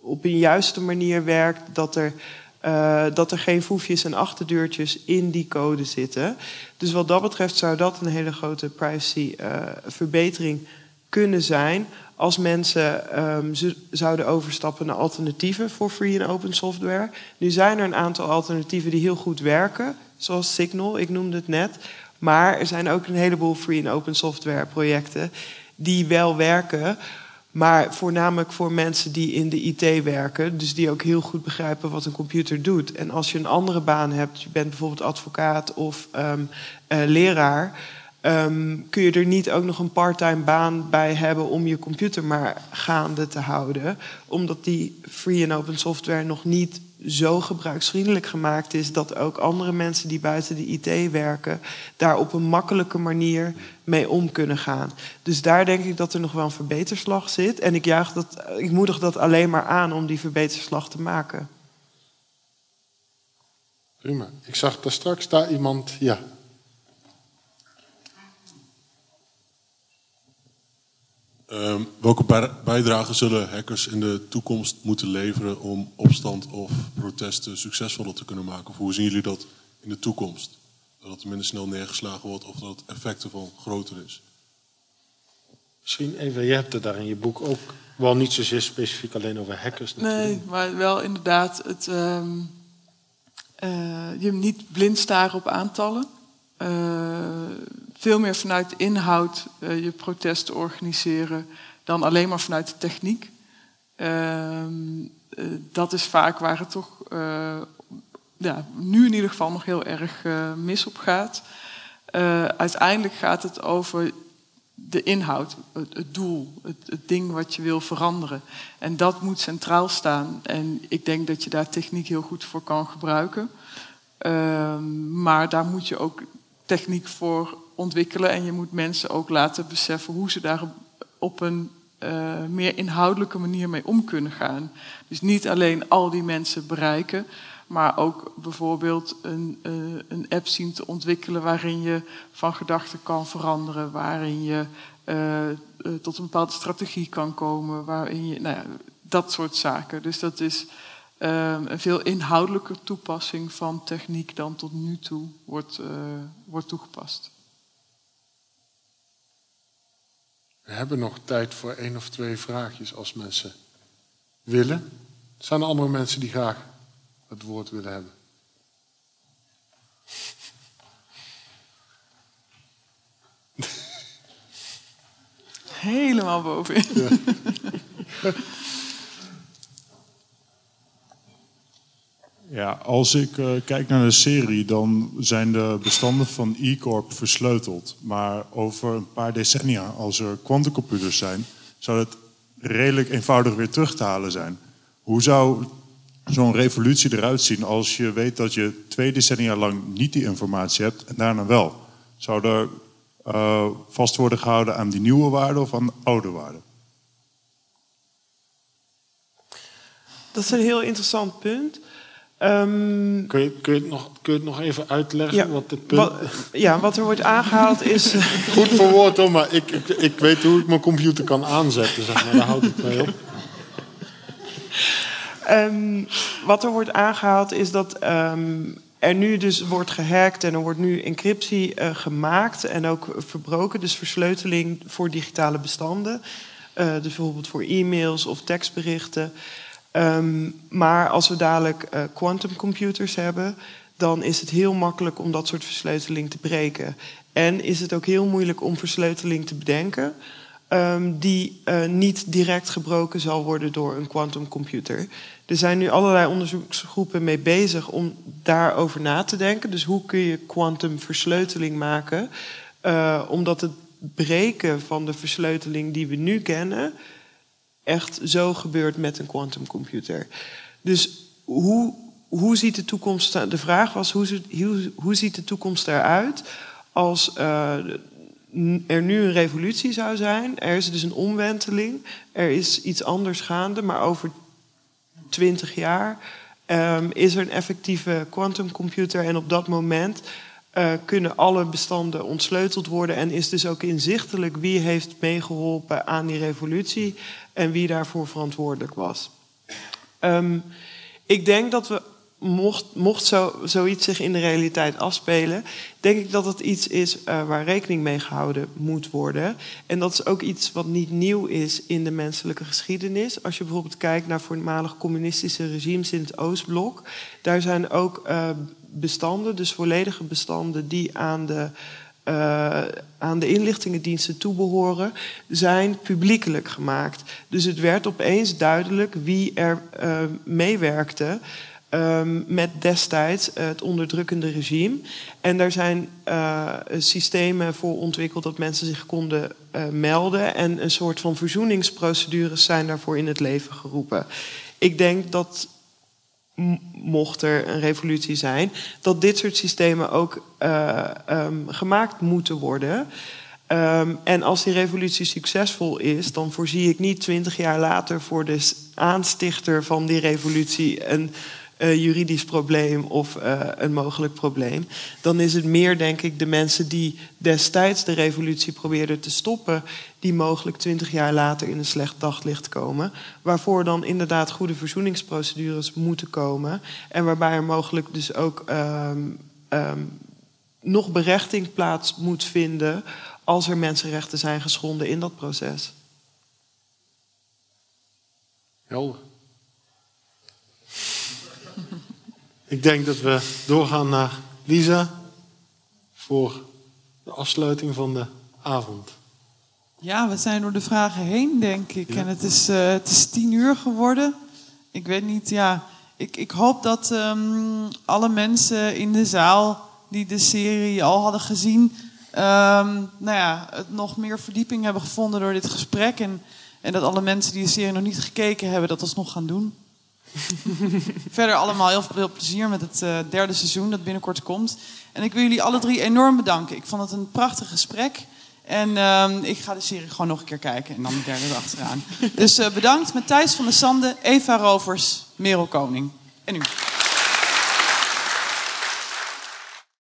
op een juiste manier werkt. Dat er, eh, dat er geen foefjes en achterdeurtjes in die code zitten. Dus wat dat betreft zou dat een hele grote privacy-verbetering kunnen zijn als mensen ehm, zouden overstappen naar alternatieven voor free en open software. Nu zijn er een aantal alternatieven die heel goed werken, zoals Signal, ik noemde het net. Maar er zijn ook een heleboel free en open software projecten die wel werken, maar voornamelijk voor mensen die in de IT werken, dus die ook heel goed begrijpen wat een computer doet. En als je een andere baan hebt, je bent bijvoorbeeld advocaat of ehm, eh, leraar, ehm, kun je er niet ook nog een parttime baan bij hebben om je computer maar gaande te houden, omdat die free en open software nog niet zo gebruiksvriendelijk gemaakt is dat ook andere mensen die buiten de IT werken daar op een makkelijke manier mee om kunnen gaan. Dus daar denk ik dat er nog wel een verbeterslag zit. En ik, juich dat, ik moedig dat alleen maar aan om die verbeterslag te maken. Prima. Ik zag daar straks daar iemand. Ja. Ehm, welke bij- bijdrage zullen hackers in de toekomst moeten leveren om opstand of protesten succesvoller te kunnen maken? Of hoe zien jullie dat in de toekomst? Dat het minder snel neergeslagen wordt of dat het effect ervan groter is? Misschien even, je hebt het daar in je boek ook wel niet zozeer specifiek alleen over hackers natuurlijk. Nee, maar wel inderdaad het, ehm, eh, je niet blind staren op aantallen. Eh, veel meer vanuit inhoud eh, je protesten organiseren dan alleen maar vanuit de techniek. Ehm, eh, dat is vaak waar het toch eh, ja, nu in ieder geval nog heel erg mis op gaat. Uiteindelijk gaat het over de inhoud, het, het doel, het, het ding wat je wil veranderen. En dat moet centraal staan. En ik denk dat je daar techniek heel goed voor kan gebruiken. Ehm, maar daar moet je ook techniek voor ontwikkelen. En je moet mensen ook laten beseffen hoe ze daar op een eh, meer inhoudelijke manier mee om kunnen gaan. Dus niet alleen al die mensen bereiken, maar ook bijvoorbeeld een, eh, een app zien te ontwikkelen waarin je van gedachten kan veranderen, waarin je eh, tot een bepaalde strategie kan komen, waarin je, nou ja, dat soort zaken. Dus dat is eh, een veel inhoudelijker toepassing van techniek dan tot nu toe wordt, wordt toegepast. We hebben nog tijd voor één of twee vraagjes als mensen willen. Zijn er andere mensen die graag het woord willen hebben? Helemaal bovenin. Ja, (laughs) (laughs) als ik eh, kijk naar de serie, dan zijn de bestanden van E-Corp versleuteld. Maar over een paar decennia, als er quantumcomputers zijn, zou het redelijk eenvoudig weer terug te halen zijn. Hoe zou zo'n revolutie eruit zien als je weet dat je twee decennia lang niet die informatie hebt en daarna wel? Zou er eh, vast worden gehouden aan die nieuwe waarden of aan de oude waarden? Dat is een heel interessant punt. Ehm, Kun je, kun, je het nog, kun je het nog even uitleggen? Ja, wat het punt... wat, ja, wat er wordt aangehaald is. (laughs) Goed verwoord hoor, maar ik, ik, ik weet hoe ik mijn computer kan aanzetten. Zeg maar. Daar houd ik mee op. Ehm, wat er wordt aangehaald is dat ehm, er nu dus wordt gehackt en er wordt nu encryptie eh, gemaakt en ook verbroken, dus versleuteling voor digitale bestanden. Eh, dus bijvoorbeeld voor e-mails of tekstberichten. Ehm, maar als we dadelijk eh quantumcomputers hebben, dan is het heel makkelijk om dat soort versleuteling te breken. En is het ook heel moeilijk om versleuteling te bedenken ehm, die eh, niet direct gebroken zal worden door een quantumcomputer. Er zijn nu allerlei onderzoeksgroepen mee bezig om daarover na te denken. Dus hoe kun je quantumversleuteling maken? eh, omdat het breken van de versleuteling die we nu kennen echt zo gebeurt met een quantumcomputer. Dus hoe, hoe ziet de toekomst... De vraag was, hoe, ziet- hoe, ziet de toekomst eruit als eh, er nu een revolutie zou zijn? Er is dus een omwenteling, er is iets anders gaande... maar over 20 jaar ehm, is er een effectieve quantumcomputer... en op dat moment eh, kunnen alle bestanden ontsleuteld worden... en is dus ook inzichtelijk wie heeft meegeholpen aan die revolutie... en wie daarvoor verantwoordelijk was. Ehm, ik denk dat we, mocht, mocht zo, zoiets zich in de realiteit afspelen, denk ik dat het iets is eh, waar rekening mee gehouden moet worden. En dat is ook iets wat niet nieuw is in de menselijke geschiedenis. Als je bijvoorbeeld kijkt naar voormalig communistische regimes in het Oostblok, daar zijn ook eh, bestanden, dus volledige bestanden die aan de eh, aan de inlichtingendiensten toebehoren, zijn publiekelijk gemaakt. Dus het werd opeens duidelijk wie er eh, meewerkte ehm, met destijds het onderdrukkende regime. En daar zijn eh, systemen voor ontwikkeld dat mensen zich konden melden. En een soort van verzoeningsprocedures zijn daarvoor in het leven geroepen. Ik denk dat mocht er een revolutie zijn, dat dit soort systemen ook eh, ehm, gemaakt moeten worden. Ehm, en als die revolutie succesvol is, dan voorzie ik niet twintig jaar later voor de aanstichter van die revolutie een, juridisch probleem of uh, een mogelijk probleem. Dan is het meer, denk ik, de mensen die destijds de revolutie probeerden te stoppen, die mogelijk twintig jaar later in een slecht daglicht komen. Waarvoor dan inderdaad goede verzoeningsprocedures moeten komen. En waarbij er mogelijk dus ook um, um, nog berechting plaats moet vinden als er mensenrechten zijn geschonden in dat proces. Helder. Ik denk dat we doorgaan naar Lisa voor de afsluiting van de avond. Ja, we zijn door de vragen heen, denk ik. En het is, uh, het is tien uur geworden. Ik weet niet, ja. Ik, ik hoop dat um, alle mensen in de zaal die de serie al hadden gezien, um, nou ja, het nog meer verdieping hebben gevonden door dit gesprek. En, en dat alle mensen die de serie nog niet gekeken hebben, dat alsnog gaan doen. (laughs) Verder allemaal heel veel plezier met het uh, derde seizoen dat binnenkort komt. En ik wil jullie alle drie enorm bedanken. Ik vond het een prachtig gesprek. En uh, ik ga de serie gewoon nog een keer kijken. En dan de derde erachteraan. (laughs) dus uh, bedankt met Thijs van der Sande, Eva Rovers, Merel Koning. En nu.